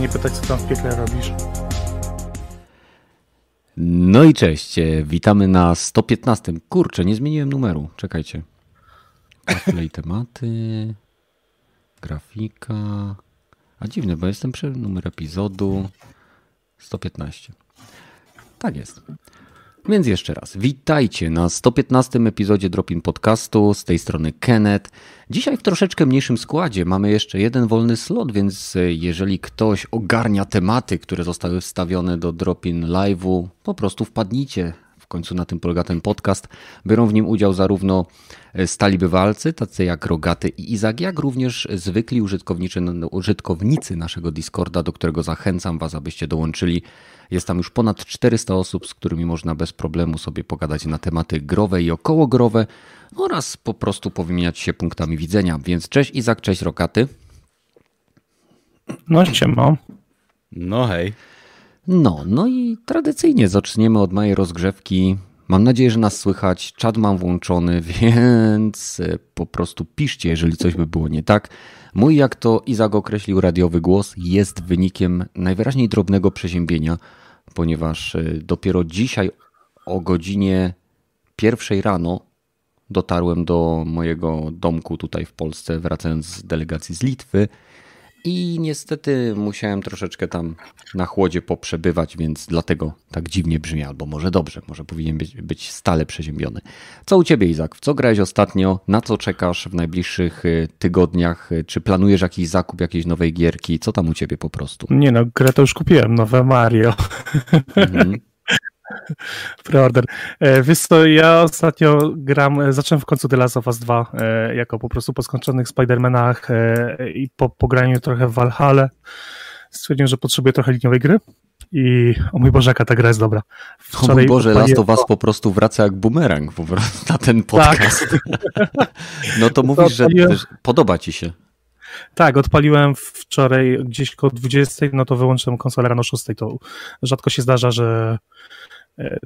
Nie pytać, co tam w piekle robisz. No i cześć, e, witamy na 115. Kurczę, nie zmieniłem numeru, czekajcie. Play tematy, grafika. A dziwne, bo jestem przy numer epizodu 115. Tak jest. Więc jeszcze raz, witajcie na 115 epizodzie Dropin Podcastu. Z tej strony Kenneth. Dzisiaj w troszeczkę mniejszym składzie mamy jeszcze jeden wolny slot, więc e, jeżeli ktoś ogarnia tematy, które zostały wstawione do Dropin Live'u, po prostu wpadnijcie. W końcu na tym polega ten podcast. Biorą w nim udział zarówno e, stali bywalcy, tacy jak Rogaty i Izak, jak również zwykli użytkownicy, użytkownicy naszego Discorda, do którego zachęcam Was, abyście dołączyli. Jest tam już ponad 400 osób, z którymi można bez problemu sobie pogadać na tematy growe i okołogrowe oraz po prostu powymieniać się punktami widzenia. Więc cześć Izak, cześć Rokaty. No siema. No hej. No, no i tradycyjnie zaczniemy od mojej rozgrzewki. Mam nadzieję, że nas słychać. Czad mam włączony, więc po prostu piszcie, jeżeli coś by było nie tak. Mój, jak to Izak określił, radiowy głos jest wynikiem najwyraźniej drobnego przeziębienia, ponieważ e, dopiero dzisiaj o godzinie pierwszej rano dotarłem do mojego domku tutaj w Polsce, wracając z delegacji z Litwy i niestety musiałem troszeczkę tam na chłodzie poprzebywać, więc dlatego tak dziwnie brzmi, albo może dobrze, może powinien być, być stale przeziębiony. Co u ciebie, Izak? W co grałeś ostatnio? Na co czekasz w najbliższych y, tygodniach? Czy planujesz jakiś zakup jakiejś nowej gierki? Co tam u ciebie po prostu? Nie no, grę to już kupiłem, nowe Mario. Mhm. Preorder. E, wiesz co, ja ostatnio gram, e, zacząłem w końcu The Last of Us 2 e, jako po prostu po skończonych Spider-Manach i po pograniu trochę w Valhalla stwierdziłem, że potrzebuję trochę liniowej gry i o mój Boże, jaka ta gra jest dobra. Wczoraj o mój Boże, Last of Us po prostu wraca jak bumerang po prostu na ten podcast. Tak. no to mówisz, że podoba ci się. Tak, odpaliłem wczoraj gdzieś koło 20, no to wyłączyłem konsolę rano 6, to rzadko się zdarza, że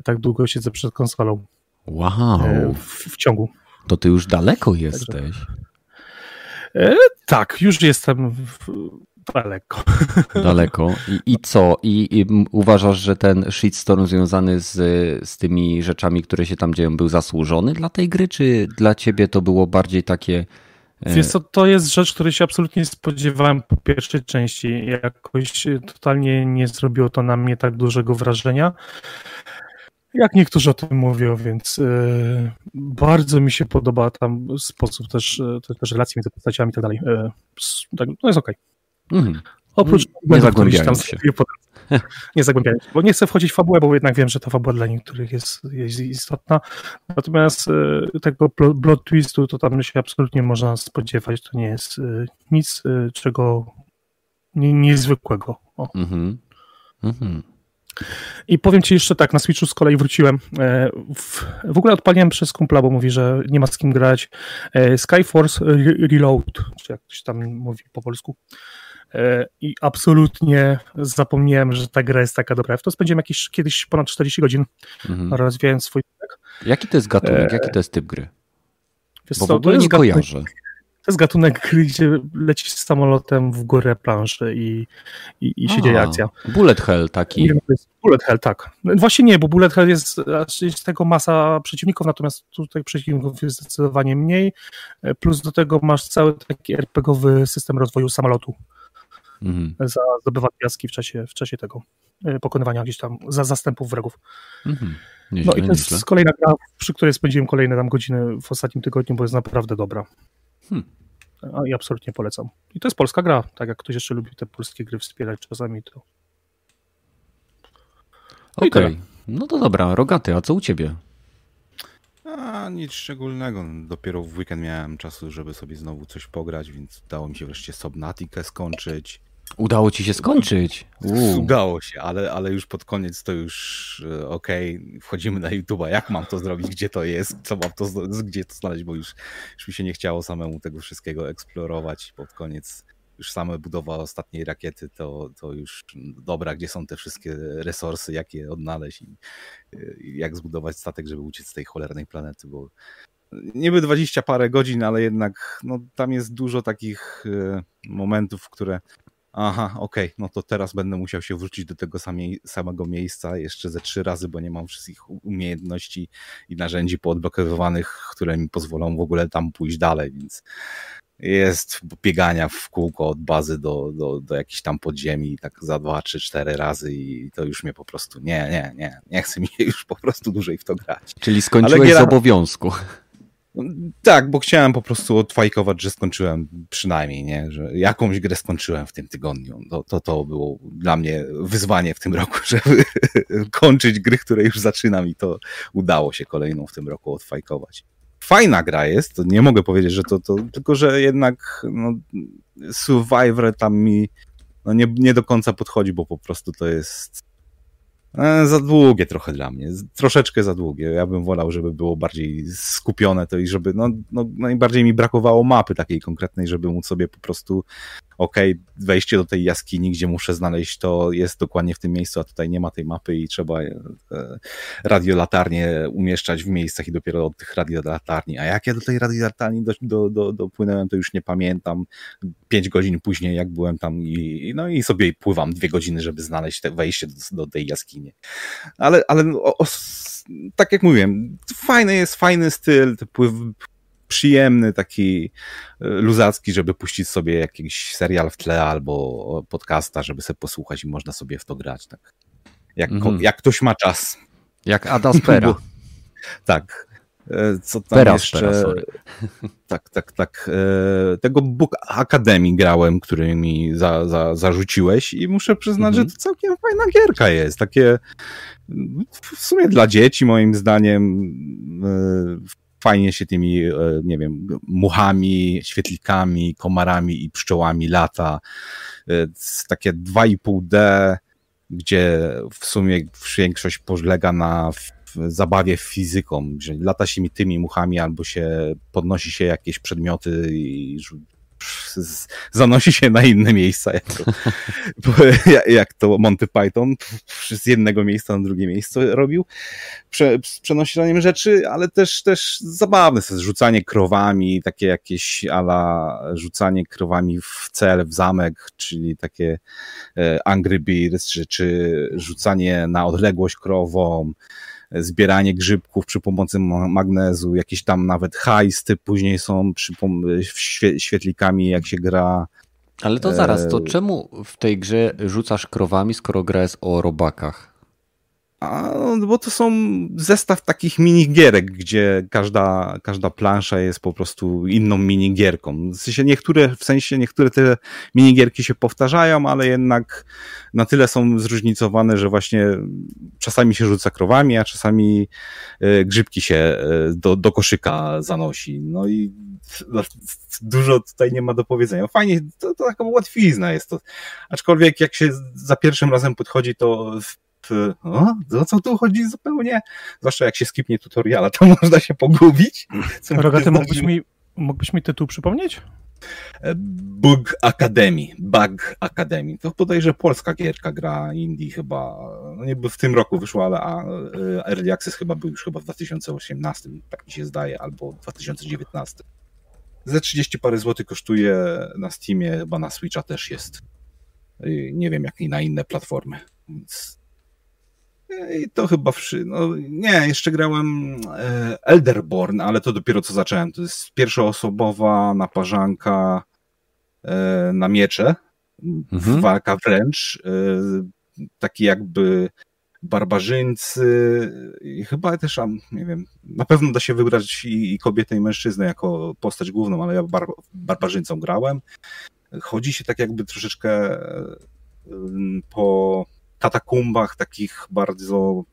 tak długo siedzę przed konsolą. Wow. E, w, w ciągu. To ty już daleko jesteś. E, tak, już jestem w, daleko. Daleko. I, i co? I, I, uważasz, że ten shitstorm związany z, z tymi rzeczami, które się tam dzieją, był zasłużony dla tej gry, czy dla ciebie to było bardziej takie. Wiesz co, to jest rzecz, której się absolutnie nie spodziewałem po pierwszej części. Jakoś totalnie nie zrobiło to na mnie tak dużego wrażenia. Jak niektórzy o tym mówią, więc yy, bardzo mi się podoba tam sposób też, e, też relacji między postaciami i tak dalej. Yy, tak, no jest okej. Okay. Mm. Oprócz nie zagłębiając się. nie zagłębiając się, bo nie chcę wchodzić w fabułę, bo jednak wiem, że ta fabuła dla niektórych jest, jest istotna. Natomiast tego plot twistu to tam się absolutnie można spodziewać. To nie jest nic, czego nie, niezwykłego. Mhm. Mhm. I powiem ci jeszcze tak, na Switchu z kolei wróciłem. E, w, w ogóle odpaliłem przez kumpla, bo mówi, że nie ma z kim grać. E, Skyforce Reload, czy jak ktoś tam mówi po polsku. E, I absolutnie zapomniałem, że ta gra jest taka dobra. W to spędziłem jakieś kiedyś ponad 40 godzin mhm. rozwijając swój. Jaki to jest gatunek, jaki to jest typ gry? Wiesz bo co, w ogóle nie gatunek, kojarzę. To jest gatunek, gdzie lecisz samolotem w górę planszy i, i, i się dzieje akcja. Bullet hell taki. Nie, bullet hell, tak. Właśnie nie, bo bullet hell jest, jest tego masa przeciwników, natomiast tutaj przeciwników jest zdecydowanie mniej. Plus do tego masz cały taki RPGowy system rozwoju samolotu. Mhm. Za zdobywanie piaski w czasie, w czasie tego e, pokonywania gdzieś tam za zastępów wrogów. Mhm. Nieźle, no i to jest kolejna gra, przy której spędziłem kolejne tam godziny w ostatnim tygodniu, bo jest naprawdę dobra. Hmm. I absolutnie polecam. I to jest polska gra. Tak jak ktoś jeszcze lubi te polskie gry wspierać czasami, to. No Okej. Okay. No to dobra, rogaty, a co u ciebie? A nic szczególnego. Dopiero w weekend miałem czasu, żeby sobie znowu coś pograć, więc udało mi się wreszcie Subnautica skończyć. Udało ci się skończyć. Udało się, ale, ale już pod koniec to już e, okej, okay, wchodzimy na YouTube'a, jak mam to zrobić, gdzie to jest, co mam to, gdzie to znaleźć, bo już, już mi się nie chciało samemu tego wszystkiego eksplorować pod koniec. Już same budowa ostatniej rakiety to, to już dobra, gdzie są te wszystkie resursy, jak je odnaleźć i, i jak zbudować statek, żeby uciec z tej cholernej planety, bo niby dwadzieścia parę godzin, ale jednak no, tam jest dużo takich e, momentów, które aha, okej, okay, no to teraz będę musiał się wrócić do tego samego miejsca jeszcze ze trzy razy, bo nie mam wszystkich umiejętności i narzędzi poodblokowywanych, które mi pozwolą w ogóle tam pójść dalej, więc jest biegania w kółko od bazy do, do, do jakichś tam podziemi tak za dwa, trzy, cztery razy i to już mnie po prostu, nie, nie, nie, nie chce mi już po prostu dłużej w to grać. Czyli skończyłeś giera... z obowiązku. Tak, bo chciałem po prostu odfajkować, że skończyłem przynajmniej, nie? że jakąś grę skończyłem w tym tygodniu. To, to, to było dla mnie wyzwanie w tym roku, żeby kończyć gry, które już zaczynam i to udało się kolejną w tym roku odfajkować. Fajna gra jest, nie mogę powiedzieć, że to, to tylko że jednak no, Survivor tam mi no, nie, nie do końca podchodzi, bo po prostu to jest za długie trochę dla mnie, troszeczkę za długie. Ja bym wolał, żeby było bardziej skupione to i żeby, no, no najbardziej mi brakowało mapy takiej konkretnej, żeby móc sobie po prostu ok, wejście do tej jaskini, gdzie muszę znaleźć to jest dokładnie w tym miejscu, a tutaj nie ma tej mapy i trzeba e, radiolatarnie umieszczać w miejscach i dopiero od tych radiolatarni. A jak ja do tej radiolatarni do, do, do, dopłynąłem, to już nie pamiętam. Pięć godzin później, jak byłem tam i, no i sobie pływam dwie godziny, żeby znaleźć te wejście do, do tej jaskini. Ale, ale o, o, tak jak mówiłem, fajny jest, fajny styl, pływ, przyjemny, taki e, luzacki, żeby puścić sobie jakiś serial w tle albo podcasta, żeby sobie posłuchać i można sobie w to grać. Tak. Jak, mm. jak ktoś ma czas. Jak Ada Spera. tak. E, co tam Pera, jeszcze? Spera, sorry. Tak, tak, tak. E, tego Book Academy grałem, który mi za, za, zarzuciłeś i muszę przyznać, -hmm. że to całkiem fajna gierka jest. Takie w sumie dla dzieci moim zdaniem fajnie się tymi, e, nie wiem, muchami, świetlikami, komarami i pszczołami lata. E, takie 2,5D, gdzie w sumie większość polega na zabawie fizyką, że lata się mi tymi muchami albo się podnosi się jakieś przedmioty i zanosi się na inne miejsca, jak to, jak to Monty Python z jednego miejsca na drugie miejsce robił, Prze, z rzeczy, ale też, też zabawne, jest rzucanie krowami, takie jakieś ala rzucanie krowami w cel, w zamek, czyli takie e, Angry Birds, czy, czy rzucanie na odległość krową, zbieranie grzybków przy pomocy magnezu, jakieś tam nawet hajsty później są przy świetlikami, jak się gra. Ale to zaraz, to e, czemu w tej grze rzucasz krowami, skoro gra jest o robakach? A, no, bo to są zestaw takich minigierek, gdzie każda, każda plansza jest po prostu inną minigierką. W sensie niektóre, w sensie niektóre te minigierki się powtarzają, ale jednak na tyle są zróżnicowane, że właśnie czasami się rzuca krowami, a czasami e, grzybki się e, do, do koszyka zanosi. No i dużo tutaj nie ma do powiedzenia. Fajnie, to, to taka łatwizna jest to. Aczkolwiek jak się za pierwszym razem podchodzi, to o, o co tu chodzi zupełnie? Zwłaszcza jak się skipnie tutoriala, to można się pogubić. Rogaty, mógłbyś mi, mógłbyś mi tytuł przypomnieć? E, Bug Academy. Bug Academy. To podejrzę polska gierka, gra indie chyba, no nie w tym roku wyszła, ale a, e, Early Access chyba był już chyba w 2018, tak mi się zdaje, albo 2019. Ze 30 parę złotych kosztuje na Steamie, chyba na Switcha też jest. Nie wiem, jak i na inne platformy. Więc i to chyba wszy... no nie, jeszcze grałem e, Elderborn, ale to dopiero co zacząłem. To jest pierwszoosobowa naparzanka e, na miecze, mhm. walka wręcz, e, taki jakby barbarzyńcy i chyba też, nie wiem, na pewno da się wybrać i, i kobietę i mężczyznę jako postać główną, ale ja bar, barbarzyńcą grałem. Chodzi się tak jakby troszeczkę po katakumbach takich bardzo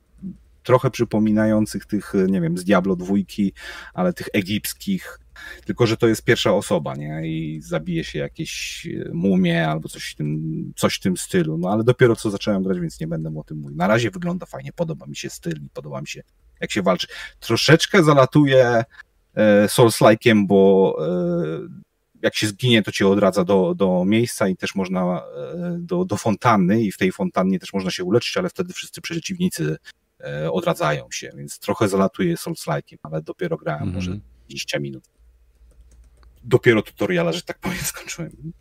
trochę przypominających tych, nie wiem, z Diablo dwójki, ale tych egipskich, tylko że to jest pierwsza osoba, nie? I zabije się jakieś mumie albo coś w tym, coś w tym stylu. No ale dopiero co zacząłem grać, więc nie będę o tym mówił. Na razie wygląda fajnie, podoba mi się styl i podoba mi się, jak się walczy. Troszeczkę zalatuje e, Souls-like'iem, bo e, jak się zginie, to cię odradza do, do miejsca i też można e, do, do fontanny i w tej fontannie też można się uleczyć, ale wtedy wszyscy przeciwnicy e, odradzają się, więc trochę zalatuje Souls-like'iem, ale dopiero grałem mm -hmm. może 20 minut. Dopiero tutoriala, że tak powiem, skończyłem.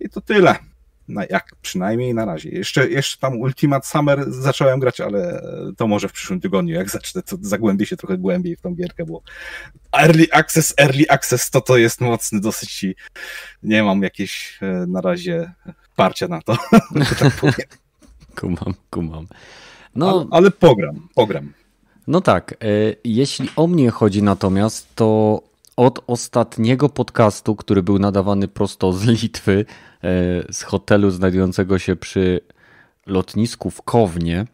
I to tyle. Na, jak przynajmniej na razie. Jeszcze, jeszcze tam Ultimate Summer zacząłem grać, ale to może w przyszłym tygodniu, jak zacznę, to zagłębię się trochę głębiej w tą gierkę, bo Early Access, Early Access to to jest mocny dosyć i nie mam jakieś e, na razie parcia na to, tak powiem. Kumam, kumam. No, ale, ale pogram, pogram. No tak, e, jeśli o mnie chodzi natomiast, to od ostatniego podcastu, który był nadawany prosto z Litwy, e, z hotelu znajdującego się przy lotnisku w Kownie,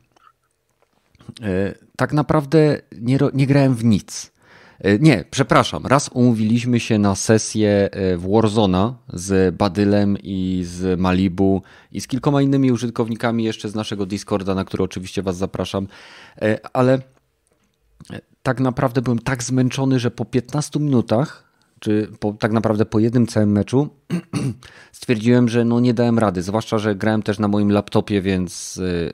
e, tak naprawdę nie, nie grałem w nic. E, nie, przepraszam. Raz umówiliśmy się na sesję Warzona z Badylem i z Malibu i z kilkoma innymi użytkownikami jeszcze z naszego Discorda, na który oczywiście Was zapraszam, ale tak naprawdę byłem tak zmęczony, że po 15 minutach, czy po, tak naprawdę po jednym całym meczu, stwierdziłem, że no nie dałem rady. Zwłaszcza, że grałem też na moim laptopie, więc y,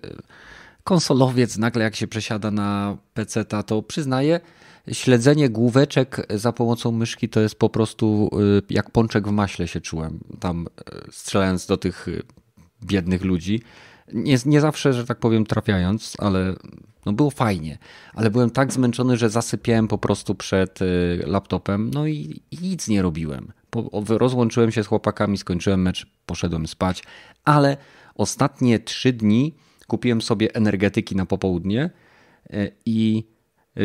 konsolowiec nagle jak się przesiada na PC, to przyznaję, śledzenie główeczek za pomocą myszki to jest po prostu y, jak pączek w maśle się czułem, tam y, strzelając do tych biednych ludzi. Nie, nie zawsze, że tak powiem, trafiając, ale no było fajnie, ale byłem tak zmęczony, że zasypiałem po prostu przed y, laptopem, no i, i nic nie robiłem. Po, rozłączyłem się z chłopakami, skończyłem mecz, poszedłem spać, ale ostatnie trzy dni kupiłem sobie energetyki na popołudnie y, i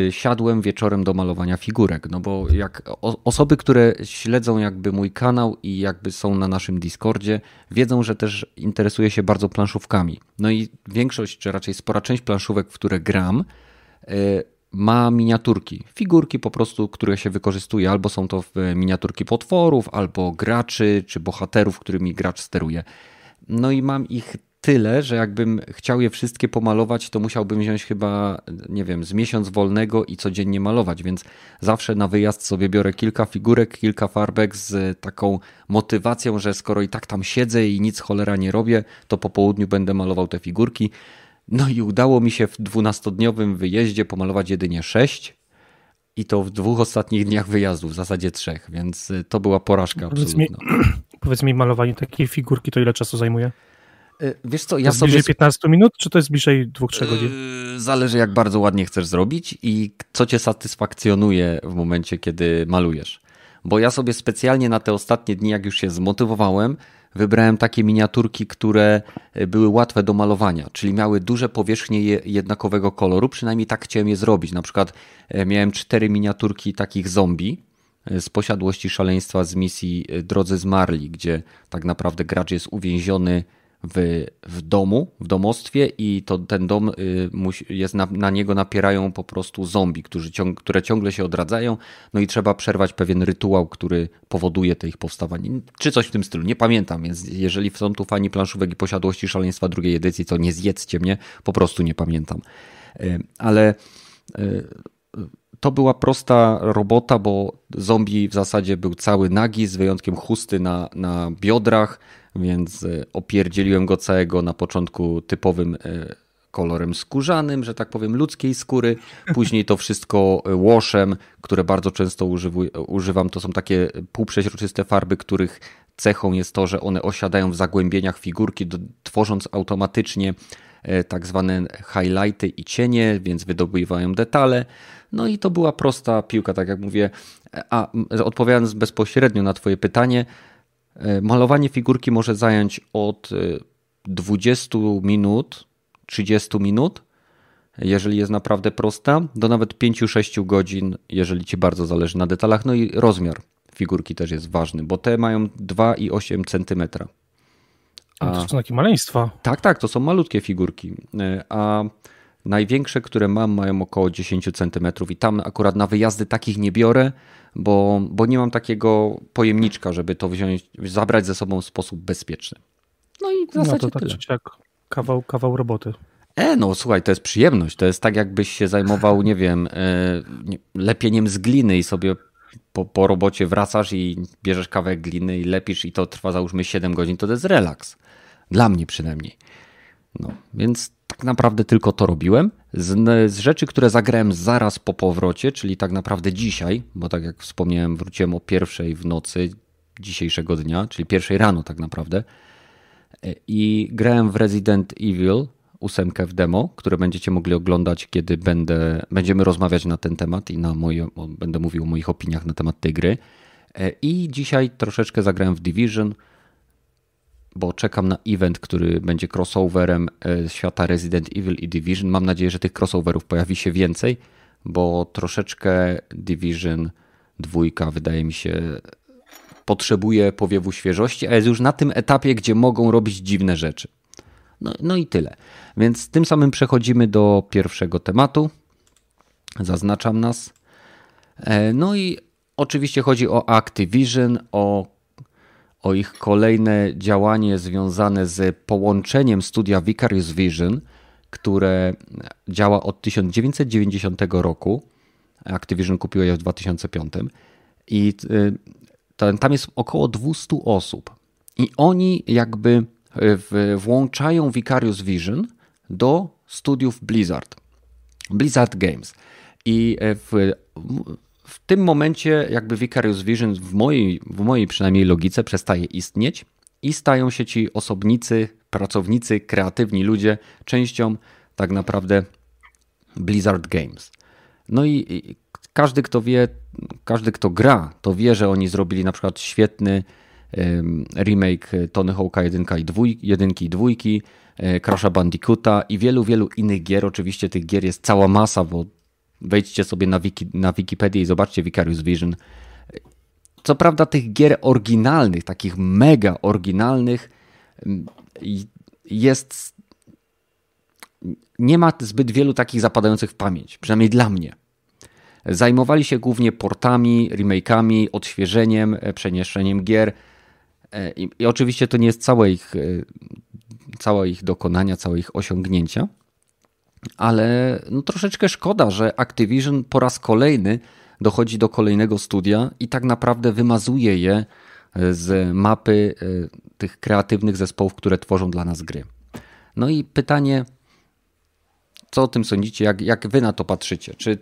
siadłem wieczorem do malowania figurek. No bo jak osoby, które śledzą jakby mój kanał i jakby są na naszym Discordzie, wiedzą, że też interesuję się bardzo planszówkami. No i większość, czy raczej spora część planszówek, w które gram, y, ma miniaturki. Figurki po prostu, które się wykorzystuje. Albo są to miniaturki potworów, albo graczy, czy bohaterów, którymi gracz steruje. No i mam ich tyle, że jakbym chciał je wszystkie pomalować, to musiałbym wziąć chyba, nie wiem, z miesiąc wolnego i codziennie malować, więc zawsze na wyjazd sobie biorę kilka figurek, kilka farbek z taką motywacją, że skoro i tak tam siedzę i nic cholera nie robię, to po południu będę malował te figurki. No i udało mi się w dwunastodniowym wyjeździe pomalować jedynie sześć, i to w dwóch ostatnich dniach wyjazdu, w zasadzie trzech, więc to była porażka powiedz absolutna. Mi, powiedz mi, malowanie takiej figurki to ile czasu zajmuje? Y, wiesz co, ja to jest sobie... bliżej 15 minut, czy to jest bliżej 2-3 godzin? Yy, zależy jak bardzo ładnie chcesz zrobić i co cię satysfakcjonuje w momencie, kiedy malujesz. Bo ja sobie specjalnie na te ostatnie dni, jak już się zmotywowałem, wybrałem takie miniaturki, które y, były łatwe do malowania, czyli miały duże powierzchnie jednakowego koloru, przynajmniej tak chciałem je zrobić. Na przykład y, miałem cztery miniaturki takich zombie, z posiadłości szaleństwa z misji Drodzy Zmarli, gdzie tak naprawdę gracz jest uwięziony w, w domu, w domostwie i to ten dom y, jest na, na niego napierają po prostu zombie, którzy ciąg, które ciągle się odradzają, no i trzeba przerwać pewien rytuał, który powoduje te ich powstawanie, czy coś w tym stylu, nie pamiętam, więc jeżeli są tu fani planszówek i posiadłości szaleństwa drugiej edycji, to nie zjedzcie mnie, po prostu nie pamiętam. Y, ale y, to była prosta robota, bo zombie w zasadzie był cały nagi, z wyjątkiem chusty na, na biodrach, więc e, opierdzieliłem go całego na początku typowym e, kolorem skórzanym, że tak powiem, ludzkiej skóry. Później to wszystko e, łoszem, które bardzo często używam. To są takie półprzeźroczyste farby, których cechą jest to, że one osiadają w zagłębieniach figurki, tworząc automatycznie tak zwane highlighty i cienie, więc wydobywają detale. No i to była prosta piłka, tak jak mówię. A odpowiadając bezpośrednio na Twoje pytanie, malowanie figurki może zająć od 20 e, minut, 30 minut, jeżeli jest naprawdę prosta, do nawet 5-6 godzin, jeżeli ci bardzo zależy na detalach. No i rozmiar figurki też jest ważny, bo te mają 2,8 cm. A, to są takie maleństwa. Tak, tak, to są malutkie figurki. E, a największe, które mam, mają około 10 cm i tam akurat na wyjazdy takich nie biorę, bo, bo nie mam takiego pojemniczka, żeby to wziąć, zabrać ze sobą w sposób bezpieczny. No i w zasadzie no to tak tyle. jak kawał, kawał roboty. E, no słuchaj, to jest przyjemność. To jest tak, jakbyś się zajmował, nie wiem, e, lepieniem z gliny i sobie po, po robocie wracasz i bierzesz kawałek gliny i lepisz i to trwa załóżmy 7 godzin, to to jest relaks. Dla mnie przynajmniej. No, więc tak naprawdę tylko to robiłem. Z, z, rzeczy, które zagrałem zaraz po powrocie, czyli tak naprawdę dzisiaj, bo tak jak wspomniałem, wróciłem o pierwszej w nocy dzisiejszego dnia, czyli pierwszej rano tak naprawdę, i grałem w Resident Evil ósemkę w demo, które będziecie mogli oglądać, kiedy będę, będziemy rozmawiać na ten temat i na moje, będę mówił o moich opiniach na temat tej gry. I dzisiaj troszeczkę zagrałem w Division, bo czekam na event, który będzie crossoverem świata Resident Evil i Division. Mam nadzieję, że tych crossoverów pojawi się więcej, bo troszeczkę Division dwójka wydaje mi się potrzebuje powiewu świeżości, a jest już na tym etapie, gdzie mogą robić dziwne rzeczy. No, no i tyle. Więc tym samym przechodzimy do pierwszego tematu. Zaznaczam nas. No i oczywiście chodzi o Activision, o, o ich kolejne działanie związane z połączeniem studia Vicarious Vision, które działa od 1990 roku. Activision kupiło je w 2005 i tam jest około 200 osób. I oni jakby włączają Vicarious Vision do studiów Blizzard. Blizzard Games. I w, w tym momencie jakby Vicarious Vision w mojej, w mojej przynajmniej logice przestaje istnieć i stają się ci osobnicy, pracownicy, kreatywni ludzie częścią tak naprawdę Blizzard Games. No i każdy, kto wie, każdy, kto gra, to wie, że oni zrobili na przykład świetny remake Tony Hawk'a 1 i 2, 1 i 2, Crash'a Bandicoota i wielu, wielu innych gier. Oczywiście tych gier jest cała masa, bo wejdźcie sobie na, wiki, na Wikipedię i zobaczcie Vicarious Vision. Co prawda tych gier oryginalnych, takich mega oryginalnych jest nie ma zbyt wielu takich zapadających w pamięć, przynajmniej dla mnie. Zajmowali się głównie portami, remake'ami, odświeżeniem, przeniesieniem gier. I, I, oczywiście to nie jest całe ich, całe ich dokonania, całe ich osiągnięcia, ale no troszeczkę szkoda, że Activision po raz kolejny dochodzi do kolejnego studia i tak naprawdę wymazuje je z mapy tych kreatywnych zespołów, które tworzą dla nas gry. No i pytanie, co o tym sądzicie? Jak, jak wy na to patrzycie? Czy,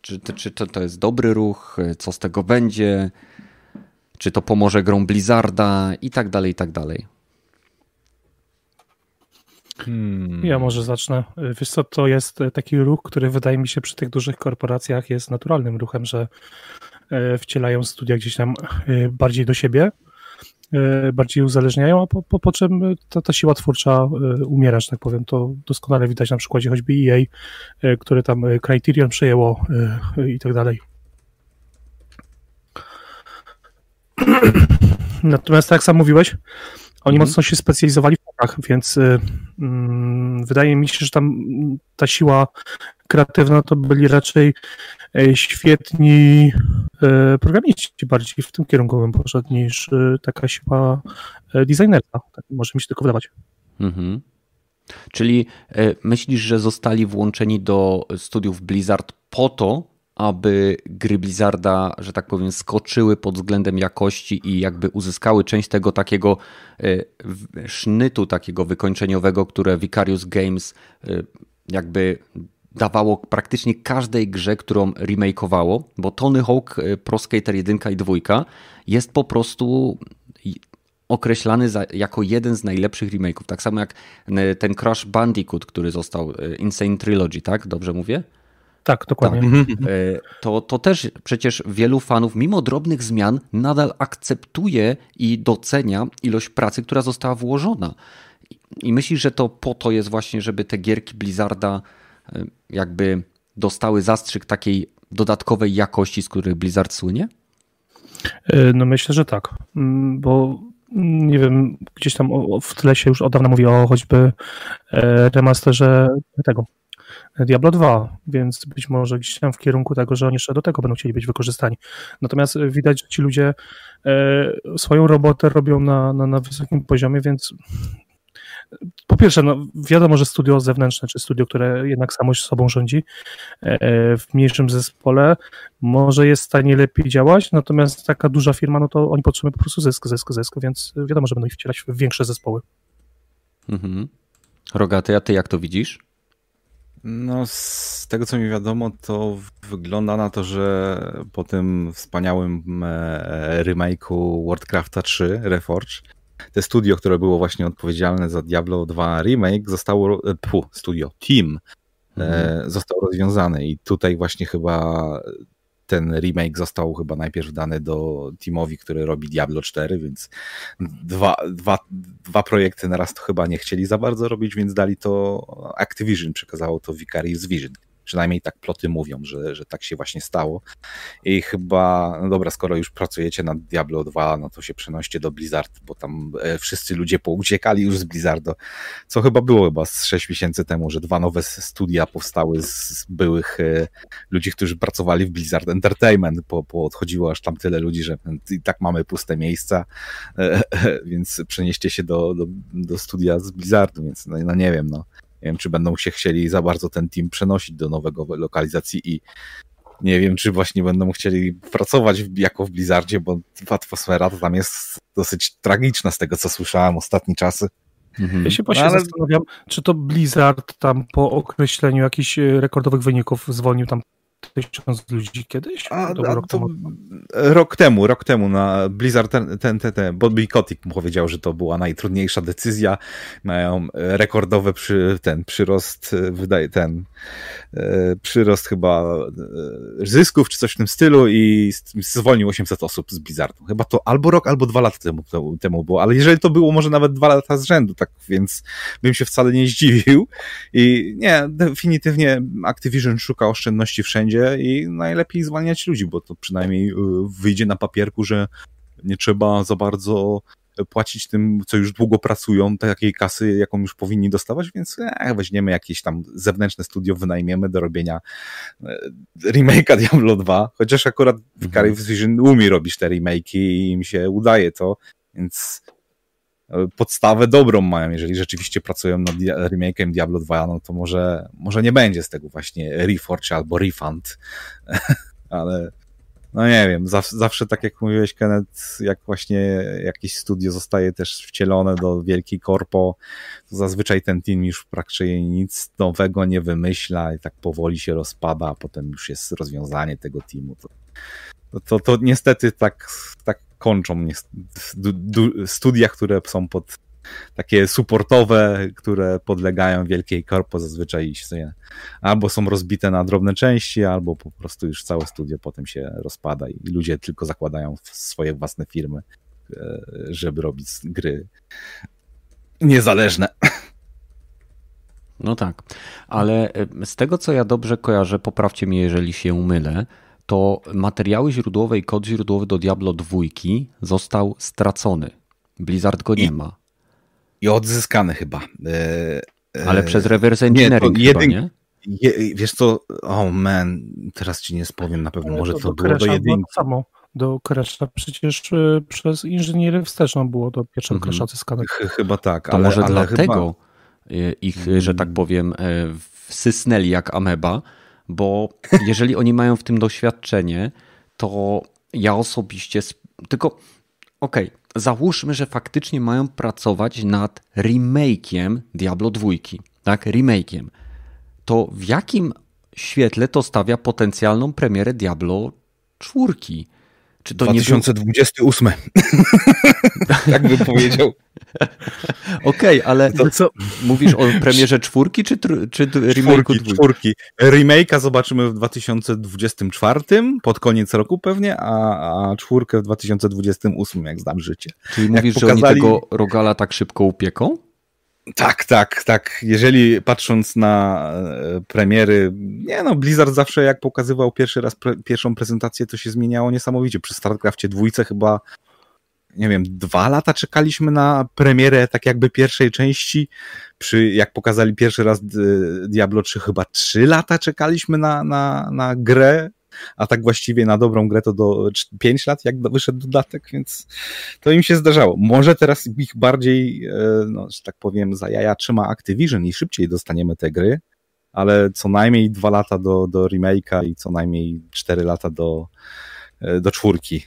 czy, czy to, to jest dobry ruch? Co z tego będzie? Czy to pomoże grom Blizzarda? I tak dalej, i tak dalej. Hmm. Ja może zacznę. Wiesz co, to jest taki ruch, który wydaje mi się przy tych dużych korporacjach jest naturalnym ruchem, że e, wcielają studia gdzieś tam e, bardziej do siebie, E, bardziej uzależniają, a po, po, po czym ta, ta siła twórcza umiera, że tak powiem. To doskonale widać na przykładzie choćby EA, które tam Criterion przejęło i tak dalej. Natomiast tak jak sam mówiłeś, oni mhm. mocno się specjalizowali w fakach, więc mm, wydaje mi się, że tam ta siła kreatywna to byli raczej e, świetni e, programiści, bardziej w tym kierunku bym poszedł niż taka siła designerka. Tak może mi się tylko wydawać. Mhm. Czyli myślisz, że zostali włączeni do studiów Blizzard po to, aby gry Blizzarda, że tak powiem, skoczyły pod względem jakości i jakby uzyskały część tego takiego sznytu takiego wykończeniowego, które Vicarious Games jakby dawało praktycznie każdej grze, którą remakeowało, bo Tony Hawk e, Pro Skater 1 i 2 jest po prostu określany za, jako jeden z najlepszych remake'ów. Tak samo jak e, ten Crash Bandicoot, który został e, Insane Trilogy, tak? Dobrze mówię? Tak, dokładnie. Tak. Mhm. To, to też przecież wielu fanów, mimo drobnych zmian, nadal akceptuje i docenia ilość pracy, która została włożona. I myślisz, że to po to jest właśnie, żeby te gierki Blizzarda jakby dostały zastrzyk takiej dodatkowej jakości, z których Blizzard słynie? E, no myślę, że tak, mm, bo mm, nie wiem, gdzieś tam w tle się już od dawna mówi o choćby e, remasterze tego Diablo 2, więc być może gdzieś tam w kierunku tego, że oni jeszcze do tego będą chcieli być wykorzystani. Natomiast widać, że ci ludzie e, swoją robotę robią na, na, na wysokim poziomie, więc po pierwsze, no, wiadomo, że studio zewnętrzne, czy studio, które jednak samo sobą rządzi e, w mniejszym zespole, może jest w stanie lepiej działać, natomiast taka duża firma, no to oni potrzebują po prostu zysk, zysk, zysk, więc wiadomo, że będą ich wcielać w większe zespoły. Mhm. Rogaty, a ty jak to widzisz? No, z tego co mi wiadomo, to wygląda na to, że po tym wspaniałym e, remake'u Warcrafta 3 Reforge te studio, które było właśnie odpowiedzialne za Diablo 2 Remake, zostało, pu, studio, team, mhm. został rozwiązany i tutaj właśnie chyba ten remake został chyba najpierw dany do teamowi, który robi Diablo 4, więc dwa, dwa, dwa projekty na raz to chyba nie chcieli za bardzo robić, więc dali to Activision, przekazało to Vicarious Vision. Przynajmniej tak ploty mówią, że, że tak się właśnie stało. I chyba, no dobra, skoro już pracujecie nad Diablo 2, no to się przenoście do Blizzard, bo tam e, wszyscy ludzie pouciekali już z Blizzardu, co chyba było chyba z 6 miesięcy temu, że dwa nowe studia powstały z byłych e, ludzi, którzy pracowali w Blizzard Entertainment, bo, bo odchodziło aż tam tyle ludzi, że i tak mamy puste miejsca, e, więc przenieście się do, do, do studia z Blizzardu, więc no, no nie wiem, no nie wiem, czy będą się chcieli za bardzo ten team przenosić do nowego lokalizacji i nie wiem, czy właśnie będą chcieli pracować jako w Blizzardzie, bo atmosfera to tam jest dosyć tragiczna z tego, co słyszałem ostatnie czasy. Mhm. Ja się właśnie no, ale... zastanawiam, czy to Blizzard tam po określeniu jakichś e, rekordowych wyników zwolnił tam tysiąc ludzi kiedyś? A, a rok, temu. rok temu, rok temu na Blizzard, ten, ten, ten, ten Bobby Kotick powiedział, że to była najtrudniejsza decyzja. Mają rekordowy przy, ten przyrost, wydaje ten e, przyrost chyba e, zysków, czy coś w tym stylu i zwolnił 800 osób z Blizzardu. Chyba to albo rok, albo dwa lata temu, temu było, ale jeżeli to było może nawet dwa lata z rzędu, tak więc bym się wcale nie zdziwił i nie, definitywnie Activision szuka oszczędności wszędzie, i najlepiej zwalniać ludzi, bo to przynajmniej y, wyjdzie na papierku, że nie trzeba za bardzo płacić tym, co już długo pracują, takiej kasy, jaką już powinni dostawać, więc e, weźmiemy jakieś tam zewnętrzne studio, wynajmiemy do robienia e, remake'a Diablo 2, chociaż akurat mhm. Vision umie robić te remake'i i im się udaje to, więc podstawę dobrą mają, jeżeli rzeczywiście pracują nad remake'em Diablo 2, no to może, może nie będzie z tego właśnie Reforge albo Refund, ale no nie wiem, zawsze, tak jak mówiłeś Kenneth, jak właśnie jakieś studio zostaje też wcielone do wielkiej korpo, to zazwyczaj ten team już praktycznie nic nowego nie wymyśla i tak powoli się rozpada, a potem już jest rozwiązanie tego teamu. To, to, to niestety tak, tak kończą studia, które są pod takie supportowe, które podlegają wielkiej korpo zazwyczaj albo są rozbite na drobne części, albo po prostu już całe studio potem się rozpada i ludzie tylko zakładają swoje własne firmy, e, żeby robić gry niezależne. No tak, ale e, z tego co ja dobrze kojarzę, poprawcie mnie jeżeli się mylę, to materiały źródłowe i kod źródłowy do Diablo 2 został stracony. Blizzard go nie I, ma. I odzyskany chyba. E, e Ale przez reverse engineering nie, jedyn... chyba, nie? Je, wiesz co, oh man, teraz ci nie spowiem na pewno, może to, to było do jedynki. samo do Crasha, przecież y, przez inżynierię wsteczną było do pierwszego. Crasha odzyskane. Chyba tak, to ale może ale dlatego chyba... ich, że tak powiem, wsysnęli jak ameba, bo jeżeli oni mają w tym doświadczenie, to ja osobiście. Tylko, okej, okay, załóżmy, że faktycznie mają pracować nad remake'iem Diablo 2, tak? Remake'iem. To w jakim świetle to stawia potencjalną premierę Diablo 4? Czy to 2028. Nie tak bym powiedział. Okej, okay, ale to co? mówisz o premierze czwórki czy, czy remake'u czwórki, czwórki. Remake'a zobaczymy w 2024, pod koniec roku pewnie, a, a czwórkę w 2028, jak znam życie. Czyli jak mówisz, pokazali... że oni tego Rogala tak szybko upieką? Tak, tak, tak. Jeżeli patrząc na e, premiery, nie no, Blizzard zawsze jak pokazywał pierwszy raz pre, pierwszą prezentację, to się zmieniało niesamowicie. Przy StarCraftie dwójce chyba, nie wiem, dwa lata czekaliśmy na premierę tak jakby pierwszej części. Przy, jak pokazali pierwszy raz e, Diablo 3, chyba trzy lata czekaliśmy na, na, na grę a tak właściwie na dobrą grę to do 5 lat, jak wyszedł dodatek, więc to im się zdarzało. Może teraz ich bardziej, e, no, że tak powiem, za jaja trzyma Activision i szybciej dostaniemy te gry, ale co najmniej dwa lata do, do remake'a i co najmniej 4 lata do, e, do czwórki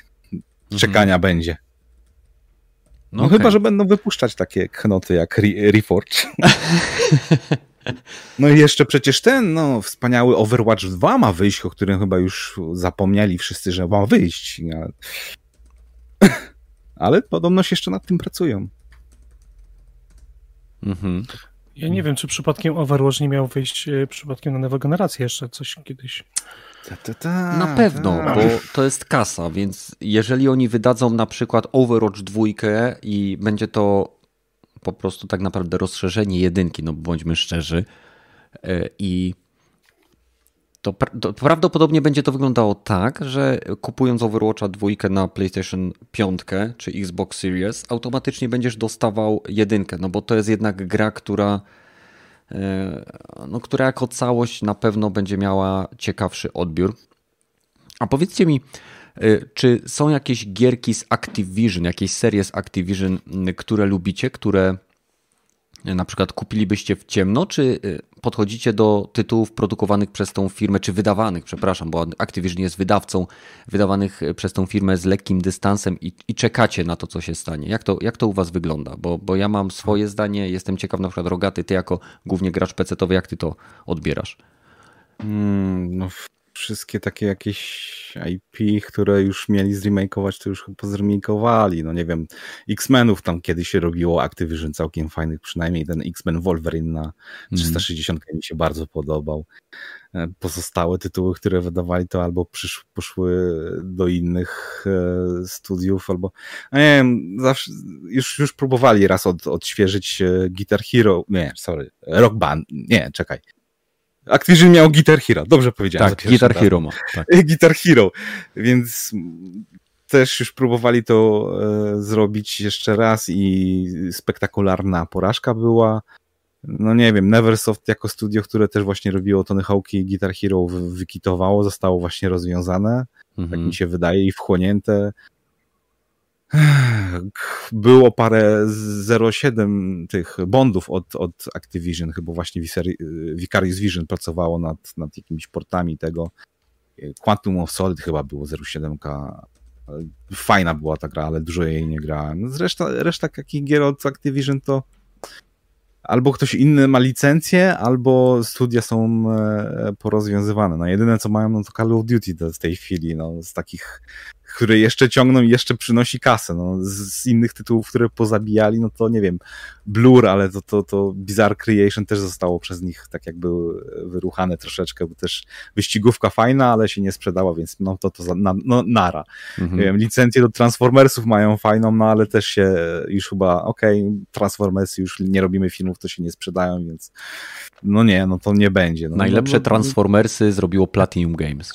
czekania mhm. będzie. No, no okay. chyba, że będą wypuszczać takie knoty jak Re Reforge. No i jeszcze przecież ten, no, wspaniały Overwatch 2 ma wyjść, o którym chyba już zapomnieli wszyscy, że ma wyjść. Ale podobno się jeszcze nad tym pracują. Mhm. Ja nie wiem, czy przypadkiem Overwatch nie miał wyjść e, przypadkiem na nową generację jeszcze coś kiedyś. Ta, ta, ta, na pewno, bo to jest kasa, więc jeżeli oni wydadzą na przykład Overwatch 2 i będzie to po prostu tak naprawdę rozszerzenie jedynki, no bądźmy szczerzy, e, i to, to, prawdopodobnie będzie to wyglądało tak, że kupując Overwatcha 2 na PlayStation 5 czy Xbox Series, automatycznie będziesz dostawał jedynkę, no bo to jest jednak gra, która e, no, która jako całość na pewno będzie miała ciekawszy odbiór. A powiedzcie mi, czy są jakieś gierki z Activision, jakieś serie z Activision, które lubicie, które na przykład kupilibyście w ciemno, czy y, podchodzicie do tytułów produkowanych przez tą firmę, czy wydawanych, przepraszam, bo Activision jest wydawcą, wydawanych y, przez tą firmę z lekkim dystansem i, i czekacie na to, co się stanie. Jak to, jak to u was wygląda? Bo, bo ja mam swoje zdanie, jestem ciekaw na przykład Rogaty, ty jako głównie gracz pecetowy, jak ty to odbierasz? Hmm, no wszystkie takie jakieś IP, które już mieli zremakeować, to już chyba zremakeowali. No nie wiem, X-Menów tam kiedyś się robiło Activision całkiem fajnych, przynajmniej ten X-Men Wolverine na 360 mm. mi się bardzo podobał. E, pozostałe tytuły, które wydawali, to albo przysz, poszły do innych e, studiów, albo nie wiem, zawsze, już, już próbowali raz od, odświeżyć e, Guitar Hero, nie, sorry, Rock Band, nie, czekaj, Activision miał Guitar Hero, dobrze powiedziałem. Tak, Guitar raz. Hero ma. Tak. Guitar Hero, więc też już próbowali to e, zrobić jeszcze raz i spektakularna porażka była. No nie wiem, Neversoft jako studio, które też właśnie robiło Tony Hawk i Guitar Hero wykitowało, zostało właśnie rozwiązane, mhm. tak mi się wydaje, i wchłonięte było parę 0,7 tych bondów od, od Activision, chyba właśnie Vicarious Vision pracowało nad, nad jakimiś portami tego. Quantum of Solid chyba było 0,7. Fajna była ta gra, ale dużo jej nie grałem. Zresztą reszta takich gier od Activision to albo ktoś inny ma licencję, albo studia są e, porozwiązywane. No jedyne co mają, no to Call of Duty z tej chwili, no z takich które jeszcze ciągną i jeszcze przynosi kasę. No, z, innych tytułów, które pozabijali, no to nie wiem, Blur, ale to, to, to Bizarre Creation też zostało przez nich tak jakby wyruchane troszeczkę, bo też wyścigówka fajna, ale się nie sprzedała, więc no to, to za, na, no, nara. Mhm. Nie wiem, licencje do Transformersów mają fajną, no ale też się już chyba, okej, okay, Transformersy już nie robimy filmów, to się nie sprzedają, więc no nie, no to nie będzie. No, Najlepsze no, no, Transformersy zrobiło Platinum Games.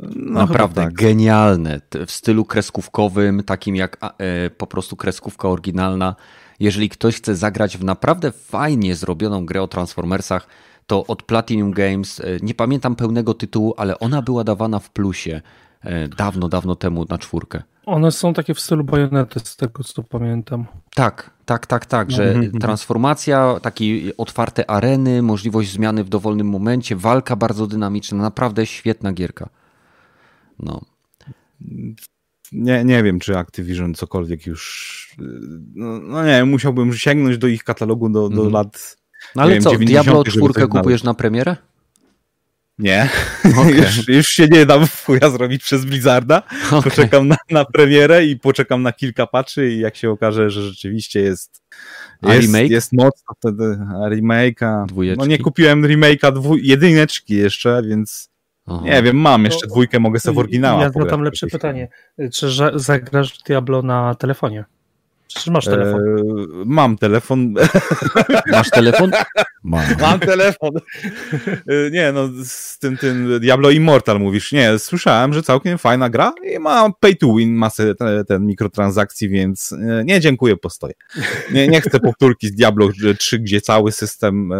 No, Naprawdę tak. genialne. W stylu kreskówkowym, takim jak e, po prostu kreskówka oryginalna. Jeżeli ktoś chce zagrać w naprawdę fajnie zrobioną grę o Transformersach, to od Platinum Games, e, nie pamiętam pełnego tytułu, ale ona była dawana w plusie e, dawno, dawno temu na czwórkę. One są takie w stylu bajonety, z tego co pamiętam. Tak, tak, tak, tak, że mhm, mhm. transformacja, takie otwarte areny, możliwość zmiany w dowolnym momencie, walka bardzo dynamiczna, naprawdę świetna gierka. No. Nie, nie wiem, czy Activision cokolwiek już. No, no nie, musiałbym sięgnąć do ich katalogu do, do mm. lat. No ale wiem, co, Diablo 4 kupujesz na premierę? Nie, okay. już, już, się nie dam w chuja zrobić przez Blizzarda. Okay. Poczekam na, na premierę i poczekam na kilka patchy i jak się okaże, że rzeczywiście jest, jest, remake? jest moc, to wtedy remake'a. No nie kupiłem remake'a dwu, jedyneczki jeszcze, więc Aha. Nie wiem, mam jeszcze dwójkę, mogę sobie w oryginała Ja zadam lepsze pytanie. Czy zagrasz Diablo na telefonie? Czy masz telefon? Eee, mam telefon. Masz telefon? Mam. Mam telefon. Eee, nie, no z tym, tym Diablo Immortal mówisz. Nie, słyszałem, że całkiem fajna gra i ma pay to win, masę ten mikrotransakcji, więc e, nie, dziękuję, postoję. Nie, nie chcę powtórki z Diablo 3, gdzie cały system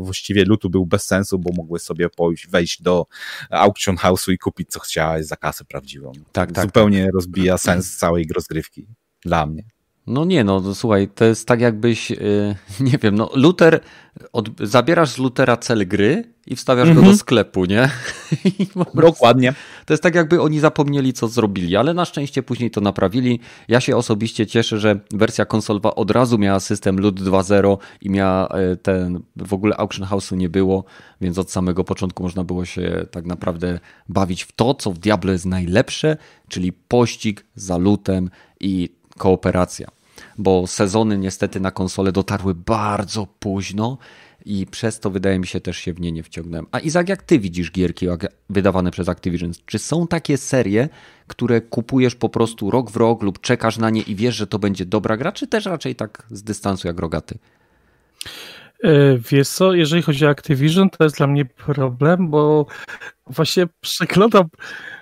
właściwie lutu był bez sensu, bo mogłeś sobie pójść, wejść do auction house'u i kupić co chciałeś za kasę prawdziwą. Tak, tak. Zupełnie tak. rozbija sens całej rozgrywki. Dla mnie. No nie, no słuchaj, to jest tak jakbyś, yy, nie wiem, no Luther, od, zabierasz z Lutera cel gry i wstawiasz mm -hmm. go do mhm. sklepu, nie? Dokładnie. To jest tak jakby oni zapomnieli, co zrobili, ale na szczęście później to naprawili. Ja się osobiście cieszę, że wersja konsolowa od razu miała system LUT 2.0 i miała e, ten, w ogóle auction house'u nie było, więc od samego początku można było się tak naprawdę bawić w to, co w Diablo jest najlepsze, czyli pościg za lutem i kooperacja. bo sezony niestety na konsole dotarły bardzo późno i przez to wydaje mi się też się w nie nie wciągnąłem. A Izak, jak ty widzisz gierki wydawane przez Activision? Czy są takie serie, które kupujesz po prostu rok w rok lub czekasz na nie i wiesz, że to będzie dobra gra, czy też raczej tak z dystansu jak rogaty? E, wiesz co, jeżeli chodzi o Activision, to jest dla mnie problem, bo właśnie przeglądam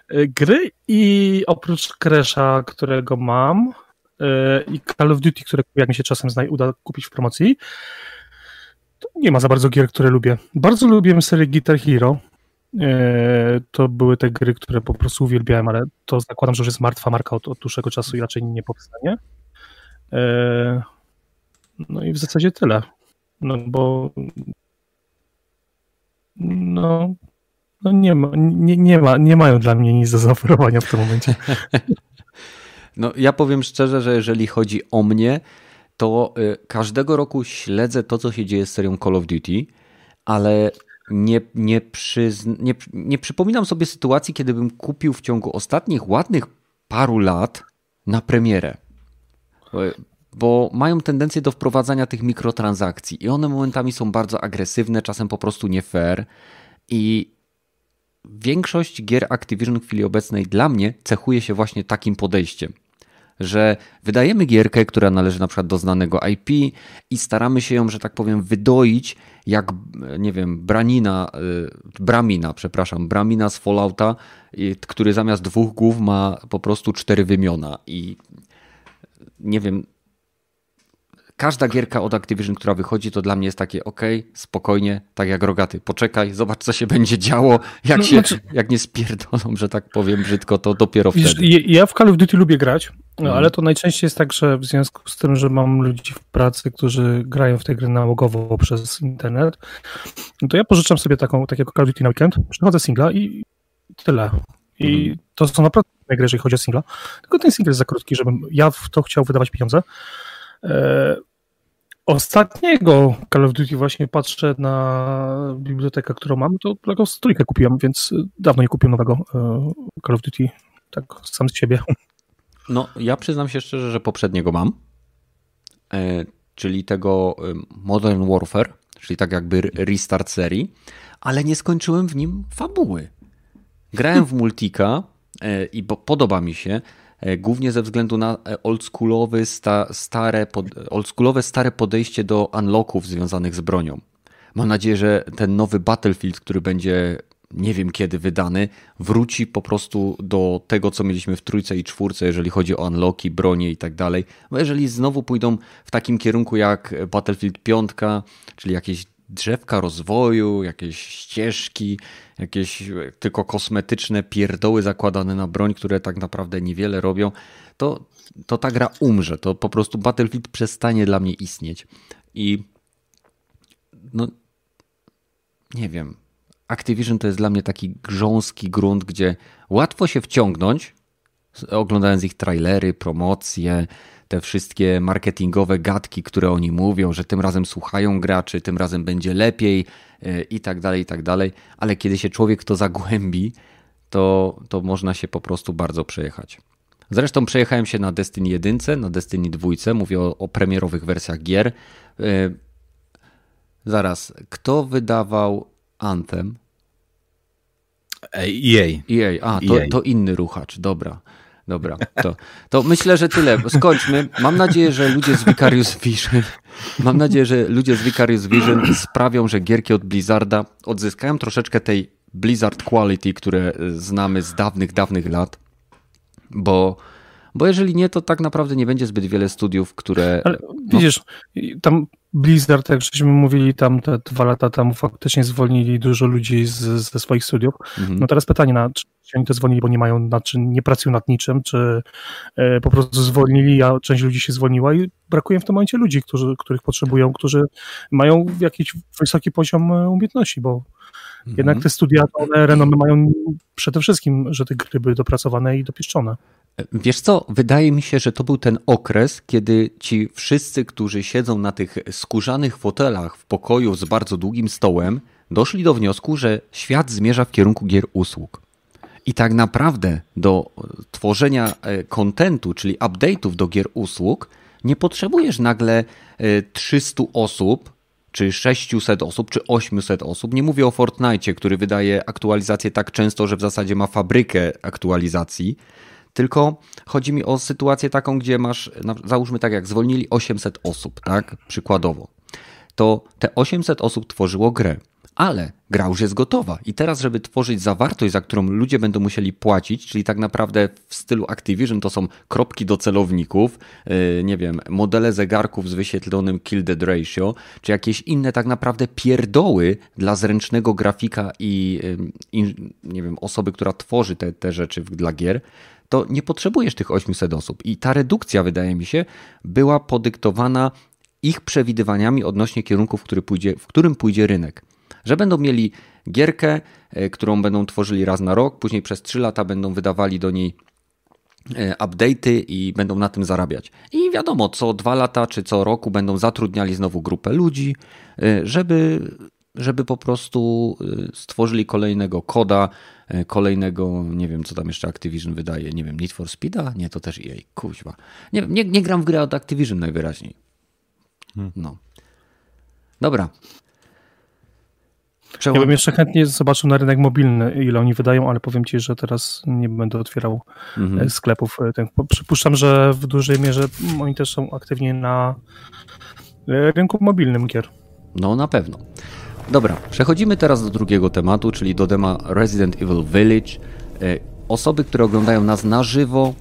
e, gry i oprócz Crash'a, którego mam i Call of Duty, które jak mi się czasem uda kupić w promocji, to nie ma za bardzo gier, które lubię. Bardzo lubię serię Guitar Hero. To były te gry, które po prostu uwielbiałem, ale to zakładam, że już jest martwa marka od, od dłuższego czasu i raczej nie powstanie. No i w zasadzie tyle. No bo no, no nie, ma, nie, nie, ma, nie mają dla mnie nic do zaoferowania w tym momencie. No ja powiem szczerze, że jeżeli chodzi o mnie, to y, każdego roku śledzę to, co się dzieje z serią Call of Duty, ale nie, nie, przyzn- nie, nie przypominam sobie sytuacji, kiedy bym kupił w ciągu ostatnich ładnych paru lat na premierę. Bo mają tendencję do wprowadzania tych mikrotransakcji i one momentami są bardzo agresywne, czasem po prostu nie fair i większość gier Activision w chwili obecnej dla mnie cechuje się właśnie takim podejściem, że wydajemy gierkę, która należy na przykład do znanego IP i staramy się ją, że tak powiem, wydoić jak, nie wiem, Branina, y, Bramina, przepraszam, Bramina z Fallouta, który zamiast dwóch głów ma po prostu cztery wymiona i nie wiem, każda gierka od Activision, która wychodzi, to dla mnie jest takie ok, spokojnie, tak jak rogaty, poczekaj, zobacz co się będzie działo, jak, no, się, znaczy... jak nie spierdolą, że tak powiem brzydko, to dopiero Wiesz, wtedy. Ja w Call of Duty lubię grać, no, mhm. ale to najczęściej jest tak, że w związku z tym, że mam ludzi w pracy, którzy grają w te gry nałogowo przez internet, to ja pożyczam sobie taką, takiego Call of Duty na weekend, przechodzę singla i tyle. I mhm. to są naprawdę gry, jeżeli chodzi o singla. Tylko ten single jest za krótki, żebym ja w to chciał wydawać pieniądze. E, ostatniego Call of Duty właśnie patrzę na bibliotekę, którą mam, to Black trójkę kupiłem, więc dawno nie kupiłem nowego e, Call of Duty, tak sam z siebie. No, ja przyznam się szczerze, że poprzedniego mam, e, czyli tego Modern Warfare, czyli tak jakby restart serii, ale nie skończyłem w nim fabuły. Grałem w multika i podoba mi się, E, głównie ze względu na e, oldschoolowe, sta, stare, oldschoolowe stare podejście do unlocków związanych z bronią. Mam nadzieję, że ten nowy Battlefield, który będzie nie wiem kiedy wydany, wróci po prostu do tego, co mieliśmy w trójce i czwórce, jeżeli chodzi o unlocki, bronie i tak dalej. Bo jeżeli znowu pójdą w takim kierunku jak Battlefield 5, czyli jakieś drzewka rozwoju, jakieś ścieżki, jakieś tylko kosmetyczne pierdoły zakładane na broń, które tak naprawdę niewiele robią, to, to ta gra umrze. To po prostu Battlefield przestanie dla mnie istnieć. I no nie wiem. Activision to jest dla mnie taki grząski grunt, gdzie łatwo się wciągnąć, oglądając ich trailery, promocje, te wszystkie marketingowe gadki, które oni mówią, że tym razem słuchają graczy, tym razem będzie lepiej e, i tak dalej, i tak dalej, ale kiedy się człowiek to zagłębi, to, to można się po prostu bardzo przejechać. Zresztą przejechałem się na Destiny 1, na Destiny 2, mówię o, o premierowych wersjach gier. Yy, zaraz, kto wydawał Anthem? EA. EA, a to, EA. to inny ruchacz, dobra. Dobra, to, to myślę, że tyle. Skończmy. Mam nadzieję, że ludzie z Vicarious Vision mam nadzieję, że ludzie z Vicarious Vision sprawią, że gierki od Blizzarda odzyskają troszeczkę tej Blizzard quality, które znamy z dawnych, dawnych lat, bo bo jeżeli nie, to tak naprawdę nie będzie zbyt wiele studiów, które. Ale no... widzisz, tam Blizzard, jak żeśmy mówili tam te dwa lata temu, faktycznie zwolnili dużo ludzi z, ze swoich studiów. Mhm. No teraz pytanie, na, czy oni to zwolnili, bo nie mają, na, czy nie pracują nad niczym, czy e, po prostu zwolnili, a część ludzi się zwolniła i brakuje w tym momencie ludzi, którzy, których potrzebują, którzy mają jakiś wysoki poziom e, umiejętności, bo mhm. jednak te studia, one renomy mają przede wszystkim, że te gry były dopracowane i dopieszczone. Wiesz co, wydaje mi się, że to był ten okres, kiedy ci wszyscy, którzy siedzą na tych skórzanych fotelach w pokoju z bardzo długim stołem, doszli do wniosku, że świat zmierza w kierunku gier usług. I tak naprawdę do tworzenia e, kontentu, czyli update'ów do gier usług, Nie potrzebujesz nagle 300 y, osób, czy 600 osób, czy 800 osób. Nie mówię o Fortnite, który wydaje aktualizacje tak często, że w zasadzie ma fabrykę aktualizacji. Tylko chodzi mi o sytuację taką, gdzie masz, załóżmy tak jak zwolnili 800 osób, tak? Przykładowo. To te 800 osób tworzyło grę ale gra już jest gotowa. I teraz, żeby tworzyć zawartość, za którą ludzie będą musieli płacić, czyli tak naprawdę w stylu Activision to są kropki do celowników, yy, nie wiem, modele zegarków z wyświetlonym kill dead ratio, czy jakieś inne tak naprawdę pierdoły dla zręcznego grafika i, yy, nie wiem, osoby, która tworzy te, te rzeczy dla gier, to nie potrzebujesz tych 800 osób. I ta redukcja, wydaje mi się, była podyktowana ich przewidywaniami odnośnie kierunku, w, który pójdzie, w którym pójdzie rynek że będą mieli gierkę, e, którą będą tworzyli raz na rok, później przez 3 lata będą wydawali do niej e, update'y i będą na tym zarabiać. I wiadomo, co dwa lata czy co roku będą zatrudniali znowu grupę ludzi, e, żeby, żeby po prostu stworzyli kolejnego koda, kolejnego, nie wiem co tam jeszcze Activision wydaje, nie wiem, Need for Speeda? Nie, to też EA, kuźwa. Nie, nie, nie gram w grę od Activision najwyraźniej. Hmm. No. Dobra, Przełom... Ja bym jeszcze chętnie zobaczył na rynek mobilny, ile oni wydają, ale powiem Ci, że teraz nie będę otwierał mhm. E, sklepów. E, przypuszczam, że w dużej mierze oni też są aktywni na e, rynku mobilnym gier. No na pewno. Dobra, przechodzimy teraz do drugiego tematu, czyli do dema Resident Evil Village. Osoby, które oglądają nas na żywo,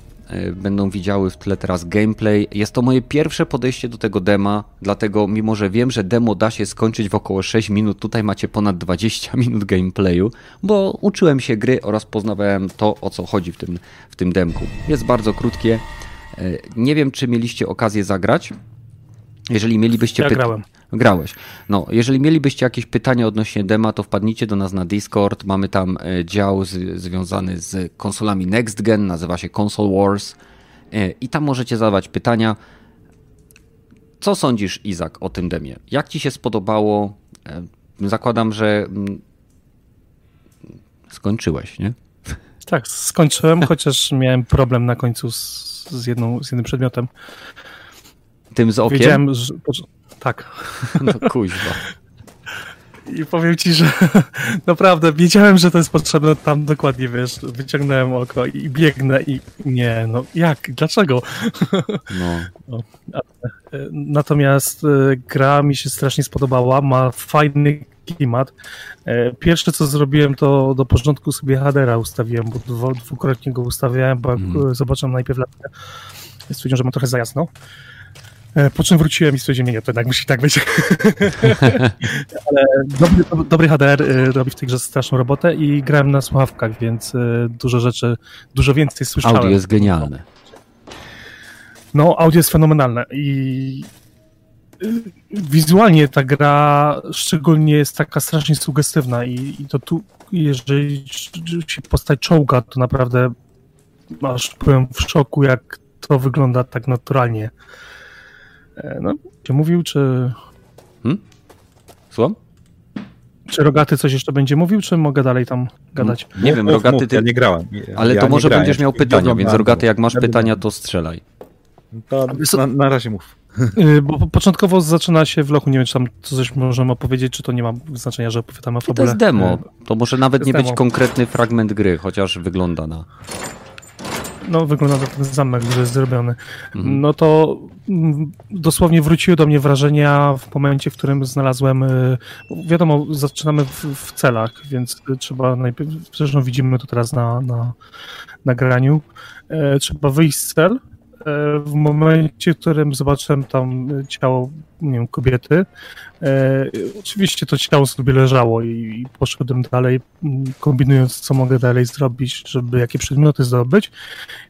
będą widziały w tle teraz gameplay. Jest to moje pierwsze podejście do tego dema, dlatego mimo, że wiem, że demo da się skończyć w około 6 minut, tutaj macie ponad 20 minut gameplayu, bo uczyłem się gry oraz poznawałem to, o co chodzi w tym, w tym demku. Jest bardzo krótkie. E, nie wiem, czy mieliście okazję zagrać. Jeżeli mielibyście ja grałem. Grałeś. No, jeżeli mielibyście jakieś pytania odnośnie dema, to wpadnijcie do nas na Discord. Mamy tam e, dział z, związany z konsolami Next Gen, nazywa się Console Wars. E, I tam możecie zadawać pytania. Co sądzisz, Izak, o tym demie? Jak ci się spodobało? E, zakładam, że mm, skończyłeś, nie? Tak, skończyłem, chociaż miałem problem na końcu z, z, jedną, z jednym przedmiotem. Tym z okiem? Wiedziałem, że, tak. No kuźwa. I powiem ci, że naprawdę wiedziałem, że to jest potrzebne tam dokładnie, wiesz, wyciągnąłem oko i biegnę i nie, no jak, dlaczego? No. no natomiast e, gra mi się strasznie spodobała, ma fajny klimat. E, pierwsze co zrobiłem to do porządku sobie hadera ustawiłem, bo dwukrotnie go ustawiałem, bo mm. zobaczyłem najpierw latę, stwierdziłem, że ma trochę za jasno. E, po czym wróciłem i stwierdziłem, nie, to jednak musi tak być. Ale dobry, dobry HDR e, robi w tej grze straszną robotę i grałem na słuchawkach, więc e, dużo rzeczy, dużo więcej słyszałem. Audio jest genialne. No, audio jest fenomenalne i wizualnie ta gra szczególnie jest taka strasznie sugestywna i, i to tu, jeżeli się postać czołga, to naprawdę aż byłem w szoku, jak to wygląda tak naturalnie. E, no, czy mówił, czy... Hmm? Słucham? Czy Rogaty coś jeszcze będzie mówił, czy mogę dalej tam gadać? Nie wiem, Rogaty... Ty... Ja nie grałem. Ja, ale ja to może będziesz miał pytania, więc Rogaty, jak masz pytania, to strzelaj. To na, na razie mów. Y, bo początkowo zaczyna się w lochu, nie wiem, czy tam coś możemy opowiedzieć, czy to nie ma znaczenia, że opowiadamy o fabule. To jest demo, to może nawet nie demo. być konkretny fragment gry, chociaż wygląda na no wygląda na ten zamek, który jest zrobiony, mhm. no to mm, dosłownie wróciły do mnie wrażenia w momencie, w którym znalazłem, y, wiadomo, zaczynamy w, w celach, więc trzeba najpierw, zresztą widzimy to teraz na, na nagraniu, e, trzeba wyjść z cel, E, w momencie, w którym zobaczyłem tam ciało, nie wiem, kobiety, e, oczywiście to ciało sobie leżało i, poszedłem dalej, kombinując, co mogę dalej zrobić, żeby jakie przedmioty zdobyć.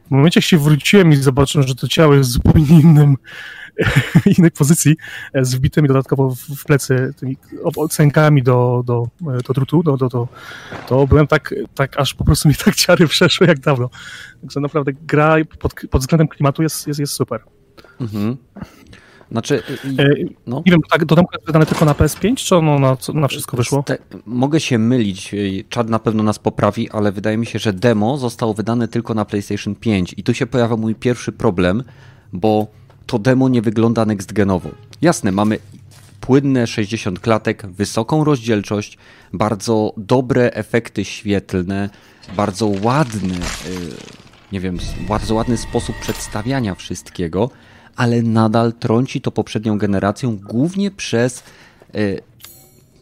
W momencie, jak się wróciłem i zobaczyłem, że to ciało jest w zupełnie innym, innej pozycji, e, z wbitymi dodatkowo w plecy tymi ocenkami do, do, do drutu, do, do, do, to byłem tak, tak, aż po prostu mi tak ciary przeszły jak dawno. Także naprawdę gra pod, pod względem klimatu jest, jest, jest super. Mhm. Znaczy, e, no. Nie wiem, tak, to jest wydane tylko na PS5, czy ono na, na wszystko wyszło? Te, mogę się mylić, Czad na pewno nas poprawi, ale wydaje mi się, że demo zostało wydane tylko na PlayStation 5 i tu się pojawia mój pierwszy problem, bo to demo nie wygląda next genowo. Jasne, mamy płynne 60 klatek, wysoką rozdzielczość, bardzo dobre efekty świetlne, bardzo ładny, y, nie wiem, bardzo ładny sposób przedstawiania wszystkiego, ale nadal trąci to poprzednią generacją głównie przez y,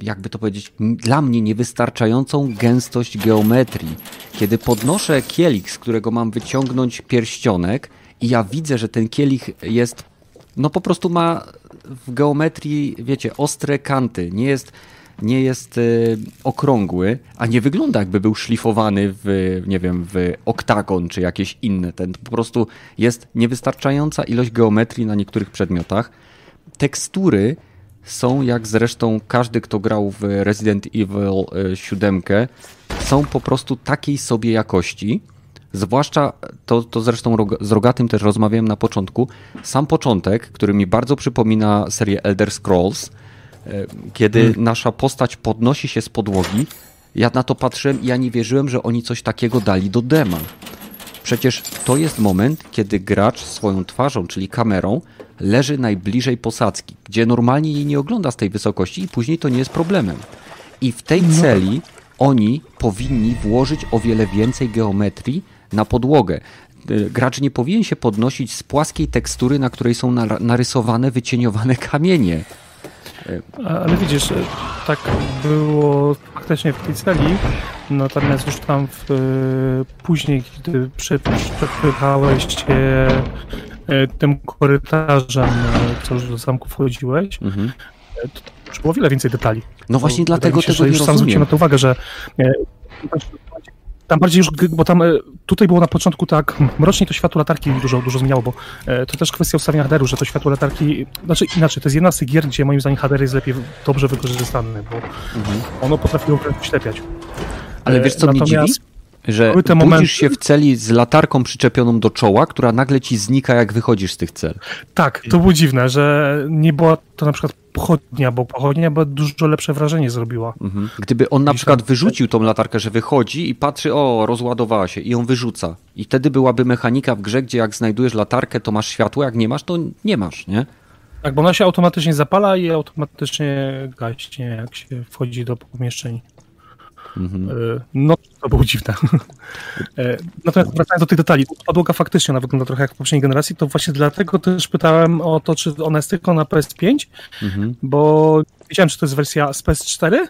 jakby to powiedzieć, dla mnie niewystarczającą gęstość geometrii. Kiedy podnoszę kielich, z którego mam wyciągnąć pierścionek i ja widzę, że ten kielich jest, no po prostu ma w geometrii, wiecie, ostre kanty, nie jest, nie jest y, okrągły, a nie wygląda jakby był szlifowany w, nie wiem, w oktagon czy jakieś inne. Ten po prostu jest niewystarczająca ilość geometrii na niektórych przedmiotach. Tekstury są, jak zresztą każdy, kto grał w Resident Evil 7, e, są po prostu takiej sobie jakości. Zwłaszcza to, to zresztą z Rogatym też rozmawiałem na początku. Sam początek, który mi bardzo przypomina serię Elder Scrolls, kiedy hmm. nasza postać podnosi się z podłogi. Ja na to patrzyłem i ja nie wierzyłem, że oni coś takiego dali do dema. Przecież to jest moment, kiedy gracz swoją twarzą, czyli kamerą, leży najbliżej posadzki, gdzie normalnie jej nie ogląda z tej wysokości i później to nie jest problemem. I w tej no. celi oni powinni włożyć o wiele więcej geometrii na podłogę. Y, gracz nie powinien się podnosić z płaskiej tekstury, na której są narysowane, wycieniowane kamienie. Ale widzisz, tak było faktycznie w tej celi, natomiast już tam w, później, kiedy przepychałeś się E, tym korytarzem, e, co już do zamku wchodziłeś, mhm. E, to już było wiele więcej detali. No właśnie dlatego się, tego nie już rozumiem. sam zwróciłem na to uwagę, że tam bardziej już, bo tam tutaj było na początku tak, mrocznie to światło latarki dużo, dużo zmieniało, bo to też kwestia ustawienia HDR-u, że to światło latarki, znaczy inaczej, to jest jedna z tych gier, gdzie moim zdaniem HDR jest lepiej, dobrze wykorzystany, bo mhm. ono potrafiło ślepiać. Ale wiesz co Natomiast... mnie dziwi? Że budzisz momenty... się w celi z latarką przyczepioną do czoła, która nagle ci znika, jak wychodzisz z tych cel. Tak, to było dziwne, że nie była to na przykład pochodnia, bo pochodnia by dużo lepsze wrażenie zrobiła. Mhm. Gdyby on na przykład wyrzucił tą latarkę, że wychodzi i patrzy, o, rozładowała się i ją wyrzuca. I wtedy byłaby mechanika w grze, gdzie jak znajdujesz latarkę, to masz światło, jak nie masz, to nie masz, nie? Tak, bo ona się automatycznie zapala i automatycznie gaśnie, jak się wchodzi do pomieszczeń. Mhm. E, no, to było dziwne. E, natomiast wracając do tych detali, podłoga faktycznie ona wygląda trochę jak w poprzedniej generacji, to właśnie dlatego też pytałem o to, czy ona jest tylko na PS5, mhm. bo wiedziałem, czy to jest wersja z PS4,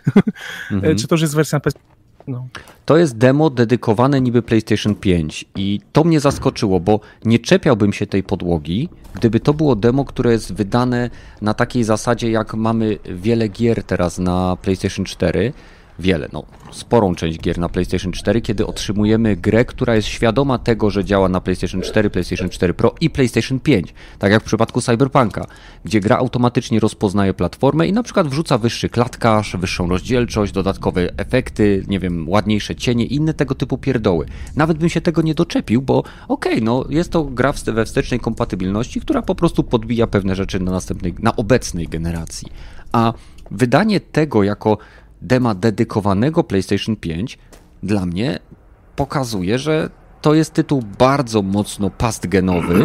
mhm. czy to już jest wersja na PS5. No. To jest demo dedykowane niby PlayStation 5 i to mnie zaskoczyło, bo nie czepiałbym się tej podłogi, gdyby to było demo, które jest wydane na takiej zasadzie, jak mamy wiele gier teraz na PlayStation 4, wiele, no sporą część gier na PlayStation 4, kiedy otrzymujemy grę, która jest świadoma tego, że działa na PlayStation 4, PlayStation 4 Pro i PlayStation 5, tak jak w przypadku Cyberpunka, gdzie gra automatycznie rozpoznaje platformę i na przykład wrzuca wyższy klatkarz, wyższą rozdzielczość, dodatkowe efekty, nie wiem, ładniejsze cienie i inne tego typu pierdoły. Nawet bym się tego nie doczepił, bo okej, okay, no jest to gra we wstecznej kompatybilności, która po prostu podbija pewne rzeczy na następnej, na obecnej generacji. A wydanie tego jako dema dedykowanego PlayStation 5 dla mnie pokazuje, że to jest tytuł bardzo mocno pastgenowy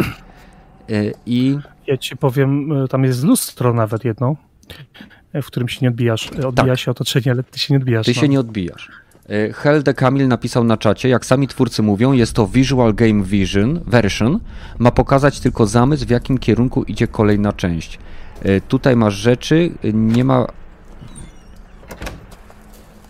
e, i... Ja ci powiem, e, tam jest lustro nawet jedno, e, w którym się nie odbijasz. Odbija tak. się otoczenie, ale ty się nie odbijasz. Ty no. się nie odbijasz. Helde Kamil napisał na czacie, jak sami twórcy mówią, jest to Visual Game Vision version, ma pokazać tylko zamysł, w jakim kierunku idzie kolejna część. Tutaj masz rzeczy, nie ma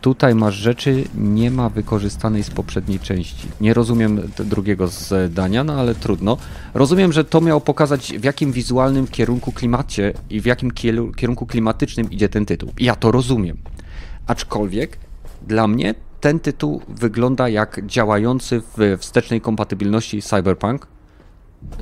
Tutaj masz rzeczy, nie ma wykorzystanej z poprzedniej części. Nie rozumiem drugiego zdania, no ale trudno. Rozumiem, że to miało pokazać, w jakim wizualnym kierunku klimacie i w jakim kierunku klimatycznym idzie ten tytuł. Ja to rozumiem. Aczkolwiek dla mnie ten tytuł wygląda jak działający w wstecznej kompatybilności Cyberpunk,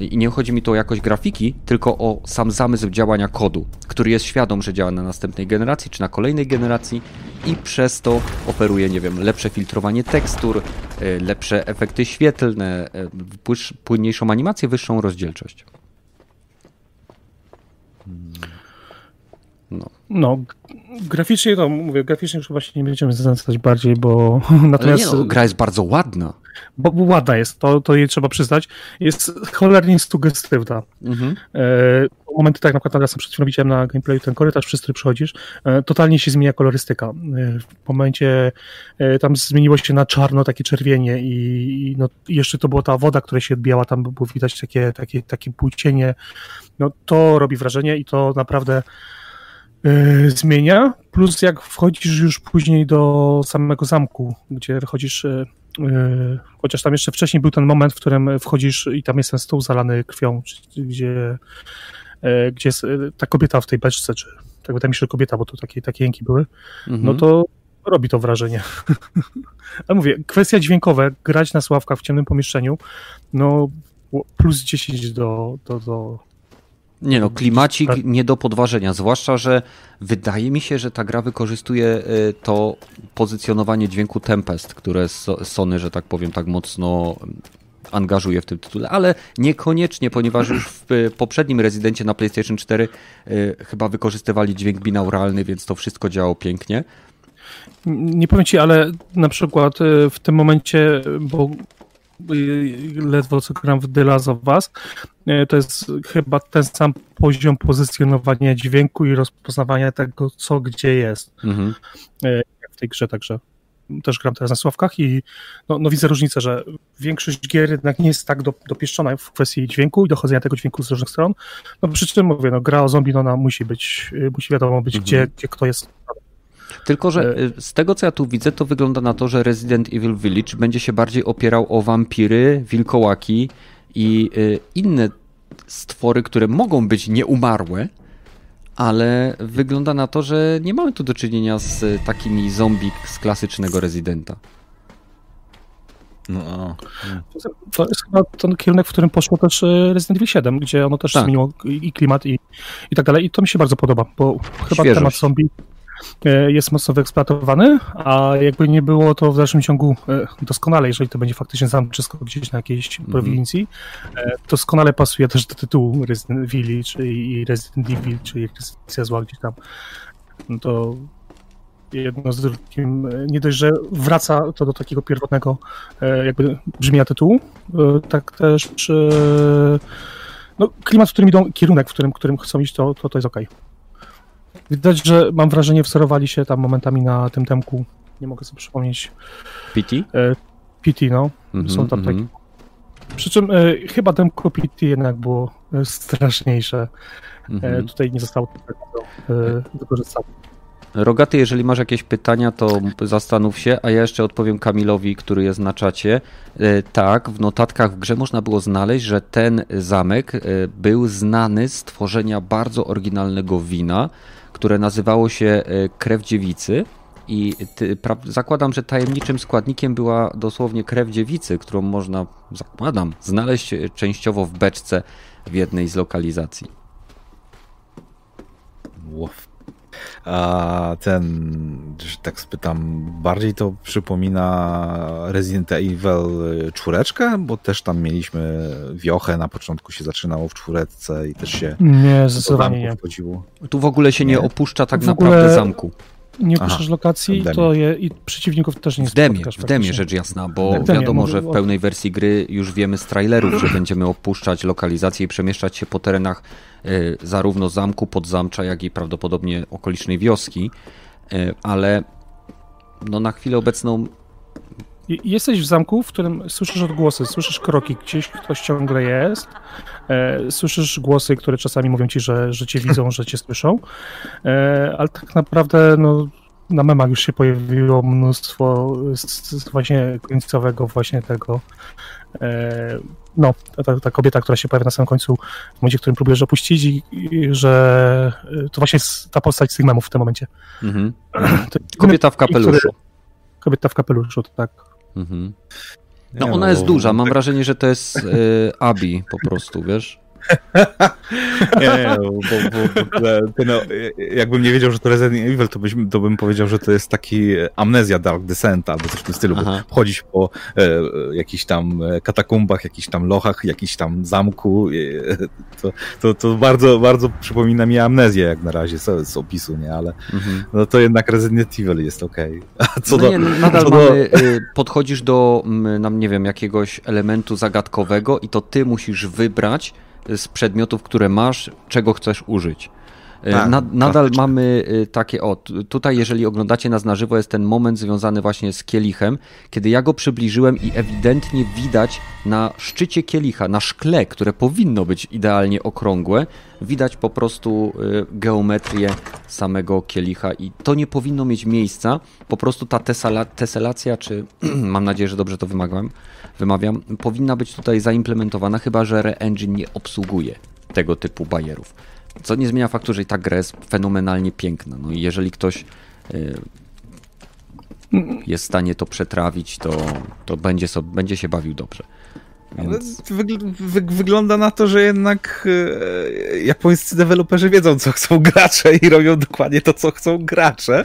i nie chodzi mi tu o jakość grafiki, tylko o sam zamysł działania kodu, który jest świadom, że działa na następnej generacji czy na kolejnej generacji i przez to oferuje, nie wiem, lepsze filtrowanie tekstur, e, lepsze efekty świetlne, e, płynniejszą animację, wyższą rozdzielczość. No. no, graficznie to mówię, graficznie już chyba się nie będziemy znęcać bardziej, bo natomiast... Ale nie, no, gra jest bardzo ładna. Bo ładna jest, to, to jej trzeba przyznać, jest cholernie sugestywna. Mhm. E, momenty, tak na przykład teraz przed chwilą widziałem na gameplayu ten korytarz, przez który przechodzisz, e, totalnie się zmienia kolorystyka. E, w momencie e, tam zmieniło się na czarno, takie czerwienie i, i no, jeszcze to była ta woda, która się odbijała, tam było widać takie, takie, takie płcienie. No to robi wrażenie i to naprawdę E, zmienia, plus jak wchodzisz już później do samego zamku, gdzie wychodzisz, e, chociaż tam jeszcze wcześniej był ten moment, w którym wchodzisz i tam jest ten stół zalany krwią, gdzie, gdzie jest ta kobieta w tej beczce, czy tak wydaje mi się, że kobieta, bo to takie, takie jęki były, mhm. no to robi to wrażenie. Ale mówię, kwestia dźwiękowe, grać na sławkach w ciemnym pomieszczeniu, no plus 10 do, do, do, nie no, klimacik tak. nie do podważenia, zwłaszcza, że wydaje mi się, że ta gra wykorzystuje y, to pozycjonowanie dźwięku Tempest, które Sony, że tak powiem, tak mocno angażuje w tym tytule, ale niekoniecznie, ponieważ już w y, poprzednim rezydencie na PlayStation 4 y, chyba wykorzystywali dźwięk binauralny, więc to wszystko działało pięknie. Nie powiem ci, ale na przykład w tym momencie, bo ledwo co gram w The Last of Us, e, to jest chyba ten sam poziom pozycjonowania dźwięku i rozpoznawania tego, co gdzie jest mhm. E, w tej grze, także też gram teraz na sławkach i no, no, widzę różnicę, że większość gier jednak nie jest tak do, dopieszczona w kwestii dźwięku i dochodzenia tego dźwięku z różnych stron. No przy czym mówię, no gra o zombie, no ona musi być, musi wiadomo być, mhm. gdzie, gdzie kto jest tylko, że e, y, z tego co ja tu widzę, to wygląda na to, że Resident Evil Village będzie się bardziej opierał o wampiry, wilkołaki i y, inne stwory, które mogą być nieumarłe, ale wygląda na to, że nie mamy tu do czynienia z takimi zombie z klasycznego Residenta. No. To jest chyba ten kierunek, w którym poszło też y, Resident Evil 7, gdzie ono też tak. zmieniło i klimat i, i tak dalej. I to mi się bardzo podoba, bo chyba Świeżość. temat zombie jest mocno wyeksploatowany, a jakby nie było to w dalszym ciągu e, doskonale, jeżeli to będzie faktycznie zamczysko gdzieś na jakiejś mm prowincji, e, doskonale pasuje też do tytułu Resident Evil, czyli Resident Evil, czyli Rezydencja Zła gdzieś tam. No to jedno z drugim, nie dość, że wraca to do takiego pierwotnego jakby brzmienia tytułu, tak też no, klimat, w którym idą, kierunek, w którym, którym chcą iść, to, to, to jest okej. Okay. Widać, że mam wrażenie, wzorowali się tam momentami na tym temku. Nie mogę sobie przypomnieć. PT? E, PT, no. Mm -hmm, Są tam mm -hmm. takie. Przy czym e, chyba temko PT jednak było e, straszniejsze. Mm -hmm. tutaj nie zostało tego e, wykorzystane. Rogaty, jeżeli masz jakieś pytania, to zastanów się, a ja jeszcze odpowiem Kamilowi, który jest na czacie. E, tak, w notatkach w grze można było znaleźć, że ten zamek był znany z tworzenia bardzo oryginalnego wina, które nazywało się e, Krew Dziewicy. I ty, pra, zakładam, że tajemniczym składnikiem była dosłownie krew dziewicy, którą można, zakładam, znaleźć e, częściowo w beczce w jednej z lokalizacji. Wow. A ten, że tak spytam, bardziej to przypomina Resident Evil czwóreczkę, bo też tam mieliśmy wiochę, na początku się zaczynało w czwóreczce i też się nie, zdecydowanie nie. wchodziło. Tu w ogóle się nie, nie opuszcza tak naprawdę zamku nie opuszczasz lokacji to je, i przeciwników też nie w demie, w demie rzecz jasna, bo demie, wiadomo, że w pełnej wersji gry już wiemy z trailerów, że będziemy opuszczać lokalizację i przemieszczać się po terenach y, zarówno zamku, podzamcza, jak i prawdopodobnie okolicznej wioski, y, ale no na chwilę obecną Jesteś w zamku, w którym słyszysz odgłosy, słyszysz kroki, gdzieś ktoś ciągle jest, e, słyszysz głosy, które czasami mówią ci, że, że cię widzą, że cię słyszą, e, ale tak naprawdę no, na memach już się pojawiło mnóstwo z, z właśnie końcowego właśnie tego e, no, ta, ta, kobieta, która się pojawia na samym końcu, w momencie, w którym próbujesz opuścić i, i że to właśnie jest ta postać z tych memów w tym momencie. Mhm. Kobieta w kapeluszu. Kobieta w kapeluszu, tak. Mhm. No ona jest duża, mam wrażenie, że to jest y, Abi po prostu, wiesz? nie, bo, bo, bo ten, jakbym nie wiedział, że to Resident Evil, to, byś, to bym powiedział, że to jest taki amnezja Dark Descent albo coś w tym stylu, Aha. bo chodzić po e, jakichś tam katakumbach, jakichś tam lochach, jakiś tam zamku, e, to, to, to bardzo, bardzo przypomina mi amnezję jak na razie z, z opisu, nie, ale mhm. no to jednak Resident Evil jest okej. Okay. Co no do, nie, nadal co mamy, do... Y, podchodzisz do, nam nie wiem, jakiegoś elementu zagadkowego i to ty musisz wybrać z przedmiotów, które masz, czego chcesz użyć. E, tak, Na, nadal mamy e, takie, o, tutaj jeżeli oglądacie nas na żywo, jest ten moment związany właśnie z kielichem, kiedy ja go przybliżyłem i ewidentnie widać na szczycie kielicha, na szkle, które powinno być idealnie okrągłe, widać po prostu e, geometrię samego kielicha i to nie powinno mieć miejsca, po prostu ta tesala, teselacja, czy mam nadzieję, że dobrze to wymagam, wymawiam, powinna być tutaj zaimplementowana, chyba że Re-Engine nie obsługuje tego typu bajerów. Co nie zmienia faktu, że i ta gra jest fenomenalnie piękna. No i jeżeli ktoś y, jest w stanie to przetrawić, to, to będzie, sobie, będzie się bawił dobrze. Więc... wygląda na to, że jednak e, japońscy deweloperzy wiedzą, co chcą gracze i robią dokładnie to, co chcą gracze.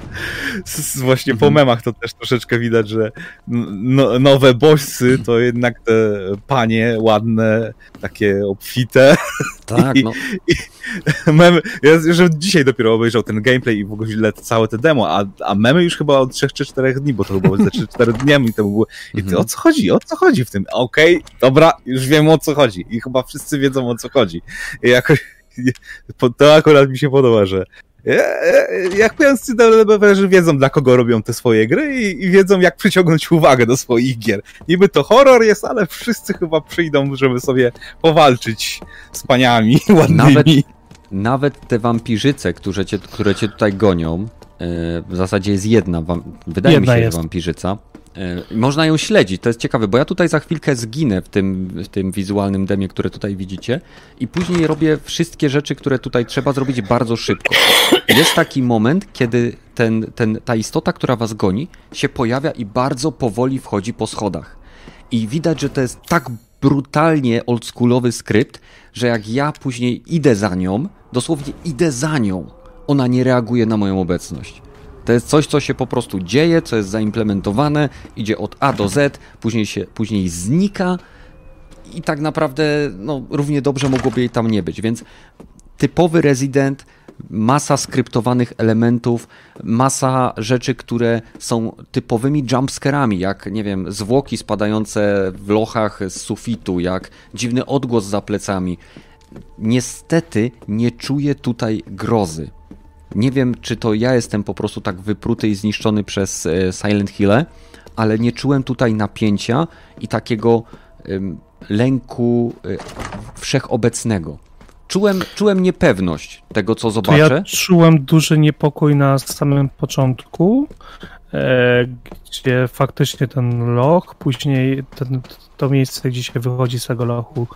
Z, właśnie mhm. po memach to też troszeczkę widać, że no, nowe bossy to jednak te panie ładne, takie obfite. Tak, I, no. I memy, ja że dzisiaj dopiero obejrzał ten gameplay i w ogóle całe te demo, a, a memy już chyba od 3 czy 4 dni, bo to chyba ze 3-4 dniami to było. I ty, mhm. o co chodzi? O co chodzi w tym? Okej, okay, dobra, już wiem o co chodzi. I chyba wszyscy wiedzą o co chodzi. I jakoś to akurat mi się podoba, że japońscy deweloperzy wiedzą, dla kogo robią te swoje gry i, i, wiedzą, jak przyciągnąć uwagę do swoich gier. Niby to horror jest, ale wszyscy chyba przyjdą, żeby sobie powalczyć z paniami ładnymi. Nawet, nawet te wampirzyce, które cię, które cię tutaj gonią, e, w zasadzie jest jedna, wydaje jedna mi się, jest. wampirzyca, E, można ją śledzić, to jest ciekawe, bo ja tutaj za chwilkę zginę w tym, w tym wizualnym demie, które tutaj widzicie i później robię wszystkie rzeczy, które tutaj trzeba zrobić bardzo szybko. Jest taki moment, kiedy ten, ten, ta istota, która was goni, się pojawia i bardzo powoli wchodzi po schodach. I widać, że to jest tak brutalnie oldschoolowy skrypt, że jak ja później idę za nią, dosłownie idę za nią, ona nie reaguje na moją obecność. To jest coś, co się po prostu dzieje, co jest zaimplementowane, idzie od A do Z, później, się, później znika i tak naprawdę no, równie dobrze mogłoby jej tam nie być. Więc typowy rezydent, masa skryptowanych elementów, masa rzeczy, które są typowymi jumpscarami, jak nie wiem, zwłoki spadające w lochach z sufitu, jak dziwny odgłos za plecami. Niestety nie czuję tutaj grozy. Nie wiem, czy to ja jestem po prostu tak wypruty i zniszczony przez e, Silent Hill, ale nie czułem tutaj napięcia i takiego lęku e, wszechobecnego. Czułem, czułem niepewność tego, co zobaczę. To ja czułem duży niepokój na samym początku, gdzie faktycznie ten loch, później ten, to miejsce, gdzie się wychodzi z tego lochu,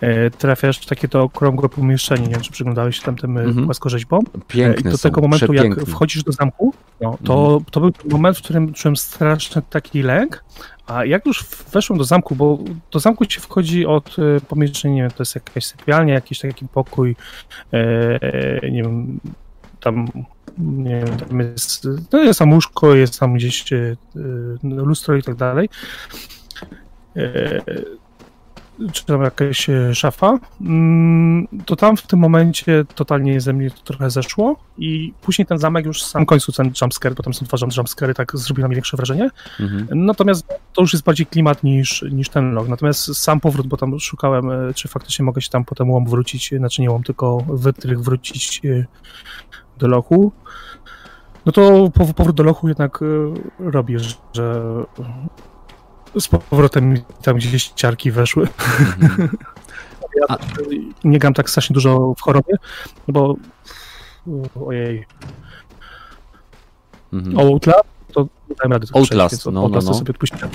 e, trafiasz w takie to okrągłe pomieszczenie. Nie wiem, czy przyglądałeś się tam tym -hmm. płaskorzeźbom. Piękne I do tego momentu, jak wchodzisz do zamku, no, to, -hmm. to był moment, w którym czułem straszny taki lęk, a jak już weszłem do zamku, bo do zamku się wchodzi od e, pomieszczenia, nie wiem, to jest jakaś sypialnia, jakiś taki pokój, e, nie wiem, tam nie wiem, tam jest, no jest tam łóżko, jest tam gdzieś e, lustro i tak dalej. E, czy tam jakaś e, szafa, mm, to tam w tym momencie totalnie ze mnie to trochę zeszło i później ten zamek już w samym końcu ten jumpscare, bo tam są dwa jumpscary, tak zrobił na mnie większe wrażenie. Mhm. Natomiast to już jest bardziej klimat niż, niż ten log. Natomiast sam powrót, bo tam szukałem, czy faktycznie mogę się tam potem łom wrócić, znaczy nie łom, tylko wytrych wrócić do lochu, no to powrót do lochu jednak robi, że z powrotem tam gdzieś ciarki weszły. Mhm. Ja nie gram tak strasznie dużo w chorobie, bo ojej. Mhm. Outlast, to dałem radę. Outlast, no, no, Outlast no, no. sobie odpuściłem.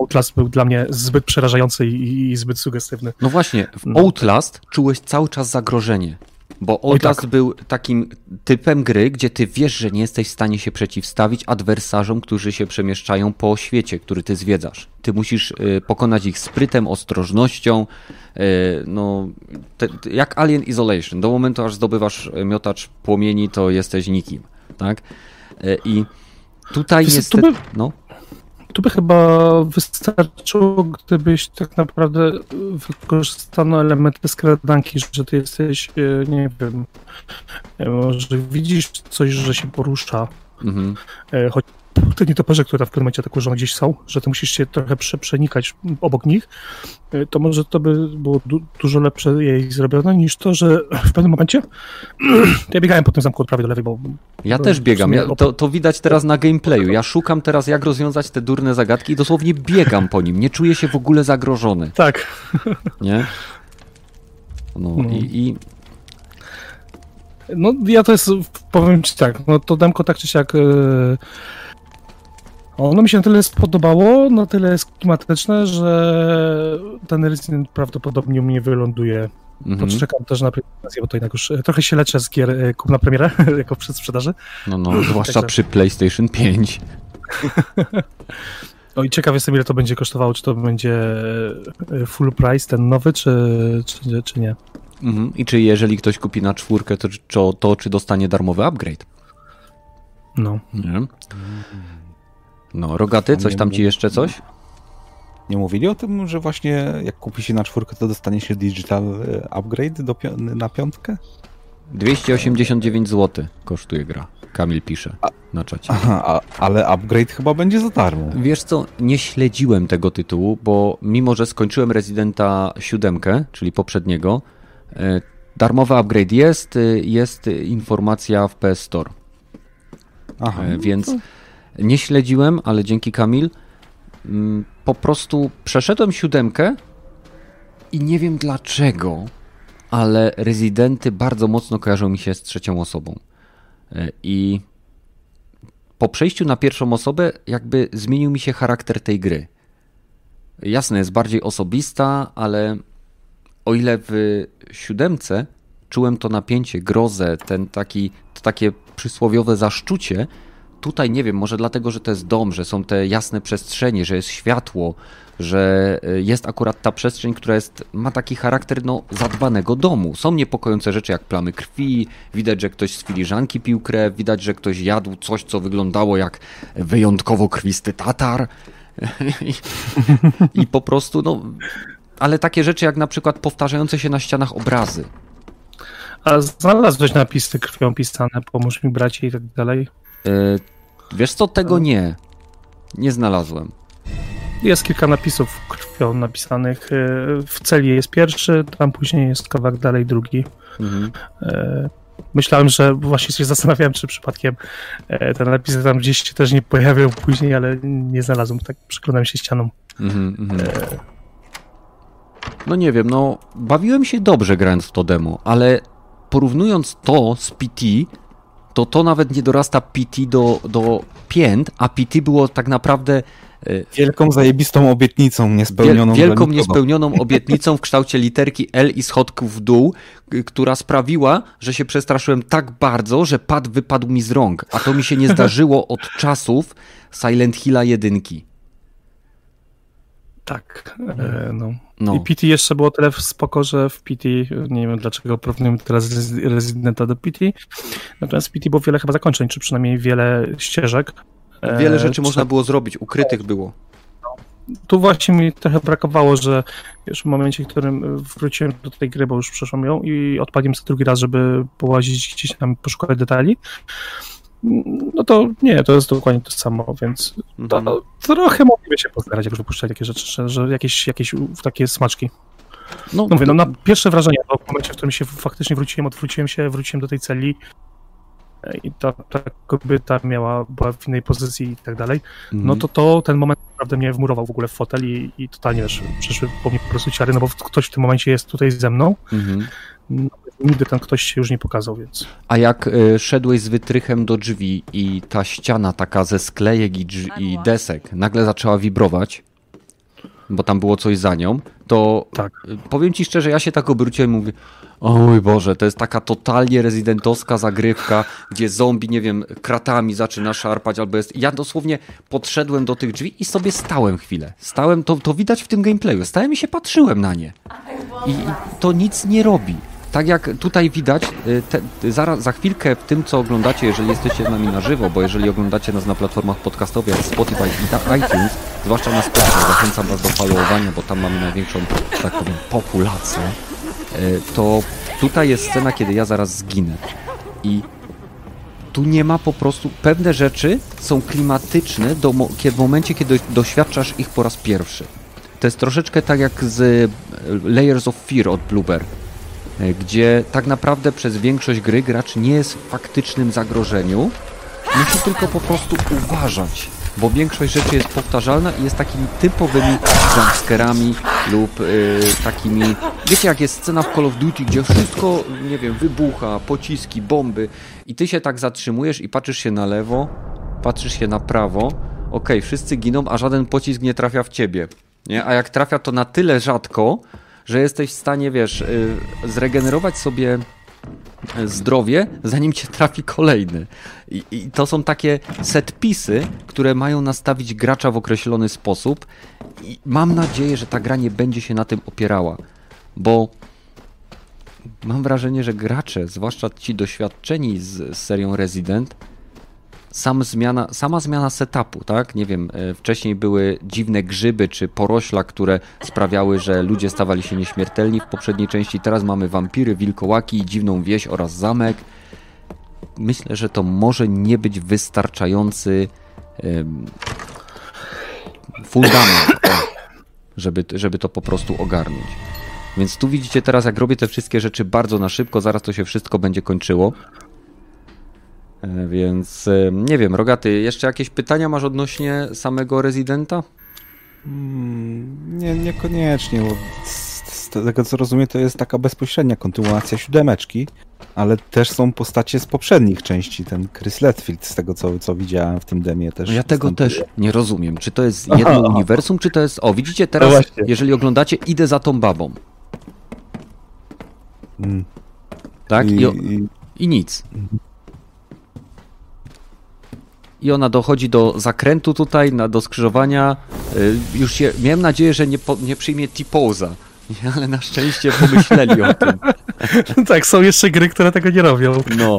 Outlast był dla mnie zbyt przerażający i, i zbyt sugestywny. No właśnie, w no. Outlast czułeś cały czas zagrożenie. Bo Outlast tak. był takim typem gry, gdzie ty wiesz, że nie jesteś w stanie się przeciwstawić adwersarzom, którzy się przemieszczają po świecie, który ty zwiedzasz. Ty musisz y, pokonać ich sprytem, ostrożnością, y, no, te, jak Alien Isolation. Do momentu, aż zdobywasz miotacz płomieni, to jesteś nikim, tak? Y, I tutaj niestety... By... No. Tu by chyba wystarczyło, gdybyś tak naprawdę wykorzystano elementy skradanki, że ty jesteś, e, nie wiem, e, może widzisz coś, że się porusza, mhm. E, choć te nietoperze, które w pewnym momencie atakują, gdzieś są, że ty musisz się trochę prze, przenikać obok nich, y, to może to by było du dużo lepsze jej zrobione niż to, że w pewnym momencie ja biegałem po tym zamku od prawej do lewej, bo... Ja też biegam, ja, to, to widać teraz na gameplayu. Ja szukam teraz jak rozwiązać te durne zagadki i dosłownie biegam po nim, nie czuję się w ogóle zagrożony. Tak. Nie? No, no. i... i... No ja to jest, powiem ci tak, no to demko tak czy siak... Yy ono mi się na tyle spodobało, na tyle jest klimatyczne, że ten Resident prawdopodobnie u mnie wyląduje. Mhm. Poczekam też na prezentację, bo to jednak już e, trochę się leczę z gier e, kup na premierę, jako przed sprzedaży. No, no, zwłaszcza przy PlayStation 5. No i ciekaw jestem, ile to będzie kosztowało, czy to będzie e, full price, ten nowy, czy, czy, czy nie. Mhm. I czy jeżeli ktoś kupi na czwórkę, to, to, to czy dostanie darmowy upgrade? No. Nie? No, rogaty, coś tam ci jeszcze coś? Nie mówili o tym, że właśnie jak kupi się na czwórkę, to dostanie się digital e, upgrade do, na piątkę? 289 zł kosztuje gra. Kamil pisze na czacie. Aha, a, ale upgrade chyba będzie za darmo. Wiesz co, nie śledziłem tego tytułu, bo mimo, że skończyłem Residenta 7, czyli poprzedniego, e, darmowy upgrade jest, e, jest informacja w PS Store. Aha, więc... No to nie śledziłem, ale dzięki Kamil mm, po prostu przeszedłem siódemkę i nie wiem dlaczego, ale rezydenty bardzo mocno kojarzą mi się z trzecią osobą. E, I po przejściu na pierwszą osobę, jakby zmienił mi się charakter tej gry. Jasne, jest bardziej osobista, ale o ile w siódemce czułem to napięcie, grozę, ten taki, to takie przysłowiowe zaszczucie, Tutaj nie wiem, może dlatego, że to jest dom, że są te jasne przestrzenie, że jest światło, że e, jest akurat ta przestrzeń, która jest, ma taki charakter no, zadbanego domu. Są niepokojące rzeczy jak plamy krwi, widać, że ktoś z filiżanki pił krew, widać, że ktoś jadł coś, co wyglądało jak wyjątkowo krwisty tatar. I, po prostu, no, ale takie rzeczy jak na przykład powtarzające się na ścianach obrazy. A znalazłeś napisy krwią pisane, pomóż mi bracie i tak dalej? E, wiesz co, tego nie. Nie znalazłem. Jest kilka napisów krwią napisanych. E, w celi jest pierwszy, tam później jest kawałek dalej drugi. Mhm. E, myślałem, że właśnie się zastanawiałem, czy przypadkiem te napisy tam gdzieś się też nie pojawią później, ale nie znalazłem. Tak przyglądałem się ścianą. Mhm, mhm. No nie wiem, no bawiłem się dobrze grając w to demo, ale porównując to z PT, to to nawet nie dorasta PT do, do pięt, a PT było tak naprawdę e, Wielką zajebistą obietnicą niespełnioną. Wielką niespełnioną obietnicą w kształcie literki L i schodków w dół, która sprawiła, że się przestraszyłem tak bardzo, że pad wypadł mi z rąk. A to mi się nie zdarzyło od czasów Silent Hilla jedynki. Tak, e, no. no. I PT jeszcze było tyle spoko, że w PT, nie wiem dlaczego porównujemy teraz Residenta do PT, natomiast w PT było wiele chyba zakończeń, czy przynajmniej wiele ścieżek. Wiele e, rzeczy czy... można było zrobić, ukrytych było. Tu właśnie mi trochę brakowało, że już w momencie, w którym wróciłem do tej gry, bo już przeszłam ją i odpaliłem sobie drugi raz, żeby połazić gdzieś tam, poszukać detali, no to nie, to jest dokładnie to samo, więc to, mhm. trochę mogliby się postarać, jak już wypuszczać takie rzeczy, że, że jakieś, jakieś takie smaczki. No, no mówię, no na pierwsze wrażenie, bo w momencie, w którym się faktycznie wróciłem, odwróciłem się, wróciłem do tej celi i ta, ta kobieta miała, była w innej pozycji i tak dalej, no mhm. to to ten moment naprawdę mnie wmurował w ogóle w fotel i, i totalnie wiesz, przeszły po mnie po prostu ciary, no bo ktoś w tym momencie jest tutaj ze mną, mhm. no, nigdy tam ktoś się już nie pokazał, więc... A jak y, szedłeś z wytrychem do drzwi i ta ściana taka ze sklejek i, i desek nagle zaczęła wibrować, bo tam było coś za nią, to Tak. powiem ci szczerze, ja się tak obróciłem i mówię, o mój Boże, to jest taka totalnie rezydentowska zagrywka, gdzie zombie, nie wiem, kratami zaczyna szarpać, albo jest... Ja dosłownie podszedłem do tych drzwi i sobie stałem chwilę. Stałem, to, to widać w tym gameplayu, stałem i się patrzyłem na nie. I to nic nie robi. Tak jak tutaj widać, y, te, zaraz, za chwilkę w tym, co oglądacie, jeżeli jesteście z nami na żywo, bo jeżeli oglądacie nas na platformach podcastowych jak Spotify i iTunes, zwłaszcza na Spotify, zachęcam Was do followowania, bo tam mamy największą, tak powiem, populację, y, to tutaj jest scena, kiedy ja zaraz zginę. I tu nie ma po prostu, pewne rzeczy są klimatyczne do, w momencie, kiedy doświadczasz ich po raz pierwszy. To jest troszeczkę tak jak z y, Layers of Fear od Blueber, y, gdzie tak naprawdę przez większość gry gracz nie jest w faktycznym zagrożeniu, musi tylko po prostu uważać, bo większość rzeczy jest powtarzalna i jest takimi typowymi jumpscarami lub y, takimi, wiecie jak jest scena w Call of Duty, gdzie wszystko, nie wiem, wybucha, pociski, bomby i ty się tak zatrzymujesz i patrzysz się na lewo, patrzysz się na prawo, okej, wszyscy giną, a żaden pocisk nie trafia w ciebie, nie? A jak trafia to na tyle rzadko, że jesteś w stanie, wiesz, y, zregenerować sobie zdrowie, zanim cię trafi kolejny. I, I to są takie setpisy, które mają nastawić gracza w określony sposób i mam nadzieję, że ta gra nie będzie się na tym opierała, bo mam wrażenie, że gracze, zwłaszcza ci doświadczeni z, z serią Resident, sam zmiana, sama zmiana setupu, tak? Nie wiem, e, wcześniej były dziwne grzyby czy porośla, które sprawiały, że ludzie stawali się nieśmiertelni w poprzedniej części. Teraz mamy wampiry, wilkołaki, dziwną wieś oraz zamek. Myślę, że to może nie być wystarczający em, fundament, żeby, żeby to po prostu ogarnąć. Więc tu widzicie teraz, jak robię te wszystkie rzeczy bardzo na szybko, zaraz to się wszystko będzie kończyło. E, Więc e, nie wiem, Rogaty, jeszcze jakieś pytania masz odnośnie samego rezydenta? Mm, Nie, niekoniecznie, bo z, z tego co rozumiem, to jest taka bezpośrednia kontynuacja siódemeczki, ale też są postacie z poprzednich części. Ten Chris Redfield, z tego co, co widziałem w tym demie też. No ja tego też nie rozumiem. Czy to jest jedno Aha. uniwersum, czy to jest. O, widzicie No teraz, właśnie. jeżeli oglądacie, idę za tą babą. Mm. Tak? I, I, i, i nic. I ona dochodzi do zakrętu tutaj, na, do skrzyżowania. Y, Już się, miałem nadzieję, że nie, po, nie przyjmie T-poza, ale na szczęście pomyśleli o tym. tak, są jeszcze gry, które tego nie robią. No.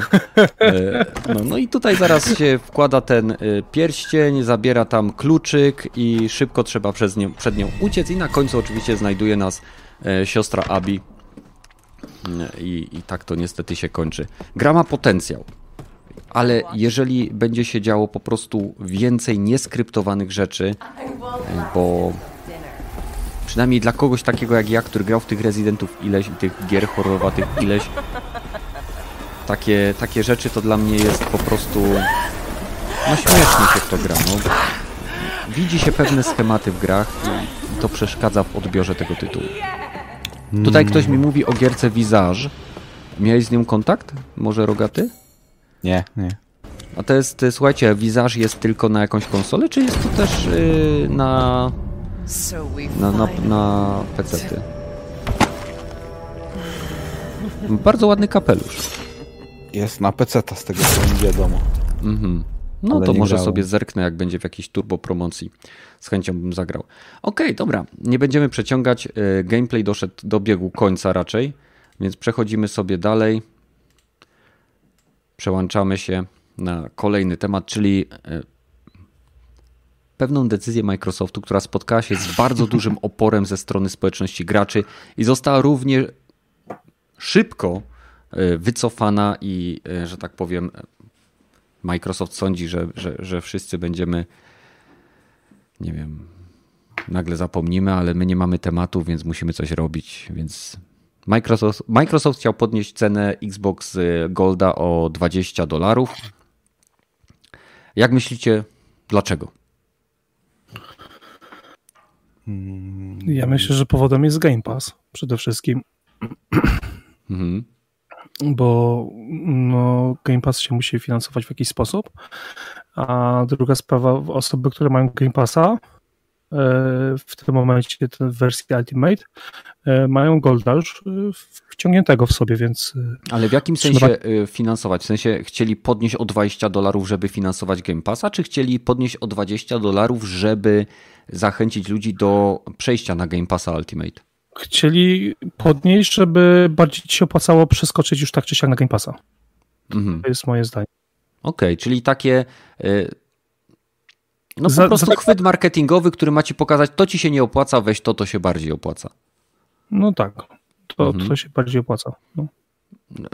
E, no, no i tutaj zaraz się wkłada ten e, pierścień, zabiera tam kluczyk i szybko trzeba przez nią, przed nią uciec i na końcu oczywiście znajduje nas e, siostra Abi. E, I, I tak to niestety się kończy. Gra ma potencjał, ale jeżeli będzie się działo po prostu więcej nieskryptowanych rzeczy, bo przynajmniej dla kogoś takiego jak ja, który grał w tych rezydentów ileś i tych gier horrorowatych ileś, takie, takie rzeczy to dla mnie jest po prostu no śmiesznie się w to gra. No. Widzi się pewne schematy w grach i to przeszkadza w odbiorze tego tytułu. Tutaj ktoś mi mówi o gierce Visage. Miałeś z nią kontakt? Może Rogaty? Nie, nie. A to jest, y, słuchajcie, Visage jest tylko na jakąś konsolę, czy jest to też yy, na, So we na, na, na PC-ty? Bardzo ładny kapelusz. Jest na PC z tego co mi wiadomo. Mhm. No Ale to może grałem. sobie zerknę, jak będzie w jakiejś turbo promocji. Z chęcią bym zagrał. Okej, dobra. Nie będziemy przeciągać. E, Gameplay doszedł do biegu końca raczej, więc przechodzimy sobie dalej. Przełączamy się na kolejny temat, czyli e, pewną decyzję Microsoftu, która spotkała się z bardzo dużym oporem ze strony społeczności graczy i została równie szybko e, wycofana i, e, że tak powiem, Microsoft sądzi, że, że, że wszyscy będziemy, nie wiem, nagle zapomnimy, ale my nie mamy tematu, więc musimy coś robić, więc Microsoft, Microsoft chciał podnieść cenę Xbox y, Golda o 20 dolarów. Jak myślicie, dlaczego? Ja myślę, że powodem jest Game Pass przede wszystkim, Mhm. bo no, Game Pass się musi finansować w jakiś sposób. A druga sprawa, osoby, które mają Game Passa, w tym momencie w wersji Ultimate, mają Golda już wciągniętego w sobie, więc... Ale w jakim sensie finansować? W sensie chcieli podnieść o 20 dolarów, żeby finansować Game Passa, czy chcieli podnieść o 20 dolarów, żeby zachęcić ludzi do przejścia na Game Passa Ultimate? Chcieli podnieść, żeby bardziej ci się opłacało przeskoczyć już tak czy siak na Game Passa. Mhm. To jest moje zdanie. Okej, okay, czyli takie no po za, prostu za... chwyt marketingowy, który ma ci pokazać, to ci się nie opłaca, weź to, to się bardziej opłaca. No tak, to, mhm. to się bardziej opłaca. No.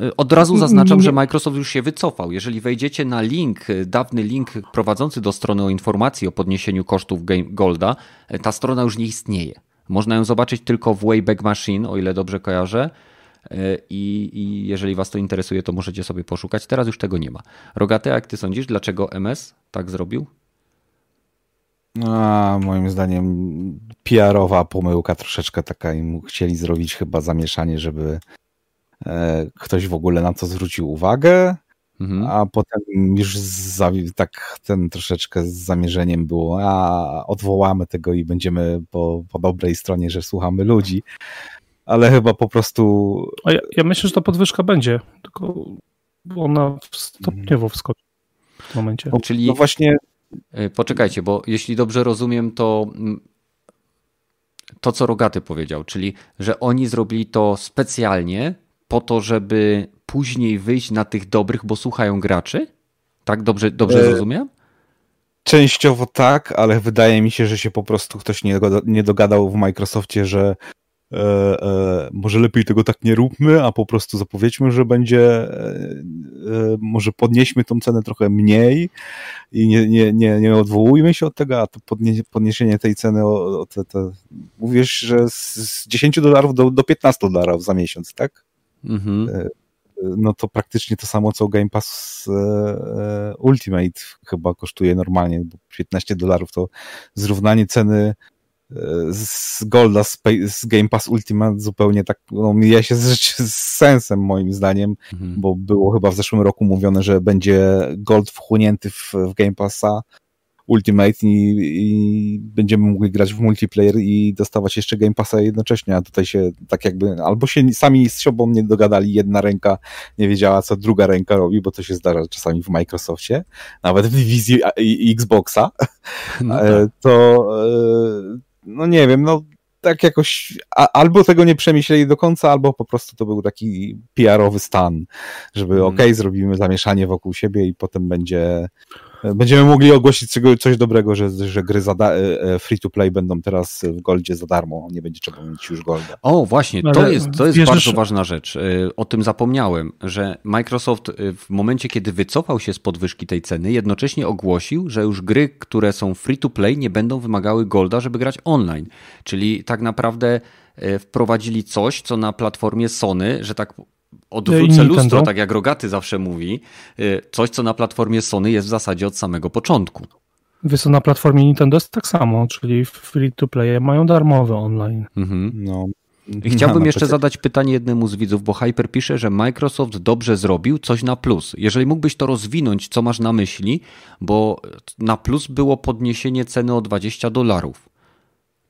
Y, od razu zaznaczam, że Microsoft już się wycofał. Jeżeli wejdziecie na link, y, dawny link prowadzący do strony o informacji o podniesieniu kosztów Golda, ta strona już nie istnieje. Można ją zobaczyć tylko w Wayback Machine, o ile dobrze kojarzę. I, I, jeżeli Was to interesuje, to możecie sobie poszukać. Teraz już tego nie ma. Rogaty, jak Ty sądzisz, dlaczego MS tak zrobił? A, moim zdaniem PR-owa pomyłka troszeczkę taka im chcieli zrobić chyba zamieszanie, żeby e, ktoś w ogóle na to zwrócił uwagę, mhm. a potem już za, tak ten troszeczkę z zamierzeniem było, a odwołamy tego i będziemy po, po dobrej stronie, że słuchamy ludzi, ale chyba po prostu... Ja, ja, myślę, że ta podwyżka będzie, tylko ona stopniowo wskoczy w tym momencie. Czyli... No właśnie poczekajcie, bo jeśli dobrze rozumiem, to mm, to, co Rogaty powiedział, czyli że oni zrobili to specjalnie po to, żeby później wyjść na tych dobrych, bo słuchają graczy? Tak? Dobrze, dobrze e, zrozumiałem? Częściowo tak, ale wydaje mi się, że się po prostu ktoś nie dogadał w Microsoftie, że e, e, może lepiej tego tak nie róbmy, a po prostu zapowiedźmy, że będzie, e, e może podnieśmy tą cenę trochę mniej i nie, nie, nie, nie odwołujmy się od tego, a to podnie, podniesienie tej ceny o, o te, te, mówisz, że z, z 10 dolarów do, do 15 dolarów za miesiąc, tak? Mhm. E, no to praktycznie to samo, co Game Pass Ultimate chyba kosztuje normalnie, bo 15 dolarów to zrównanie ceny z Golda z, z Game Pass Ultimate zupełnie tak no, mija się z, z sensem moim zdaniem, mhm. bo było chyba w zeszłym roku mówione, że będzie Gold wchłonięty w, w Game Passa Ultimate i, i, będziemy mogli grać w multiplayer i dostawać jeszcze Game Passa jednocześnie, a tutaj się tak jakby albo się sami z sobą nie dogadali, jedna ręka nie wiedziała, co druga ręka robi, bo to się zdarza czasami w Microsoftie, nawet w dywizji Xboxa, no e, tak. to e, no nie wiem, no tak jakoś a, albo tego nie przemyśleli do końca, albo po prostu to był taki PR-owy stan, żeby mm. okej, okay, zrobimy zamieszanie wokół siebie i potem będzie Będziemy mogli ogłosić coś dobrego, że, że gry e, e, free to play będą teraz w Goldzie za darmo. Nie będzie trzeba mieć już Golda. O, właśnie, to jest, to jest bardzo ważna rzecz. E, o tym zapomniałem, że Microsoft w momencie, kiedy wycofał się z podwyżki tej ceny, jednocześnie ogłosił, że już gry, które są free to play, nie będą wymagały Golda, żeby grać online. Czyli tak naprawdę wprowadzili coś, co na platformie Sony, że tak odwrócę lustro, tak jak Rogaty zawsze mówi, y, coś, co na platformie Sony jest w zasadzie od samego początku. Wiesz na platformie Nintendo jest tak samo, czyli free to play mają darmowe online. Mhm. No. I chciałbym jeszcze zadać pytanie jednemu z widzów, bo Hyper pisze, że Microsoft dobrze zrobił coś na plus. Jeżeli mógłbyś to rozwinąć, co masz na myśli, bo na plus było podniesienie ceny o 20 dolarów.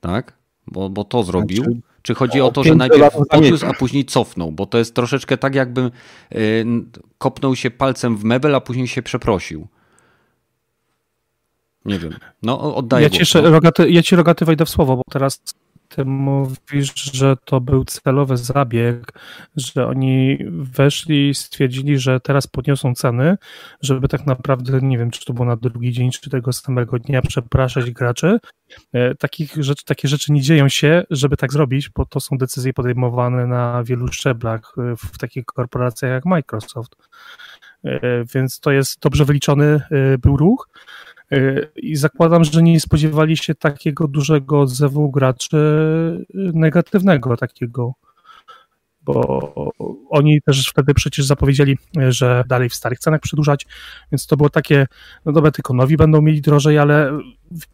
Tak? Bo, bo to zrobił. Znaczy, czy chodzi o to, że najpierw podniósł, a później cofnął? Bo to jest troszeczkę tak, jakby y, kopnął się palcem w mebel, a później się przeprosił. Nie wiem. No, oddaję. Ja ci, jeszcze, rogaty, ja ci rogaty wejdę w słowo, bo teraz ty mówisz, że to był celowy zabieg, że oni weszli i stwierdzili, że teraz podniosą ceny, żeby tak naprawdę, nie wiem, czy to było na drugi dzień, czy tego samego dnia przepraszać graczy. E, takich rzeczy, takie rzeczy nie dzieją się, żeby tak zrobić, bo to są decyzje podejmowane na wielu szczeblach e, w takich korporacjach jak Microsoft. E, więc to jest dobrze wyliczony był ruch. I zakładam, że nie spodziewali się takiego dużego odzewu graczy negatywnego, takiego bo oni też wtedy przecież zapowiedzieli, że dalej w starych cenach przedłużać, więc to było takie, no dobra, tylko nowi będą mieli drożej, ale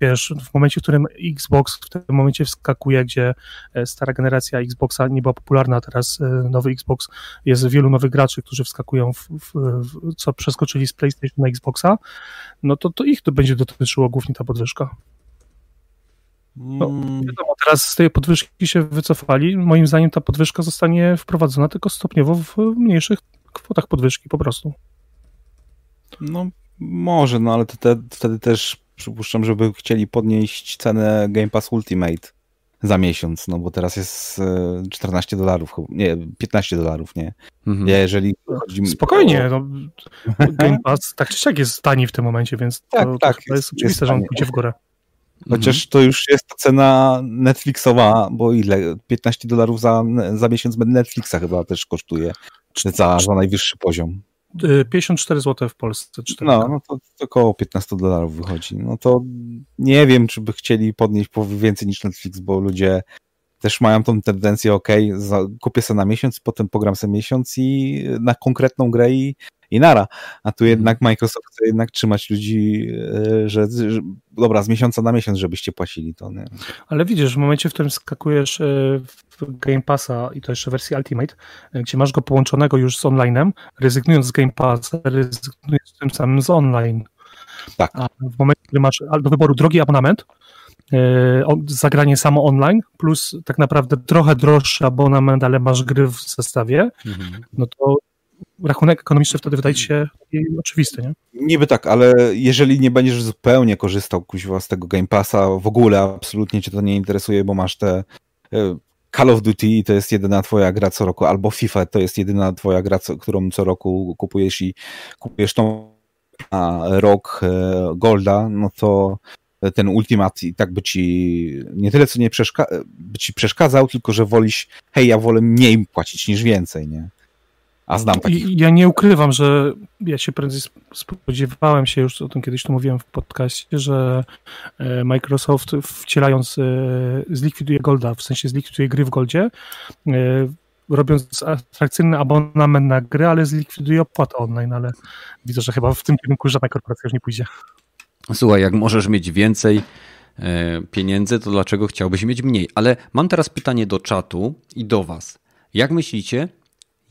wiesz, w momencie, w którym Xbox w tym momencie wskakuje, gdzie e, stara generacja Xboxa nie była popularna, teraz e, nowy Xbox, jest wielu nowych graczy, którzy wskakują, w, w, w, co przeskoczyli z PlayStation na Xboxa, no to, to ich to będzie dotyczyło głównie ta podwyżka. No, wiadomo, teraz z tej podwyżki się wycofali. Moim zdaniem ta podwyżka zostanie wprowadzona tylko stopniowo w mniejszych kwotach podwyżki po prostu. No może, no ale to te, wtedy też przypuszczam, żeby chcieli podnieść cenę Game Pass Ultimate za miesiąc, no bo teraz jest 14 e, dolarów, nie, 15 dolarów, nie? Mhm. Ja jeżeli chodzi Spokojnie, o... no, Game Pass tak czy siak jest tani w tym momencie, więc tak, to, tak, to jest, jest oczywiste, jest że on pójdzie w górę. Chociaż mhm. to już jest cena Netflixowa, bo ile? 15 dolarów za, za miesiąc Netflixa chyba też kosztuje za, za najwyższy poziom. 54 zł w Polsce. 4. No, no to, to około 15 dolarów wychodzi. No to nie wiem, czy by chcieli podnieść więcej niż Netflix, bo ludzie też mają tą tendencję, ok, kupię sobie na miesiąc, potem pogram sobie miesiąc i na konkretną grę i i nara. A tu jednak mhm. Microsoft chce jednak trzymać ludzi, e, że, że dobra, z miesiąca na miesiąc, żebyście płacili to. Nie? Ale widzisz, w momencie, w którym skakujesz e, w Game Passa i to jeszcze wersji Ultimate, e, gdzie masz go połączonego już z online'em, rezygnując z Game Passa, rezygnujesz tym samym z online. Tak. A w momencie, kiedy masz do wyboru drogi abonament, zagranie samo online, plus tak naprawdę trochę droższy abonament, ale masz gry w zestawie, mhm. no to rachunek ekonomiczny wtedy wydaje się oczywisty, nie? Niby tak, ale jeżeli nie będziesz zupełnie korzystał kuźwa z tego Game Passa, w ogóle absolutnie cię to nie interesuje, bo masz te e, Call of Duty i to jest jedyna twoja gra co roku, albo FIFA to jest jedyna twoja gra, którą co roku kupujesz i kupujesz tą na rok e, Golda, no to ten Ultimate i tak by ci nie tyle co nie przeszka by ci przeszkadzał, tylko że wolisz, hej, ja wolę mniej płacić niż więcej, nie? A znam takich. Ja nie ukrywam, że ja się prędzej spodziewałem się, już o tym kiedyś tu mówiłem w podcaście, że e, Microsoft wcielając e, zlikwiduje Golda, w sensie zlikwiduje gry w Goldzie, e, robiąc atrakcyjny abonament na gry, ale zlikwiduje opłatę online, ale widzę, że chyba w tym kierunku żadna korporacja już nie pójdzie. Słuchaj, jak możesz mieć więcej pieniędzy, to dlaczego chciałbyś mieć mniej? Ale mam teraz pytanie do czatu i do was. Jak myślicie,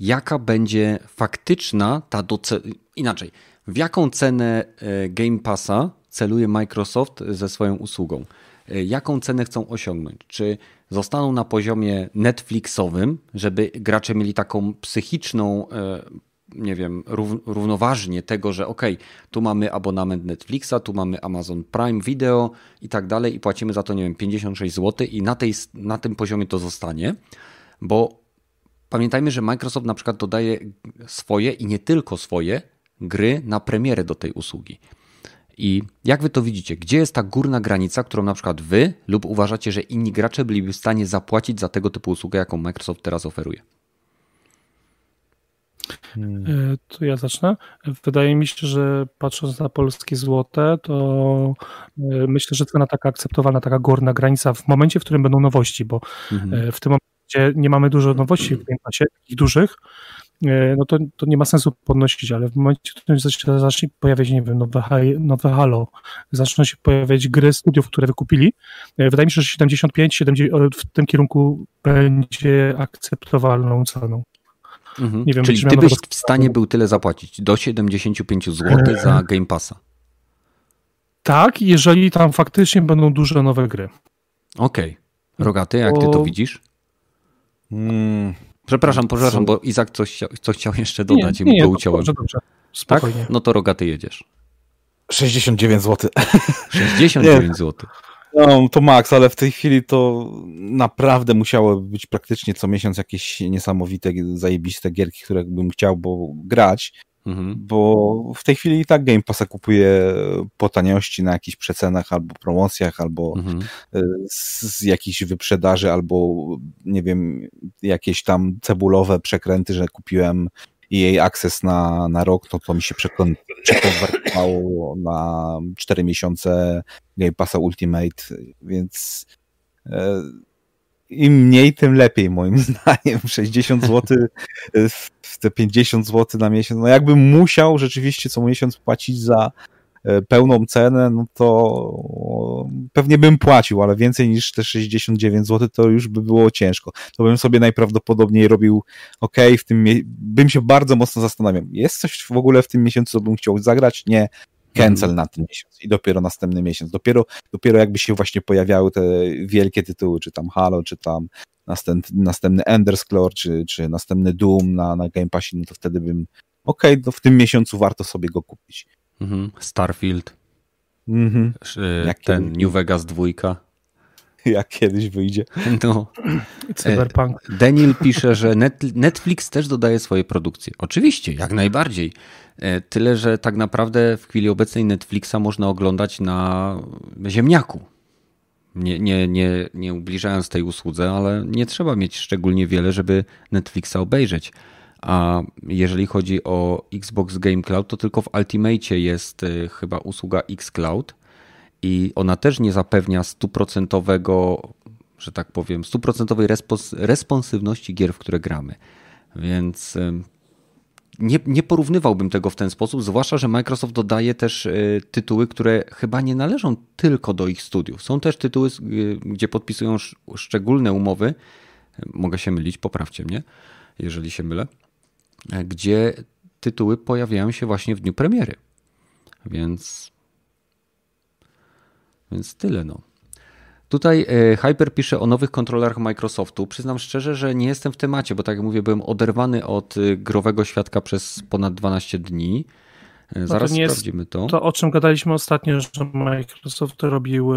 jaka będzie faktyczna ta doce... inaczej, w jaką cenę e, Game Passa celuje Microsoft ze swoją usługą? E, jaką cenę chcą osiągnąć? Czy zostaną na poziomie Netflixowym, żeby gracze mieli taką psychiczną, e, nie wiem, równoważnie tego, że ok, tu mamy abonament Netflixa, tu mamy Amazon Prime Video i tak dalej i płacimy za to, nie wiem, 56 zł i na, tej, na tym poziomie to zostanie, bo Pamiętajmy, że Microsoft na przykład dodaje swoje i nie tylko swoje gry na premierę do tej usługi. I jak wy to widzicie? Gdzie jest ta górna granica, którą na przykład wy lub uważacie, że inni gracze byliby w stanie zapłacić za tego typu usługę, jaką Microsoft teraz oferuje? Hmm. E, to ja zacznę. Wydaje mi się, że patrząc na polskie złote, to e, myślę, że cena taka akceptowalna, taka górna granica w momencie, w którym będą nowości, bo mhm. E, w tym momencie gdzie nie mamy dużo nowości w Game Passie, takich dużych, e, no to, to nie ma sensu podnosić, ale w momencie, w którym zacznie pojawiać, nie wiem, nowe, nowe Halo, zaczną się pojawiać gry studiów, które wykupili, e, wydaje mi się, że 75, 70 w tym kierunku będzie akceptowalną ceną. Mhm. Nie wiem, Czyli ty byś w stanie był tyle zapłacić, do 75 zł za e, Game Passa. Tak, jeżeli tam faktycznie będą duże nowe gry. Okej. Okay. Rogaty, jak ty to widzisz? Hmm. Przepraszam, przepraszam, bo Izak coś, coś chciał jeszcze dodać nie, i mu go uciąłem. Dobrze, dobrze. Spokojnie. Tak? No to rogaty jedziesz. 69 zł. 69 zł. No, to maks, ale w tej chwili to naprawdę musiało być praktycznie co miesiąc jakieś niesamowite, zajebiste gierki, które bym chciał bo grać. Mhm. Bo w tej chwili i tak Game Passa kupuje po taniości na jakichś przecenach albo promocjach, albo mhm. E, z, z jakichś wyprzedaży, albo nie wiem, jakieś tam cebulowe przekręty, że kupiłem jej Access na, na rok, no to mi się przekonwertowało na 4 miesiące Game Passa Ultimate, więc e, im mniej, tym lepiej moim zdaniem. 60 zł, te 50 zł na miesiąc. No jakbym musiał rzeczywiście co miesiąc płacić za e, pełną cenę, no to pewnie bym płacił, ale więcej niż te 69 zł to już by było ciężko. To bym sobie najprawdopodobniej robił, ok, w tym bym się bardzo mocno zastanawiał, jest coś w ogóle w tym miesiącu, co bym chciał zagrać? Nie. Cancel mm. na ten miesiąc i dopiero następny miesiąc. Dopiero, dopiero jakby się właśnie pojawiały te wielkie tytuły, czy tam Halo, czy tam następny, następny Ender's czy, czy następny Doom na, na Game Passie, no to wtedy bym okej, okay, to w tym miesiącu warto sobie go kupić. Mhm. Starfield. Mhm. Ten New Vegas dwójka. Jak kiedyś wyjdzie. No. Cyberpunk. E, Daniel pisze, że Netflix też dodaje swoje produkcje. Oczywiście, jak najbardziej. E, tyle, że tak naprawdę w chwili obecnej Netflixa można oglądać na ziemniaku. Nie, nie, nie, nie ubliżając tej usłudze, ale nie trzeba mieć szczególnie wiele, żeby Netflixa obejrzeć. A jeżeli chodzi o Xbox Game Cloud, to tylko w Ultimate jest e, chyba usługa xCloud i ona też nie zapewnia stuprocentowego, że tak powiem, stuprocentowej respons responsywności gier, w które gramy. Więc nie, nie porównywałbym tego w ten sposób, zwłaszcza, że Microsoft dodaje też e, tytuły, które chyba nie należą tylko do ich studiów. Są też tytuły, gdzie podpisują szczególne umowy. Mogę się mylić, poprawcie mnie, jeżeli się mylę gdzie tytuły pojawiają się właśnie w dniu premiery. Więc, więc tyle no. Tutaj e, Hyper pisze o nowych kontrolerach Microsoftu. Przyznam szczerze, że nie jestem w temacie, bo tak jak mówię, byłem oderwany od e, growego świadka przez ponad 12 dni. E, no zaraz no to sprawdzimy to. To, o czym gadaliśmy ostatnio, że Microsoft robił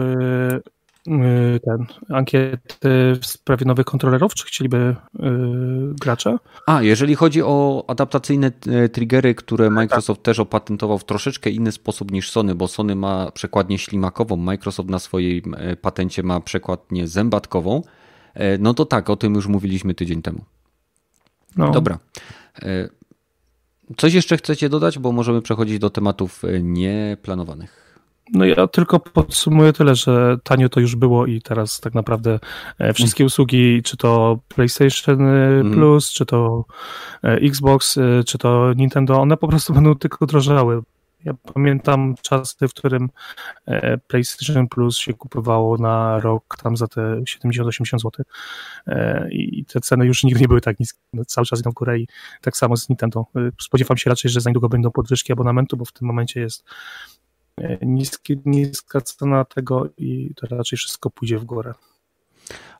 ten, ankiety w sprawie nowych kontrolerów, czy chcieliby yy, gracze? A, jeżeli chodzi o adaptacyjne y, triggery, które Microsoft tak. też opatentował w troszeczkę inny sposób niż Sony, bo Sony ma przekładnię ślimakową, Microsoft na swojej y, patencie ma przekładnię zębatkową, no to tak, o tym już mówiliśmy tydzień temu. No. Dobra. Coś jeszcze chcecie dodać, bo możemy przechodzić do tematów nieplanowanych. No ja tylko podsumuję tyle, że tanio to już było i teraz tak naprawdę e, wszystkie mm. usługi, czy to PlayStation mm. Plus, czy to e, Xbox, e, czy to Nintendo, one po prostu będą tylko drożały. Ja pamiętam czasy, w którym PlayStation Plus się kupowało na rok tam za te 70-80 zł i te ceny już nigdy nie były tak niskie. No, cały czas idą w górę i tak samo z Nintendo. Spodziewam się raczej, że za niedługo będą podwyżki abonamentu, bo w tym momencie jest niski, niska cena tego i to raczej wszystko pójdzie w górę.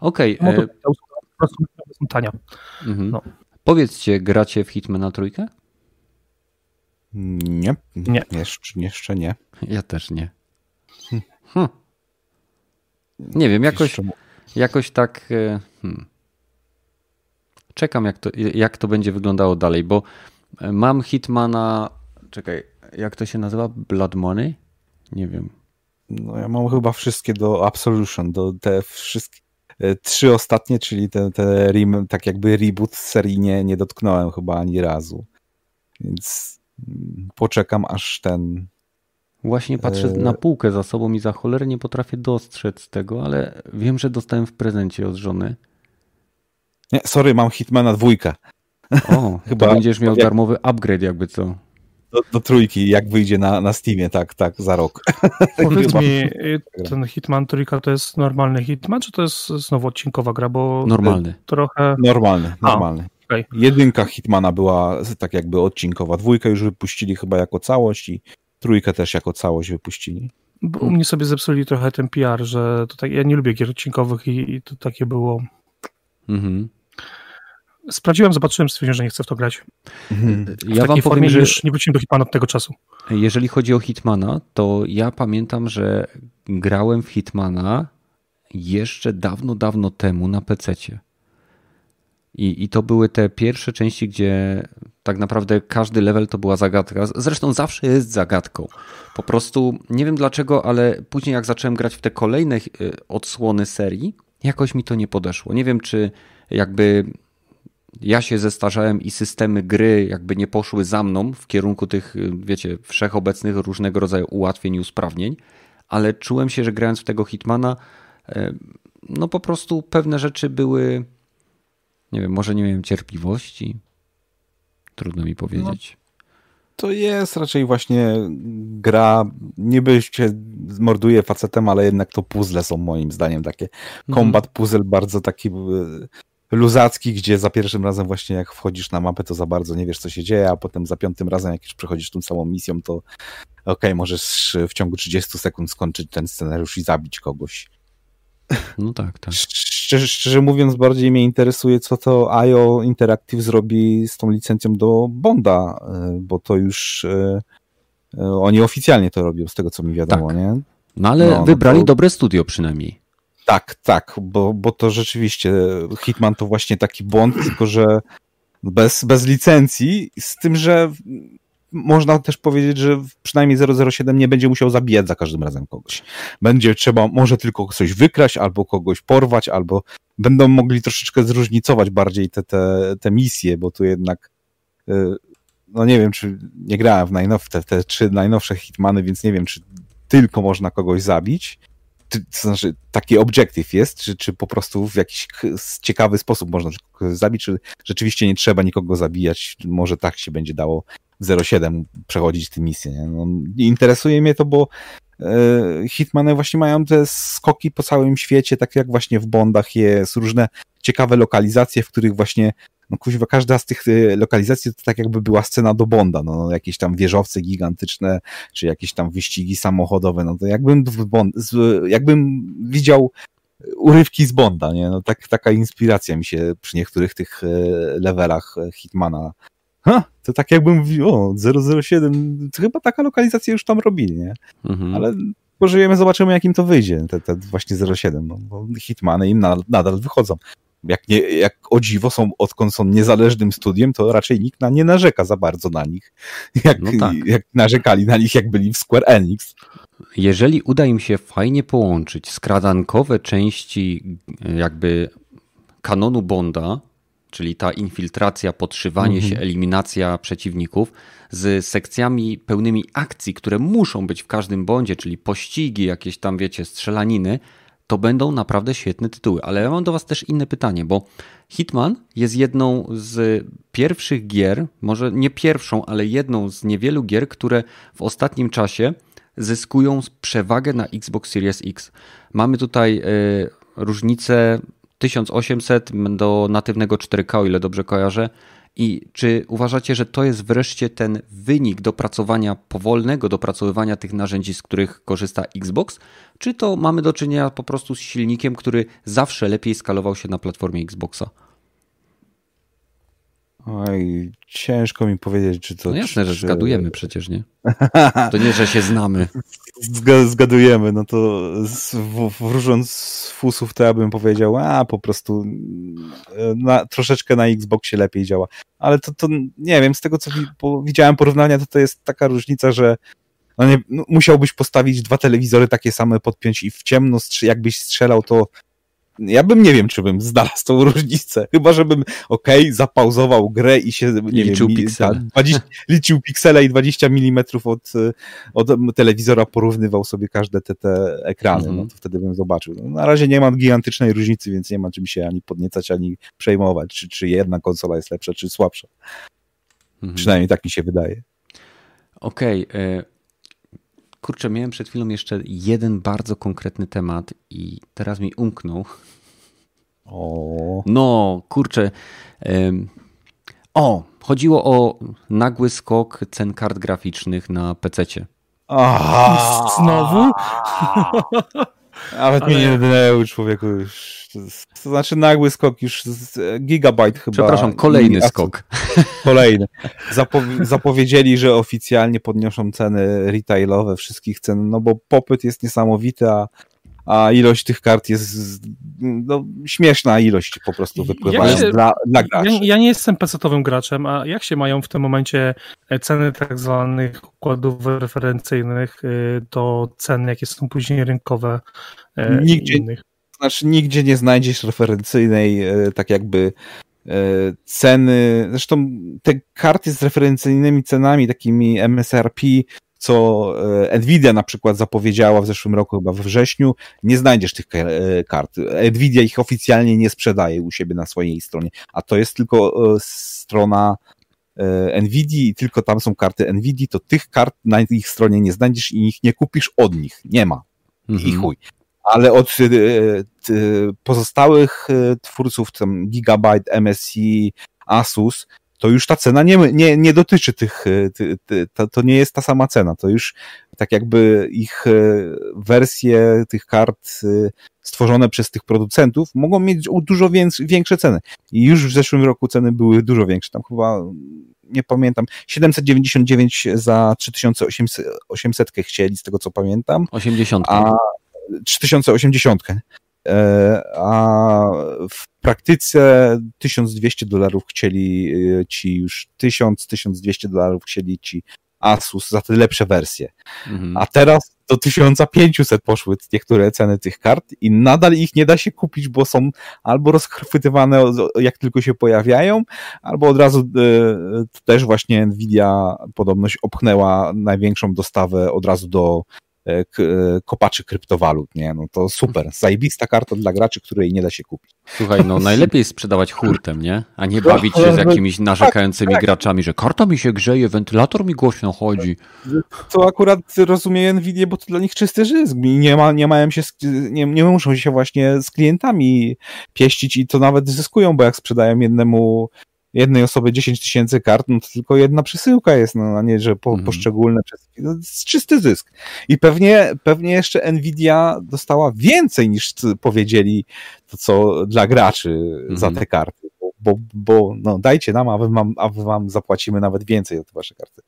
Okej. Okay, no e... tania. Mhm. No. Powiedzcie, gracie w Hitmana trójkę? Nie. Nie. Jeszcze, jeszcze nie. Ja też nie. Hm. hm. Nie wiem, jakoś, jakoś tak. E, hmm. Czekam, jak to, jak to będzie wyglądało dalej, bo mam Hitmana. Czekaj, jak to się nazywa? Blood Money? Nie wiem. No ja mam chyba wszystkie do Absolution, do te wszystkie e, trzy ostatnie, czyli te, te rem, tak jakby reboot serii nie, nie dotknąłem chyba ani razu. Więc mm, poczekam aż ten. Właśnie patrzę e... na półkę za sobą i za cholerę nie potrafię dostrzec tego, ale wiem, że dostałem w prezencie od żony. Nie, sorry, mam Hitmana dwójkę. O, chyba będziesz miał darmowy upgrade jakby co do, do, trójki, jak wyjdzie na, na Steamie, tak, tak, za rok. Powiedz mi, y, ten Hitman trójka to jest normalny Hitman, czy to jest znowu odcinkowa gra, bo normalny. trochę... Normalny, normalny. A, okay. Jedynka Hitmana była tak jakby odcinkowa, dwójkę już wypuścili chyba jako całość i trójkę też jako całość wypuścili. Bo u mnie sobie zepsuli trochę ten PR, że to tak, ja nie lubię gier odcinkowych i, i to takie było... Mhm. Sprawdziłem, zobaczyłem, stwierdziłem, że nie chcę w to grać. Mhm. W ja wam powiem, że już nie wróciłem do Hitmana od tego czasu. Jeżeli chodzi o Hitmana, to ja pamiętam, że grałem w Hitmana jeszcze dawno, dawno temu na PC-cie. I, I to były te pierwsze części, gdzie tak naprawdę każdy level to była zagadka. Zresztą zawsze jest zagadką. Po prostu nie wiem dlaczego, ale później jak zacząłem grać w te kolejne e, odsłony serii, jakoś mi to nie podeszło. Nie wiem, czy jakby ja się zestarzałem i systemy gry jakby nie poszły za mną w kierunku tych, wiecie, wszechobecnych różnego rodzaju ułatwień i usprawnień, ale czułem się, że grając w tego Hitmana, e, no po prostu pewne rzeczy były, nie wiem, może nie miałem cierpliwości. Trudno mi powiedzieć. No, to jest raczej właśnie gra, niby się morduje facetem, ale jednak to puzzle są moim zdaniem takie. Mhm. Combat puzzle bardzo taki luzacki, gdzie za pierwszym razem właśnie jak wchodzisz na mapę, to za bardzo nie wiesz, co się dzieje, a potem za piątym razem, jak już przechodzisz tą samą misją, to okej, okay, możesz w ciągu 30 sekund skończyć ten scenariusz i zabić kogoś. No tak, tak. Szczerze, szczerze mówiąc, bardziej mnie interesuje, co to IO Interactive zrobi z tą licencją do Bonda, e, bo to już e, e, oni oficjalnie to robią, z tego co mi wiadomo, tak. nie? No ale no, wybrali no to... dobre studio przynajmniej. Tak, tak, bo, bo to rzeczywiście Hitman to właśnie taki błąd, tylko że bez, bez licencji, z tym, że można też powiedzieć, że przynajmniej 007 nie będzie musiał zabijać za każdym razem kogoś. Będzie trzeba może tylko coś wykraść, albo kogoś porwać, albo będą mogli troszeczkę zróżnicować bardziej te, te, te misje, bo tu jednak y, no nie wiem, czy nie grałem w najnowsze, te, te trzy najnowsze Hitmany, więc nie wiem, czy tylko można kogoś zabić, to znaczy taki obiektyw jest, czy, czy po prostu w jakiś ciekawy sposób można zabić, czy rzeczywiście nie trzeba nikogo zabijać, może tak się będzie dało 07 przechodzić tę misję. Nie? No, interesuje mnie to, bo e, Hitmany właśnie mają te skoki po całym świecie, tak jak właśnie w Bondach jest, różne ciekawe lokalizacje, w których właśnie no kuźwa, każda z tych e, lokalizacji to tak jakby była scena do Bonda, no jakieś tam wieżowce gigantyczne, czy jakieś tam wyścigi samochodowe, no to jakbym, Bond, jakbym widział urywki z Bonda, nie? No tak, taka inspiracja mi się przy niektórych tych e, levelach Hitmana ha, to tak jakbym mówił, o, 007, to chyba taka lokalizacja już tam robili, nie? Mhm. Ale pożyjemy, zobaczymy, jakim to wyjdzie, te, te właśnie 07, no, bo Hitmany im nadal, nadal wychodzą. Jak, nie, jak o dziwo są, odkąd są niezależnym studiem, to raczej nikt na, nie narzeka za bardzo na nich, jak, no tak. jak narzekali na nich, jak byli w Square Enix. Jeżeli uda im się fajnie połączyć skradankowe części jakby kanonu Bonda czyli ta infiltracja, podszywanie mhm. się, eliminacja przeciwników, z sekcjami pełnymi akcji, które muszą być w każdym bondzie, czyli pościgi, jakieś tam, wiecie, strzelaniny, to będą naprawdę świetne tytuły. Ale ja mam do Was też inne pytanie, bo Hitman jest jedną z pierwszych gier, może nie pierwszą, ale jedną z niewielu gier, które w ostatnim czasie zyskują przewagę na Xbox Series X. Mamy tutaj y, różnicę 1800 do natywnego 4K, o ile dobrze kojarzę. I czy uważacie, że to jest wreszcie ten wynik dopracowania, powolnego dopracowywania tych narzędzi, z których korzysta Xbox? Czy to mamy do czynienia po prostu z silnikiem, który zawsze lepiej skalował się na platformie Xboxa? Oj, ciężko mi powiedzieć, czy to. No jasne, czy... że zgadujemy przecież, nie? To nie, że się znamy. Zgadujemy, no to wróżąc z fusów, to ja bym powiedział, a po prostu e, na, troszeczkę na Xboxie lepiej działa. Ale to, to nie wiem, z tego co widziałem porównania, to to jest taka różnica, że no nie, no musiałbyś postawić dwa telewizory takie same, podpiąć i w ciemno, jakbyś strzelał, to ja bym nie wiem, czy bym znalazł tą różnicę. Chyba, żebym okej, okay, zapauzował grę i się nie liczył wiem, piksele. 20, liczył piksele i 20 mm od, od telewizora porównywał sobie każde te, te ekrany. Mm -hmm. No to wtedy bym zobaczył. No, na razie nie mam gigantycznej różnicy, więc nie ma czym się ani podniecać, ani przejmować, czy, czy jedna konsola jest lepsza, czy słabsza. Mm -hmm. Przynajmniej tak mi się wydaje. Okej. Okay. E, Kurczę, miałem przed chwilą jeszcze jeden bardzo konkretny temat i teraz mi umknął. O. No, kurczę. O, chodziło o nagły skok cen kart graficznych na PC-cie. Znowu? Nawet Ale... mnie nie denerwuj, człowieku. Już. To znaczy nagły skok już z gigabyte chyba. Przepraszam, kolejny skok. Kolejny. Zapow- zapowiedzieli, że oficjalnie podniosą ceny retailowe wszystkich cen, no bo popyt jest niesamowity, a a ilość tych kart jest no, śmieszna ilość po prostu wypływa się, dla, dla graczy. Ja, ja, nie jestem pecetowym graczem, a jak się mają w tym momencie e, ceny tak zwanych układów referencyjnych e, do cen, jakie są później rynkowe e, nigdzie, innych? Znaczy nigdzie nie znajdziesz referencyjnej tak jakby ceny, zresztą te karty z referencyjnymi cenami, takimi MSRP co e, Nvidia na przykład zapowiedziała w zeszłym roku, chyba we wrześniu, nie znajdziesz tych e, kart. Nvidia ich oficjalnie nie sprzedaje u siebie na swojej stronie, a to jest tylko e, strona Nvidia i tylko tam są karty Nvidia, to tych kart na ich stronie nie znajdziesz i ich nie kupisz od nich. Nie ma. Mhm. I chuj. ale od pozostałych twórców, tam Gigabyte, MSI, Asus, to już ta cena nie, nie, nie dotyczy tych, ty, ty, to, to nie jest ta sama cena, to już tak jakby ich wersje tych kart stworzone przez tych producentów mogą mieć dużo większe ceny. I już w zeszłym roku ceny były dużo większe, tam chyba nie pamiętam, 799 za 3800 chcieli, z tego co pamiętam. 80. A 3080. E, a w praktyce 1200 dolarów chcieli e, ci już 1000-1200 dolarów chcieli ci Asus za te lepsze wersje. Mhm. A teraz do 1500 poszły niektóre ceny tych kart i nadal ich nie da się kupić, bo są albo rozchwytywane jak tylko się pojawiają, albo od razu e, też właśnie Nvidia podobność opchnęła największą dostawę od razu do kopaczy kryptowalut, nie? No to super. Zajebista karta dla graczy, której nie da się kupić. Słuchaj, no najlepiej sprzedawać hurtem, nie? A nie bawić się z jakimiś narzekającymi tak, tak. graczami, że karta mi się grzeje, wentylator mi głośno chodzi. To akurat rozumie Nvidia, bo to dla nich czysty zysk. Nie, ma, nie mają się, nie, nie muszą się właśnie z klientami pieścić i to nawet zyskują, bo jak sprzedają jednemu jednej osoby 10 tysięcy kart, no to tylko jedna przesyłka jest, no a nie, że po, mhm. poszczególne przesyłki. No, to jest czysty zysk. I pewnie, pewnie jeszcze Nvidia dostała więcej niż powiedzieli to, co dla graczy mhm. za te karty. Bo, bo, bo no, dajcie nam, a wy, mam, a wy wam zapłacimy nawet więcej za te wasze karty.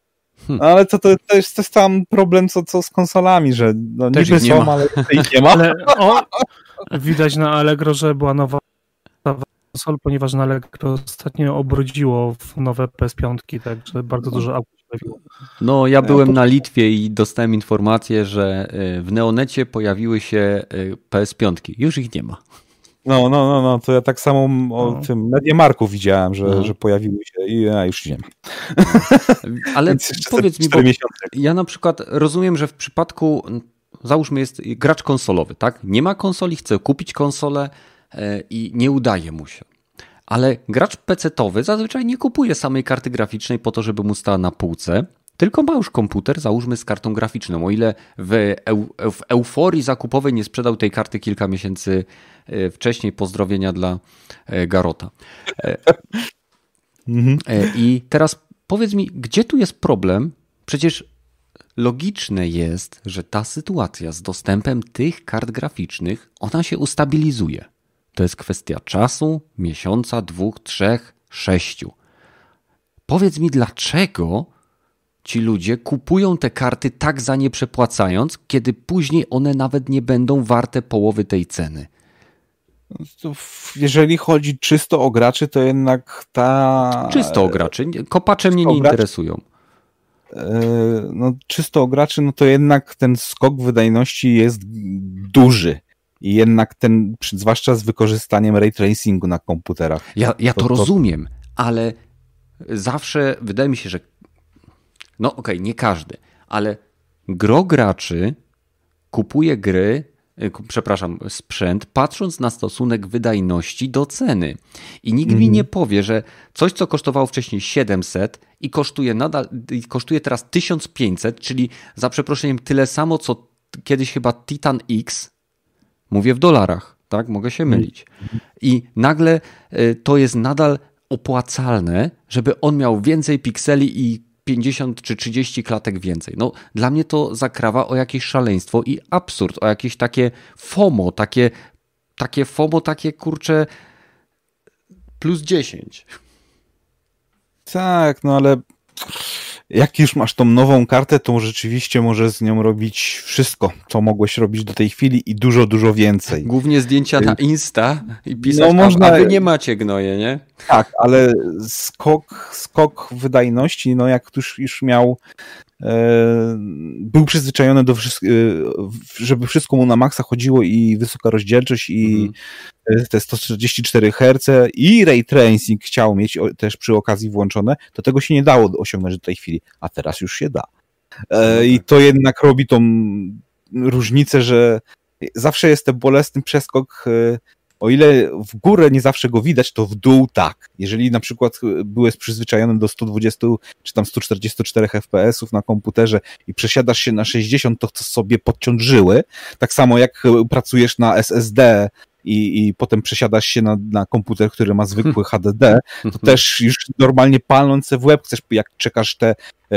Hmm. No, ale to, to, to, jest, to jest tam problem co, co z konsolami, że no, niby są, ale ich nie ma. Ale, o, widać na Allegro, że była nowa konsol, ponieważ na Allegro ostatnio obrodziło w nowe PS5, także bardzo dużo aut się pojawiło. No, ja byłem na Litwie i dostałem informację, że y, w Neonecie pojawiły się y, PS5. Już ich nie ma. No, no, no, no, to ja tak samo o no. tym Mediamarku widziałem, że, no. że pojawiły się i ja już nie ma. Ale powiedz mi, bo ja na przykład rozumiem, że w przypadku, załóżmy jest gracz konsolowy, tak? Nie ma konsoli, chce kupić konsolę, E, i nie udaje mu się. Ale gracz PC-towy zazwyczaj nie kupuje samej karty graficznej po to, żeby mu stała na półce, tylko ma już komputer, załóżmy z kartą graficzną. O ile w, eu, w euforii zakupowej nie sprzedał tej karty kilka miesięcy e, wcześniej, pozdrowienia dla e, Garota. Mhm. I teraz powiedz mi, gdzie tu jest problem? Przecież logiczne jest, że ta sytuacja z dostępem tych kart graficznych, ona się ustabilizuje. To jest kwestia czasu, miesiąca, dwóch, trzech, sześciu. Powiedz mi, dlaczego ci ludzie kupują te karty tak za nie przepłacając, kiedy później one nawet nie będą warte połowy tej ceny? Jeżeli chodzi czysto o graczy, to jednak ta. Czysto o graczy. Kopacze mnie nie interesują. E, no, czysto o graczy, no to jednak ten skok wydajności jest duży. I jednak ten, zwłaszcza z wykorzystaniem ray tracingu na komputerach. Ja, ja to, to rozumiem, to... ale zawsze wydaje mi się, że no okej, okay, nie każdy, ale gro graczy kupuje gry, e, przepraszam, sprzęt, patrząc na stosunek wydajności do ceny. I nikt mm. mi mhm. nie powie, że coś, co kosztowało wcześniej 700 i kosztuje nadal, i kosztuje teraz 1500, czyli za przeproszeniem tyle samo, co kiedyś chyba Titan X, Mówię w dolarach, tak? Mogę się mylić. I nagle y, to jest nadal opłacalne, żeby on miał więcej pikseli i 50 czy 30 klatek więcej. No, dla mnie to zakrawa o jakieś szaleństwo i absurd, o jakieś takie FOMO, takie, takie FOMO, takie kurcze plus 10. Tak, no ale jak już masz tą nową kartę, to rzeczywiście możesz z nią robić wszystko, co mogłeś robić do tej chwili i dużo, dużo więcej. Głównie zdjęcia na Insta i pisać, no, można... a, wy nie macie gnoje, nie? Tak, ale skok, skok wydajności, no jak już, już miał e, był przyzwyczajony do wszystkiego, żeby wszystko mu na maksa chodziło i wysoka rozdzielczość i mhm te 144 Hz i ray tracing chciał mieć też przy okazji włączone, to tego się nie dało osiągnąć do tej chwili, a teraz już się da. E, I to jednak robi tą różnicę, że zawsze jest ten bolesny przeskok e, o ile w górę nie zawsze go widać, to w dół tak. Jeżeli na przykład byłeś przyzwyczajony do 120 czy tam 144 FPS-ów na komputerze i przesiadasz się na 60, to sobie podciąć żyły. Tak samo jak pracujesz na SSD i, i potem przesiadasz się na, na komputer, który ma zwykły HDD, to też już normalnie palnąc w web chcesz, jak czekasz te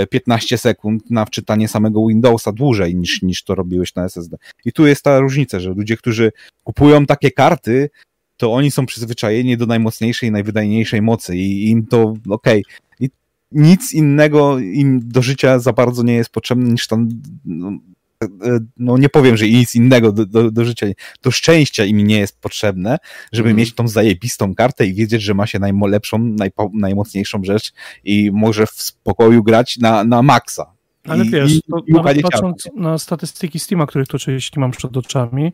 15 sekund na wczytanie samego Windowsa dłużej niż, niż to robiłeś na SSD. I tu jest ta różnica, że ludzie, którzy kupują takie karty, to oni są przyzwyczajeni do najmocniejszej, najwydajniejszej mocy i im to okej. Okay. Nic innego im do życia za bardzo nie jest potrzebne niż tam no, no nie powiem, że nic innego do, do, do życia, do szczęścia im nie jest potrzebne, żeby mm. mieć tą zajebistą kartę i wiedzieć, że ma się najlepszą, najpo, najmocniejszą rzecz i może w spokoju grać na, na maksa. Ale I, wiesz, i, i nawet patrząc na statystyki Steama, których tu oczywiście mam przed oczami,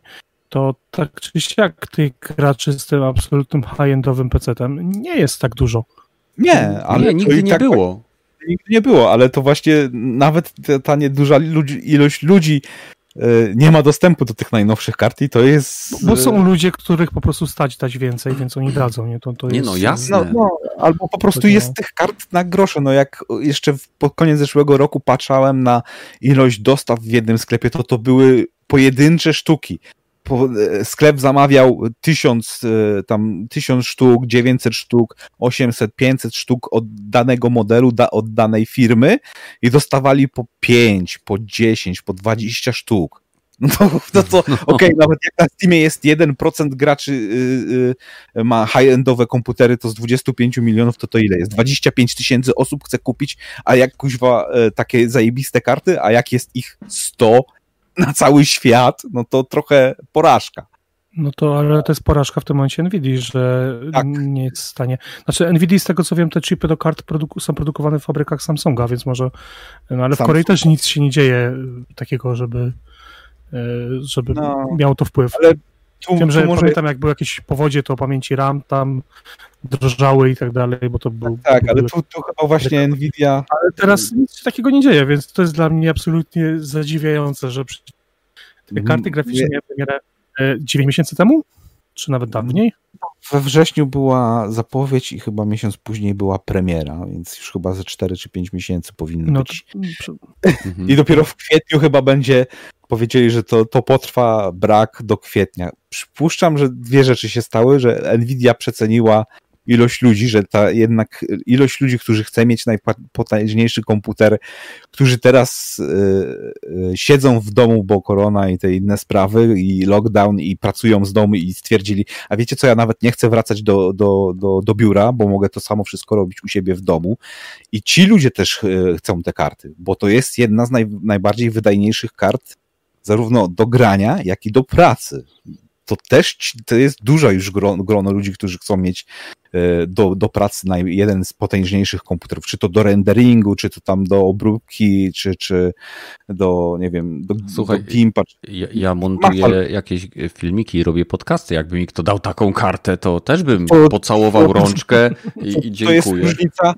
to tak czy siak tych graczy z tym absolutnym high-endowym PC-tem nie jest tak dużo. Nie, ale nie, nigdy nie tak było nigdy nie było, ale to właśnie nawet ta nieduża ludzi, ilość ludzi e, nie ma dostępu do tych najnowszych kart i to jest... Bo są ludzie, których po prostu stać dać więcej, więc oni dadzą, nie? To, to nie jest... no, jasne. No, no, albo po prostu jest tych kart na grosze, no jak jeszcze pod koniec zeszłego roku patrzałem na ilość dostaw w jednym sklepie, to to były pojedyncze sztuki sklep zamawiał tysiąc, e, tam tysiąc sztuk, 900 sztuk, 800, 500 sztuk od danego modelu, da, od danej firmy i dostawali po 5, po 10, po 20 sztuk. No to, no to okej, okay, nawet jak na Steamie jest 1% graczy yy, yy, ma high-endowe komputery, to z 25 milionów to to ile jest? 25 tysięcy osób chce kupić, a jak kuźwa yy, takie zajebiste karty, a jak jest ich 100, na cały świat, no to trochę porażka. No to, ale to jest porażka w tym momencie NVIDIA, że tak. nie jest w stanie. Znaczy, NVIDIA, z tego co wiem, te chipy do kart produku są produkowane w fabrykach Samsunga, więc może. No ale w Korei też nic się nie dzieje takiego, żeby, e, żeby no, miało to wpływ. Ale tu, Wiem, że może... pamiętam, jak były jakieś powodzie, to pamięci RAM tam drżały i tak dalej, bo to był... Tak, tak ale tu, tu chyba właśnie Nvidia... Ale teraz nic się takiego nie dzieje, więc to jest dla mnie absolutnie zadziwiające, że te karty graficzne miały premierę 9 e, miesięcy temu? Czy nawet dawniej? We wrześniu była zapowiedź i chyba miesiąc później była premiera, więc już chyba ze 4 czy 5 miesięcy powinno no, być. To... I dopiero w kwietniu chyba będzie powiedzieli, że to, to potrwa brak do kwietnia. Przypuszczam, że dwie rzeczy się stały, że Nvidia przeceniła ilość ludzi, że ta jednak ilość ludzi, którzy chce mieć najpotężniejszy komputer, którzy teraz y, y, siedzą w domu, bo korona i te inne sprawy i lockdown i pracują z domu i stwierdzili, a wiecie co, ja nawet nie chcę wracać do, do, do, do biura, bo mogę to samo wszystko robić u siebie w domu i ci ludzie też y, chcą te karty, bo to jest jedna z naj, najbardziej wydajniejszych kart zarówno do grania, jak i do pracy. To też to jest duża już grono, grono ludzi, którzy chcą mieć do, do pracy na jeden z potężniejszych komputerów, czy to do renderingu, czy to tam do obróbki, czy, czy do, nie wiem, do, Słuchaj, do Gimpa. Ja, ja montuję jakieś filmiki i robię podcasty. Jakby mi kto dał taką kartę, to też bym to, pocałował to, rączkę i, i dziękuję. To jest różnica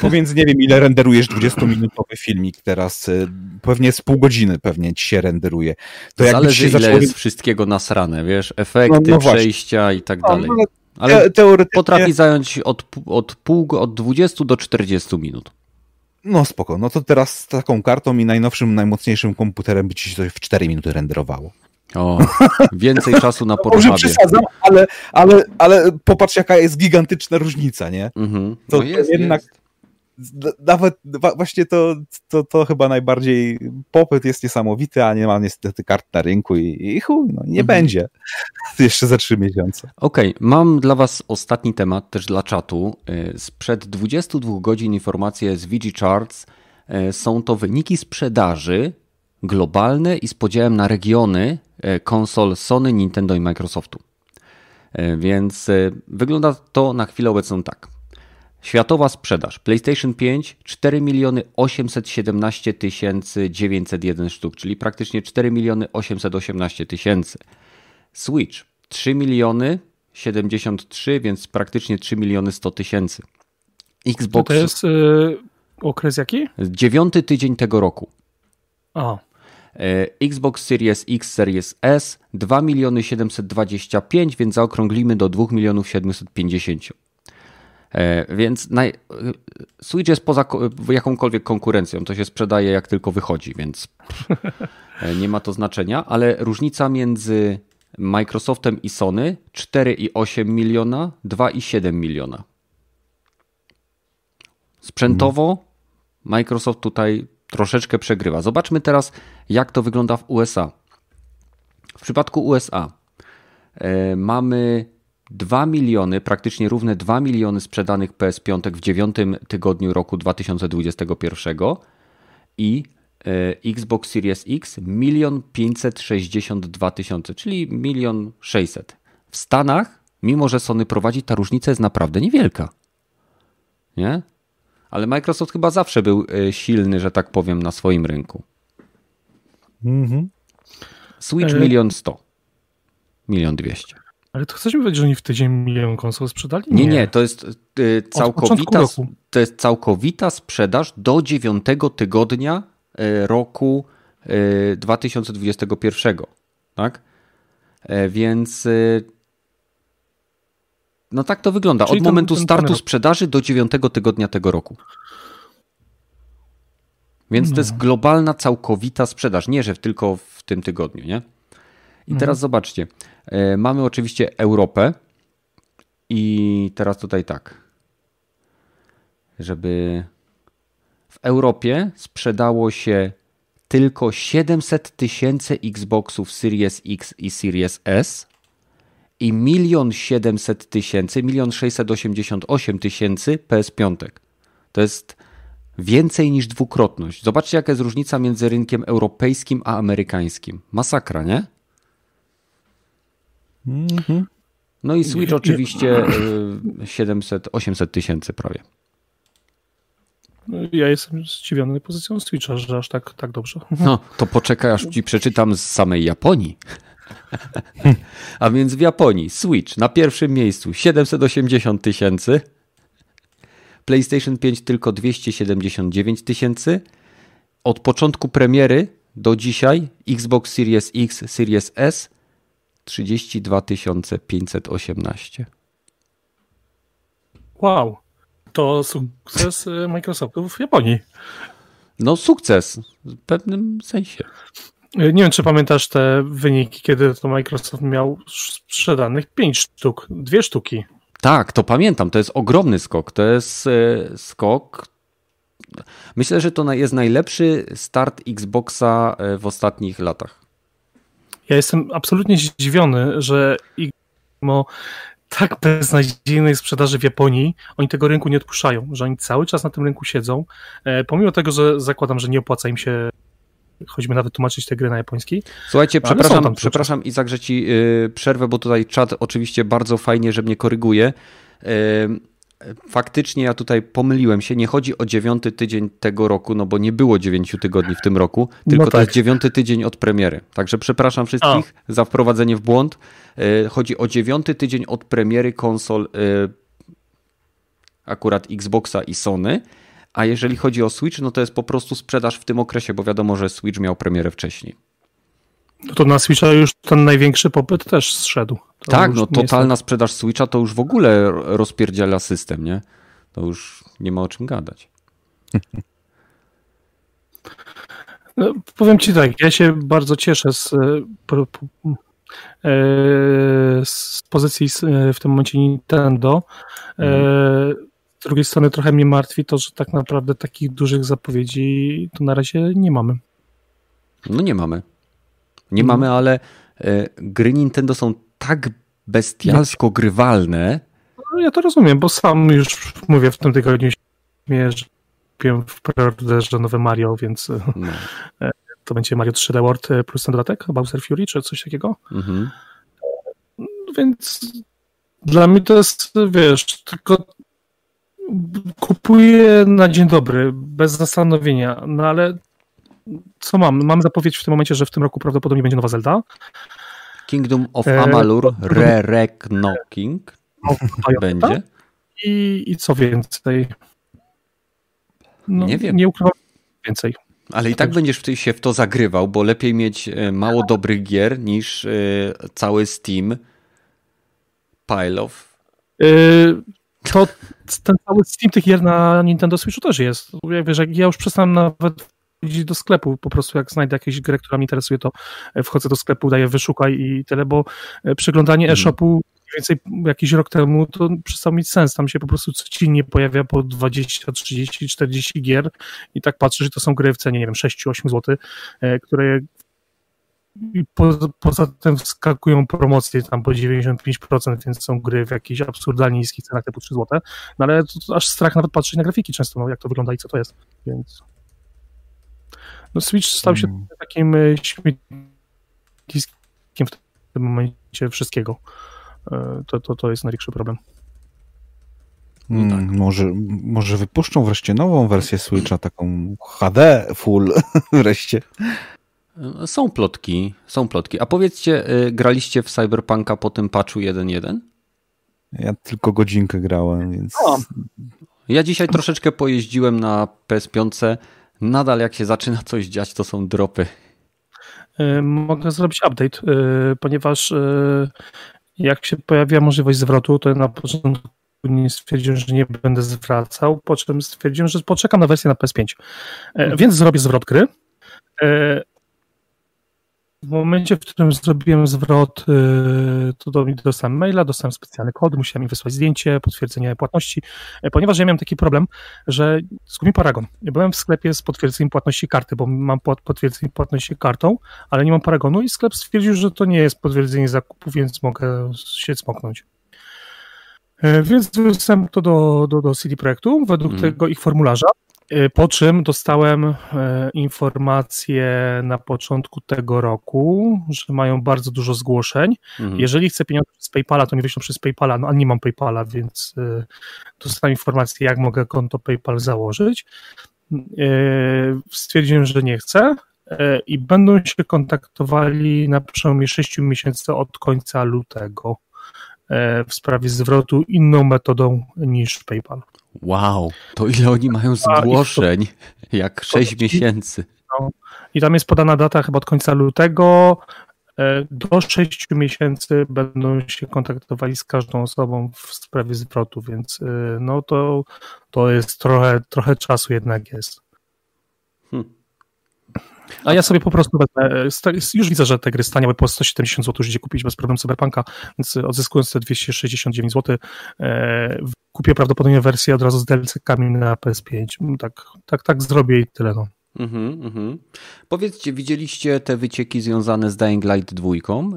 pomiędzy, nie wiem, ile renderujesz 20-minutowy filmik teraz. Y, pewnie z pół godziny pewnie ci się renderuje. To Zależy ile zaczęło... jest wszystkiego nasrane, wiesz, efekty, no, no przejścia i tak no, dalej. No, ale teoretycznie... potrafi zająć od, od, pół, od 20 do 40 minut. No spoko, no to teraz z taką kartą i najnowszym, najmocniejszym komputerem by ci się coś w 4 minuty renderowało. O, więcej czasu na porozmawianie. Może przesadzam, ale, ale, ale popatrz jaka jest gigantyczna różnica, nie? Mhm. To, no jest, to jednak jest. Nawet właśnie to, to, to chyba najbardziej popyt jest niesamowity, a nie ma niestety kart na rynku i, i chuj, no, nie mhm. będzie jeszcze za trzy miesiące. Okej, okay, mam dla was ostatni temat też dla czatu. Y, sprzed 22 godzin informacje z VG Charts y, są to wyniki sprzedaży globalne i z podziałem na regiony E, konsol Sony, Nintendo i Microsoftu. Więc wygląda to na chwilę obecną tak. Światowa sprzedaż PlayStation 5 4 miliony 817 901 sztuk, czyli praktycznie 4 miliony 818 tysięcy. Switch 3 miliony 73, więc praktycznie 3 miliony 100 tysięcy. Xbox. To jest yy, okres jaki? Dziewiąty tydzień tego roku. A. Xbox Series X, Series S 2 miliony 725, więc zaokrąglimy do 2 milionów 750. Więc naj... Switch jest poza jakąkolwiek konkurencją, to się sprzedaje jak tylko wychodzi, więc nie ma to znaczenia, ale różnica między Microsoftem i Sony 4,8 miliona, 2,7 miliona. Sprzętowo Microsoft tutaj troszeczkę przegrywa. Zobaczmy teraz, jak to wygląda w USA. W przypadku USA e, mamy 2 miliony, praktycznie równe 2 miliony sprzedanych PS5 w dziewiątym tygodniu roku 2021 i e, Xbox Series X 1 562 tysiące, czyli 1 600. W Stanach, mimo że Sony prowadzi, ta różnica jest naprawdę niewielka. Nie? Ale Microsoft chyba zawsze był e, silny, że tak powiem, na swoim rynku. Mhm. Switch e, milion sto. Milion dwieście. Ale to chcesz mi powiedzieć, że oni w tydzień milion konsol sprzedali? Nie, nie, nie to jest e, całkowita, to jest całkowita sprzedaż do dziewiątego tygodnia roku 2021. Tak? Więc no tak to wygląda. Czyli Od ten, momentu ten startu sprzedaży do dziewiątego tygodnia tego roku. Więc no. to jest no. globalna, całkowita sprzedaż. Nie, że tylko w tym tygodniu, nie? I mhm. teraz zobaczcie. E, mamy oczywiście Europę i teraz tutaj tak. Żeby w Europie sprzedało się tylko 700 tysięcy Xboxów Series X i Series S i milion siedemset tysięcy, milion sześćset osiemdziesiąt osiem tysięcy PS5. To jest więcej niż dwukrotność. Zobaczcie, jaka jest różnica między rynkiem europejskim a amerykańskim. Masakra, nie? Mhm. No i Switch oczywiście 700, y, 800 tysięcy prawie. Ja jestem zdziwiony pozycją Switcha, że aż tak, tak dobrze. No, to poczekaj, aż ci przeczytam z samej Japonii. A więc w Japonii Switch na pierwszym miejscu 780 tysięcy, PlayStation 5 tylko 279 tysięcy. Od początku premiery do dzisiaj Xbox Series X, Series S 32 518. Wow, to sukces y, Microsoftu w Japonii. No sukces w pewnym sensie. Nie wiem, czy pamiętasz te wyniki, kiedy to Microsoft miał sprzedanych 5 sztuk, dwie sztuki. Tak, to pamiętam. To jest ogromny skok. To jest e, skok. Myślę, że to jest najlepszy start Xboxa w ostatnich latach. Ja jestem absolutnie zdziwiony, że mimo tak beznadziejnej sprzedaży w Japonii, oni tego rynku nie odpuszczają, że oni cały czas na tym rynku siedzą, e, pomimo tego, że zakładam, że nie opłaca im się choćby nawet tłumaczyć te gry na japoński. Słuchajcie, przepraszam, przepraszam Izak, że ci yy, przerwę, bo tutaj czat oczywiście bardzo fajnie, że mnie koryguje. Yy, faktycznie ja tutaj pomyliłem się. Nie chodzi o dziewiąty tydzień tego roku, no bo nie było dziewięciu tygodni w tym roku, tylko no tak. to jest dziewiąty tydzień od premiery. Także przepraszam wszystkich A. za wprowadzenie w błąd. Yy, chodzi o dziewiąty tydzień od premiery konsol y, akurat Xboxa i Sony. A jeżeli chodzi o Switch, no to jest po prostu sprzedaż w tym okresie, bo wiadomo, że Switch miał premierę wcześniej. No to na Switcha już ten największy popyt też zszedł. To tak, no totalna tak... sprzedaż Switcha to już w ogóle rozpierdziela system, nie? To już nie ma o czym gadać. No, powiem ci tak, ja się bardzo cieszę z, e, e, z pozycji e, w tym momencie Nintendo. Z drugiej strony trochę mnie martwi to, że tak naprawdę takich dużych zapowiedzi to na razie nie mamy. No nie mamy. Nie mhm. mamy, ale e, gry Nintendo są tak bestialsko grywalne. No, ja to rozumiem, bo sam już mówię w tym tygodniu że w preorderze nowe Mario, więc e, no. E, to będzie Mario 3D World plus ten dodatek, Bowser Fury czy coś takiego. Mhm. Więc dla mnie to jest, wiesz, tylko kupuję na dzień dobry, bez zastanowienia, no ale co mam? Mam zapowiedź w tym momencie, że w tym roku prawdopodobnie będzie nowa Zelda. Kingdom of e, Amalur e, Re-Re-Knocking będzie. I, I co więcej? No, nie wiem. Nie ukrywam więcej. Ale i tak będziesz się w to zagrywał, bo lepiej mieć e, mało dobrych gier niż e, cały Steam pile of. To ten cały Steam tych gier na Nintendo Switchu też jest. Ja, wiesz, ja już przestałem nawet chodzić do sklepu, po prostu jak znajdę jakąś grę, która mnie interesuje, to wchodzę do sklepu, daję wyszukaj i tyle, bo przeglądanie mhm. e-shopu więcej jakiś rok temu to przestał mieć sens. Tam się po prostu codziennie pojawia po 20, 30, 40 gier i tak patrzę, że to są gry w cenie, nie wiem, 6-8 zł, e, które po, poza tym wskakują promocje tam po 95%, więc są gry w jakichś absurdalnie niskich cenach typu 3 zł. No ale aż strach nawet patrzeć na grafiki często, no, jak to wygląda i co to jest. Więc no Switch stał się hmm. takim e, śmietniskiem w tym momencie wszystkiego. E, to, to, to jest największy problem. No tak. może, może wypuszczą wreszcie nową wersję Switcha, taką HD full wreszcie. E, są plotki, są plotki. A powiedzcie, graliście w Cyberpunka po tym patchu 1.1? Ja tylko godzinkę grałem, więc... O. Ja dzisiaj troszeczkę pojeździłem na PS5. Nadal jak się zaczyna coś dziać, to są dropy. Mogę zrobić update, ponieważ jak się pojawiła możliwość zwrotu, to na początku nie stwierdziłem, że nie będę zwracał, po czym stwierdziłem, że poczekam na wersję na PS5. E, mhm. Więc zrobię zwrot gry. W momencie, w którym zrobiłem zwrot, y, to do, dostałem maila, dostałem specjalny kod, musiałem mi wysłać zdjęcie, potwierdzenie płatności, e, ponieważ ja miałem taki problem, że zgubił Paragon. Byłem w sklepie z potwierdzeniem płatności karty, bo mam potwierdzenie płatności kartą, ale nie mam Paragonu i sklep stwierdził, że to nie jest potwierdzenie zakupu, więc mogę się smoknąć. E, więc wysłałem to do, do, do CD Projektu według mm. tego ich formularza. Y, po czym dostałem e, informację na początku tego roku, że mają bardzo dużo zgłoszeń. Mhm. Jeżeli chcę pieniądze przez PayPala, to nie wyślą przez PayPala, no a nie mam PayPala, więc y, dostałem informację, jak mogę konto PayPal założyć. Y, stwierdziłem, że nie chcę i będą się kontaktowali na przełomie 6 miesięcy od końca lutego w sprawie zwrotu inną metodą niż PayPal. Wow, to ile oni mają zgłoszeń? Jak 6 miesięcy. No. I tam jest podana data chyba od końca lutego. E, do 6 miesięcy będą się kontaktowali z każdą osobą w sprawie zwrotu, więc e, no to, to jest trochę, trochę czasu jednak jest. Hmm. A ja sobie po prostu wezmę, e, już widzę, że te gry staniały po 170 zł, już kupić bez problemu Cyberpunka, więc odzyskując te 269 zł, kupię prawdopodobnie wersję od razu z DLC-kami na PS5. Tak, tak, tak zrobię i tyle. No. Mm-hmm, mm-hmm. Powiedzcie, widzieliście te wycieki związane z Dying Light 2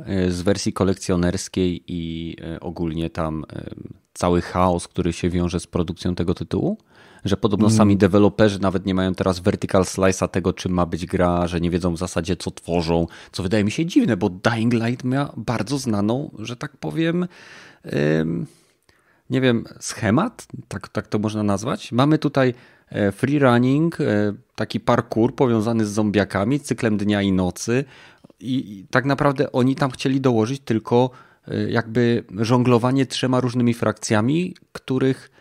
e, z wersji kolekcjonerskiej i e, ogólnie tam e, cały chaos, który się wiąże z produkcją tego tytułu? Że podobno mm. sami deweloperzy nawet nie mają teraz vertical slice'a tego, czym ma być gra, że nie wiedzą w zasadzie, co tworzą, co wydaje mi się dziwne, bo Dying Light ma bardzo znaną, że tak powiem, nie wiem, schemat, tak, tak to można nazwać. Mamy tutaj e, free running, e, taki parkour powiązany z zombiakami, cyklem dnia i nocy i tak naprawdę oni tam chcieli dołożyć tylko e, jakby żonglowanie trzema różnymi frakcjami, których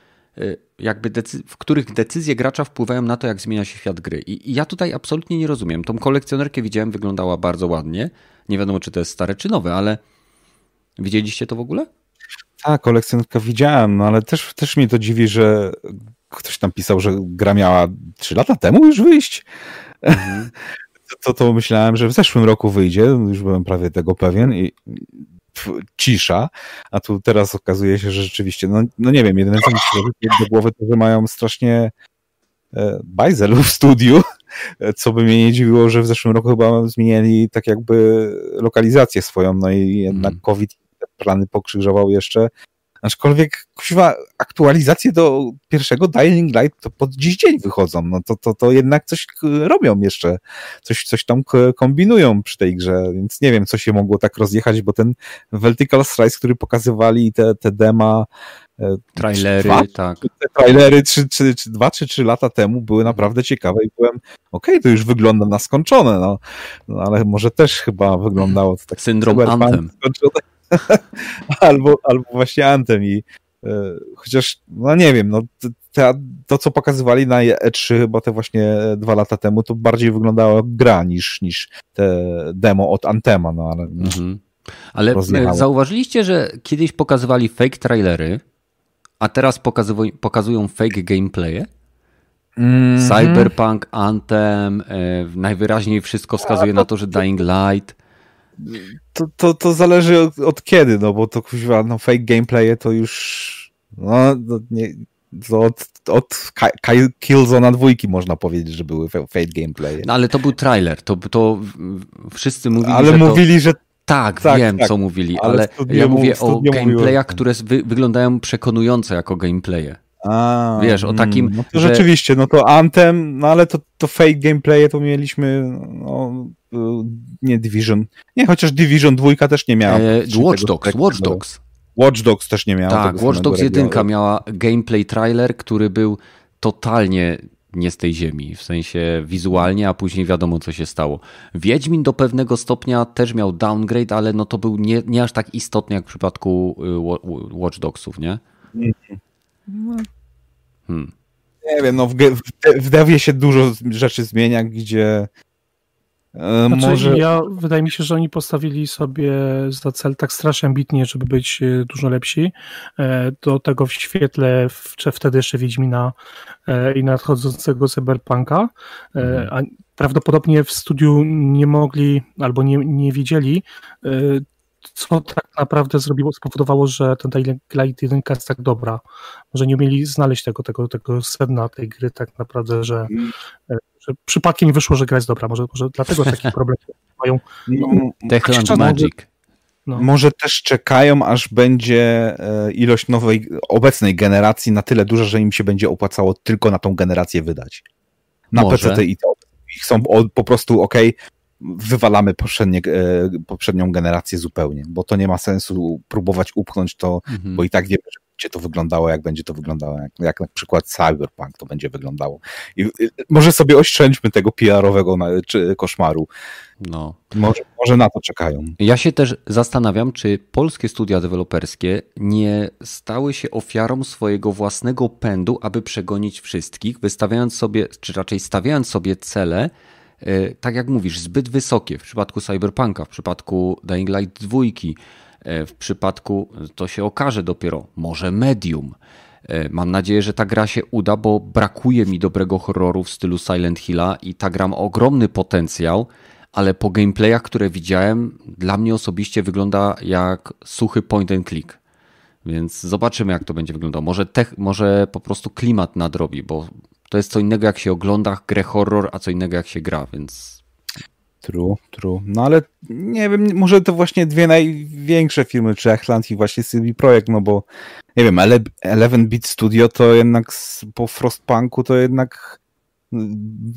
jakby w których decyzje gracza wpływają na to, jak zmienia się świat gry. I, I ja tutaj absolutnie nie rozumiem. Tą kolekcjonerkę widziałem, wyglądała bardzo ładnie. Nie wiadomo, czy to jest stare, czy nowe, ale widzieliście to w ogóle? Tak, kolekcjonerka widziałem, no ale też, też mnie to dziwi, że ktoś tam pisał, że gra miała 3 lata temu już wyjść. Mhm. To, to myślałem, że w zeszłym roku wyjdzie, już byłem prawie tego pewien i cisza, a tu teraz okazuje się, że rzeczywiście, no, no nie wiem, jedyne co mi się do głowy to, że mają strasznie e, bajzel w studiu, co by mnie nie dziwiło, że w zeszłym roku chyba zmienili tak jakby lokalizację swoją, no i jednak mm. COVID plany pokrzyżował jeszcze. Aczkolwiek, kuźwa, aktualizacje do pierwszego Dying Light to pod dziś dzień wychodzą. No to, to, to jednak coś robią jeszcze. Coś, coś tam kombinują przy tej grze, więc nie wiem, co się mogło tak rozjechać, bo ten Vertical Slice, który pokazywali te, te dema, e, Trailery, dwa, tak. Te trailery trzy, trzy, trzy, dwa czy trzy lata temu były naprawdę ciekawe i byłem, okej, okay, to już wygląda na skończone, no, no ale może też chyba wyglądało to tak. Syndrom Anthem. Skończone. albo, albo właśnie Anthem i e, chociaż, no nie wiem, no te, to, co pokazywali na E3 chyba te właśnie dwa lata temu, to bardziej wyglądało jak gra niż, niż te demo od Antema, no ale... Mhm. Ale rozjechało. zauważyliście, że kiedyś pokazywali fake trailery, a teraz pokazują fake gameplaye? Mm -hmm. Cyberpunk, Anthem, e, najwyraźniej wszystko wskazuje na to, że Dying Light. To, to, to zależy od, od kiedy, no bo to kuźwa, no fake gameplaye to już no, nie, to od, od Killzona dwójki można powiedzieć, że były fake gameplaye. No ale to był trailer, to, to wszyscy mówili, ale że mówili, to... że tak, tak wiem, tak. co mówili, ale, ale ja mówię o gameplayach, które wy, wyglądają przekonująco jako gameplaye. A, Wiesz, o takim. Mm, no to że... Rzeczywiście, no to Anthem, no ale to, to fake gameplaye to mieliśmy. No, nie Division. Nie, chociaż Division 2 też nie miała. E, Watch Dogs, Watch Dogs. Watch Dogs też nie miała. Tak, Watch Dogs 1 miała gameplay trailer, który był totalnie nie z tej ziemi, w sensie wizualnie, a później wiadomo, co się stało. Wiedźmin do pewnego stopnia też miał downgrade, ale no to był nie, nie aż tak istotny jak w przypadku y, Watch Dogsów, nie? No. Hmm. Nie wiem, no w, w, w devie się dużo rzeczy zmienia, gdzie E, znaczy, może... ja, wydaje mi się, że oni postawili sobie za cel tak strasznie ambitnie, żeby być e, dużo lepsi. E, do tego w świetle w, wtedy jeszcze Wiedźmina i nadchodzącego Cyberpunka. Mhm. A prawdopodobnie w studiu nie mogli albo nie, nie wiedzieli, co tak naprawdę zrobiło, spowodowało, że ten Dying Light 1 jest tak dobra. Może nie umieli znaleźć tego, tego, tego sedna tej gry tak naprawdę, że, mhm że przypadkiem wyszło, że gra jest dobra. Może, może dlatego taki problem mają. No, Techland Magic. No. Może też czekają, aż będzie e, ilość nowej, obecnej generacji na tyle duża, że im się będzie opłacało tylko na tą generację wydać. Na PC i to. I chcą po prostu, ok, wywalamy poprzednie, e, poprzednią generację zupełnie, bo to nie ma sensu próbować upchnąć to, mhm. bo i tak że będzie to wyglądało, jak będzie to wyglądało, jak, jak na przykład Cyberpunk to będzie wyglądało. I, i może sobie oszczędźmy tego PR-owego koszmaru. No. Może, może na to czekają. Ja się też zastanawiam, czy polskie studia deweloperskie nie stały się ofiarą swojego własnego pędu, aby przegonić wszystkich, wystawiając sobie, czy raczej stawiając sobie cele, tak jak mówisz, zbyt wysokie w przypadku Cyberpunka, w przypadku Dying Light 2, E, w przypadku, to się okaże dopiero, może medium. E, mam nadzieję, że ta gra się uda, bo brakuje mi dobrego horroru w stylu Silent Hilla i ta gra ma ogromny potencjał, ale po gameplayach, które widziałem, dla mnie osobiście wygląda jak suchy point and click. Więc zobaczymy, jak to będzie wyglądało. Może, tech, może po prostu klimat nadrobi, bo to jest co innego, jak się ogląda grę horror, a co innego, jak się gra, więc True, true. No ale nie wiem, może to właśnie dwie największe firmy, czy Echland i właśnie CD Projekt, no bo nie wiem, Eleven Beat Studio to jednak po Frostpunku to jednak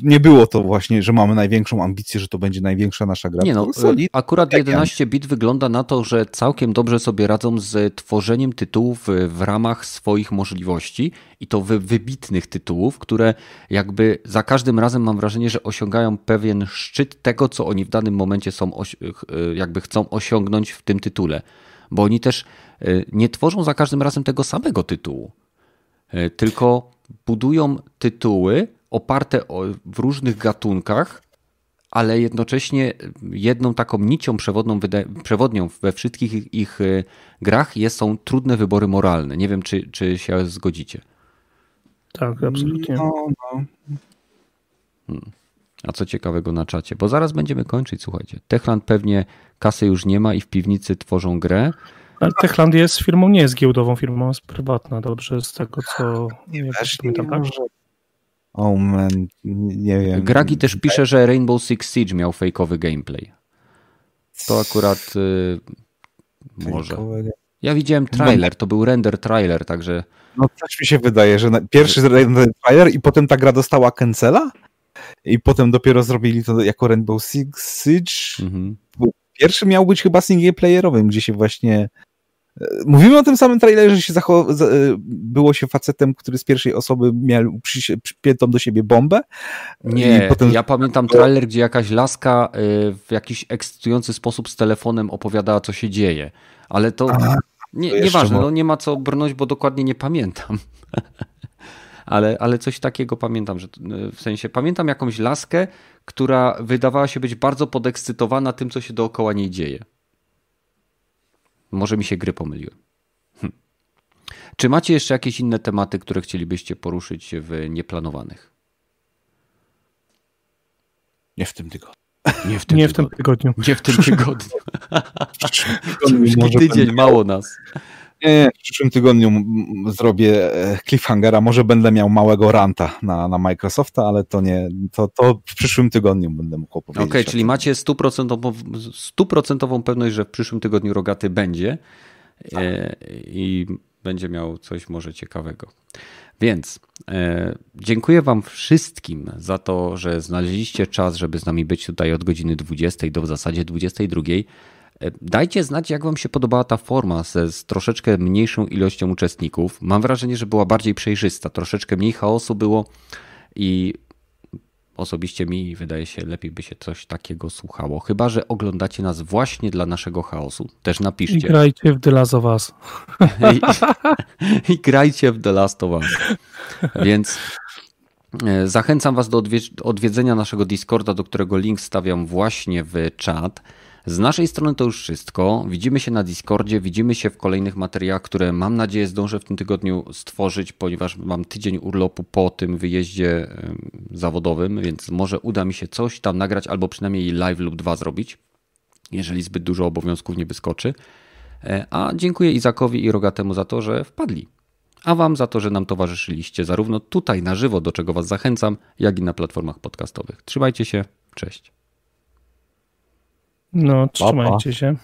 nie było to właśnie, że mamy największą ambicję, że to będzie największa nasza gra. Nie no, akurat 11 bit wygląda na to, że całkiem dobrze sobie radzą z tworzeniem tytułów w ramach swoich możliwości i to wybitnych tytułów, które jakby za każdym razem mam wrażenie, że osiągają pewien szczyt tego, co oni w danym momencie są, jakby chcą osiągnąć w tym tytule. Bo oni też nie tworzą za każdym razem tego samego tytułu, tylko budują tytuły, oparte w różnych gatunkach, ale jednocześnie jedną taką nicią przewodną, przewodnią we wszystkich ich, ich y, grach jest, są trudne wybory moralne. Nie wiem, czy, czy się zgodzicie. Tak, absolutnie. No, no. Hmm. A co ciekawego na czacie? Bo zaraz będziemy kończyć, słuchajcie. Techland pewnie kasy już nie ma i w piwnicy tworzą grę. Ale Techland jest firmą, nie jest giełdową firmą, jest prywatna, dobrze, z tego co nie wiesz, pamiętam, tak? Oh man, nie wiem. Gragi też pisze, że Rainbow Six Siege miał fejkowy gameplay. To akurat y, może. Ja widziałem trailer, to był render trailer, także... No też mi się wydaje, że pierwszy render trailer i potem ta gra dostała cancela i potem dopiero zrobili to jako Rainbow Six Siege. Mhm. Pierwszy miał być chyba singleplayerowym, gdzie się właśnie Mówimy o tym samym trailerze, że się. E, było się facetem, który z pierwszej osoby miał przypiętą do siebie bombę. Nie, potem... ja pamiętam trailer, gdzie jakaś laska e, w jakiś ekscytujący sposób z telefonem opowiadała, co się dzieje. Ale to, A, nie, to nieważne, no nie ma co brnąć, bo dokładnie nie pamiętam. ale, ale coś takiego pamiętam, że w sensie pamiętam jakąś laskę, która wydawała się być bardzo podekscytowana tym, co się dookoła niej dzieje. Może mi się gry pomyliły. Hm. Czy macie jeszcze jakieś inne tematy, które chcielibyście poruszyć w nieplanowanych? Nie w tym tygodniu. Nie w tym, nie tygodniu. w tym tygodniu. Nie w tym tygodniu. Tydzień, mało nas. Nie, w przyszłym tygodniu zrobię e, cliffhangera. Może będę miał małego ranta na, na Microsofta, ale to nie, to, to w przyszłym tygodniu będę mógł opowiedzieć. Okej, okay, czyli macie stuprocentową, stuprocentową pewność, że w przyszłym tygodniu Rogaty będzie tak. i będzie miał coś może ciekawego. Więc e, dziękuję Wam wszystkim za to, że znaleźliście czas, żeby z nami być tutaj od godziny 20 do w zasadzie 22. E, dajcie znać, jak Wam się podobała ta forma z, z, troszeczkę mniejszą ilością uczestników. Mam wrażenie, że była bardziej przejrzysta, troszeczkę mniej chaosu było i osobiście mi wydaje się, lepiej by się coś takiego słuchało. Chyba, że oglądacie nas właśnie dla naszego chaosu. Też napiszcie. I grajcie w The Last of Us. I, I grajcie w The Last of Us. Więc e, zachęcam Was do odwiedzenia naszego Discorda, do którego link stawiam właśnie w czat. Z naszej strony to już wszystko. Widzimy się na Discordzie, widzimy się w kolejnych materiałach, które mam nadzieję zdążę w tym tygodniu stworzyć, ponieważ mam tydzień urlopu po tym wyjeździe zawodowym, więc może uda mi się coś tam nagrać albo przynajmniej live lub dwa zrobić, jeżeli zbyt dużo obowiązków nie wyskoczy. E, a dziękuję Izakowi i Rogatemu za to, że wpadli. A Wam za to, że nam towarzyszyliście zarówno tutaj na żywo, do czego Was zachęcam, jak i na platformach podcastowych. Trzymajcie się, cześć. No, trzymajcie się.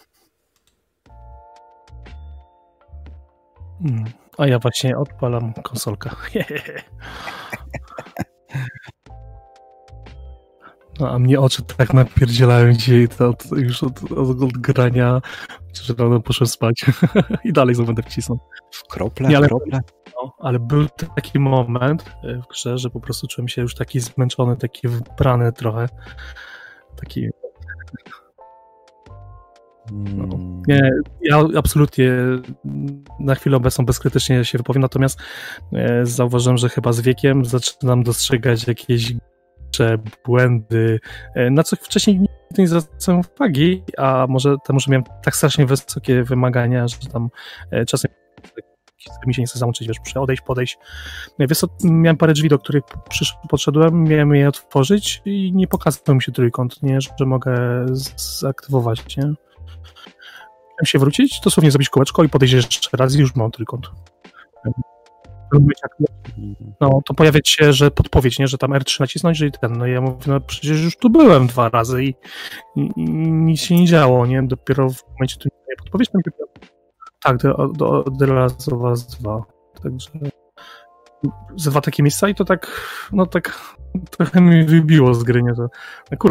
Hmm. A ja właśnie odpalam konsolkę. No, a mnie oczy tak napierdzielają dzisiaj to od, już od, od, od grania, że rano poszłem spać i dalej znowu będę wcisnął. Krople, Nie, ale, krople. No, ale był taki moment w grze, że po prostu czułem się już taki zmęczony, taki wybrany trochę. Taki no, nie, ja absolutnie na chwilę obecną bezkrytycznie się wypowiem, natomiast e, zauważyłem, że chyba z wiekiem zaczynam dostrzegać jakieś błędy, e, na co wcześniej nigdy nie zwracałem uwagi, a może temu, że miałem tak strasznie wysokie wymagania, że tam e, czasem mi się nie chce załączyć, wiesz, muszę odejść, podejść. Wiesz miałem parę drzwi, do których przysz, podszedłem, miałem je otworzyć i nie pokazał mi się trójkąt, nie, że mogę zaktywować, nie się wrócić, dosłownie zrobić kółeczko i podejść jeszcze raz i już mam trójkąt. No, to pojawiać się, że podpowiedź, nie, że tam R3 nacisnąć, że i ten, no ja mówię, no przecież już tu byłem dwa razy i, i, i nic się nie działo, nie, dopiero w momencie, w którym podpowiedź, to dopiero, tak, do, do, do Us 2, także dwa takie miejsca i to tak, no tak trochę mi wybiło z gry, nie, to, no,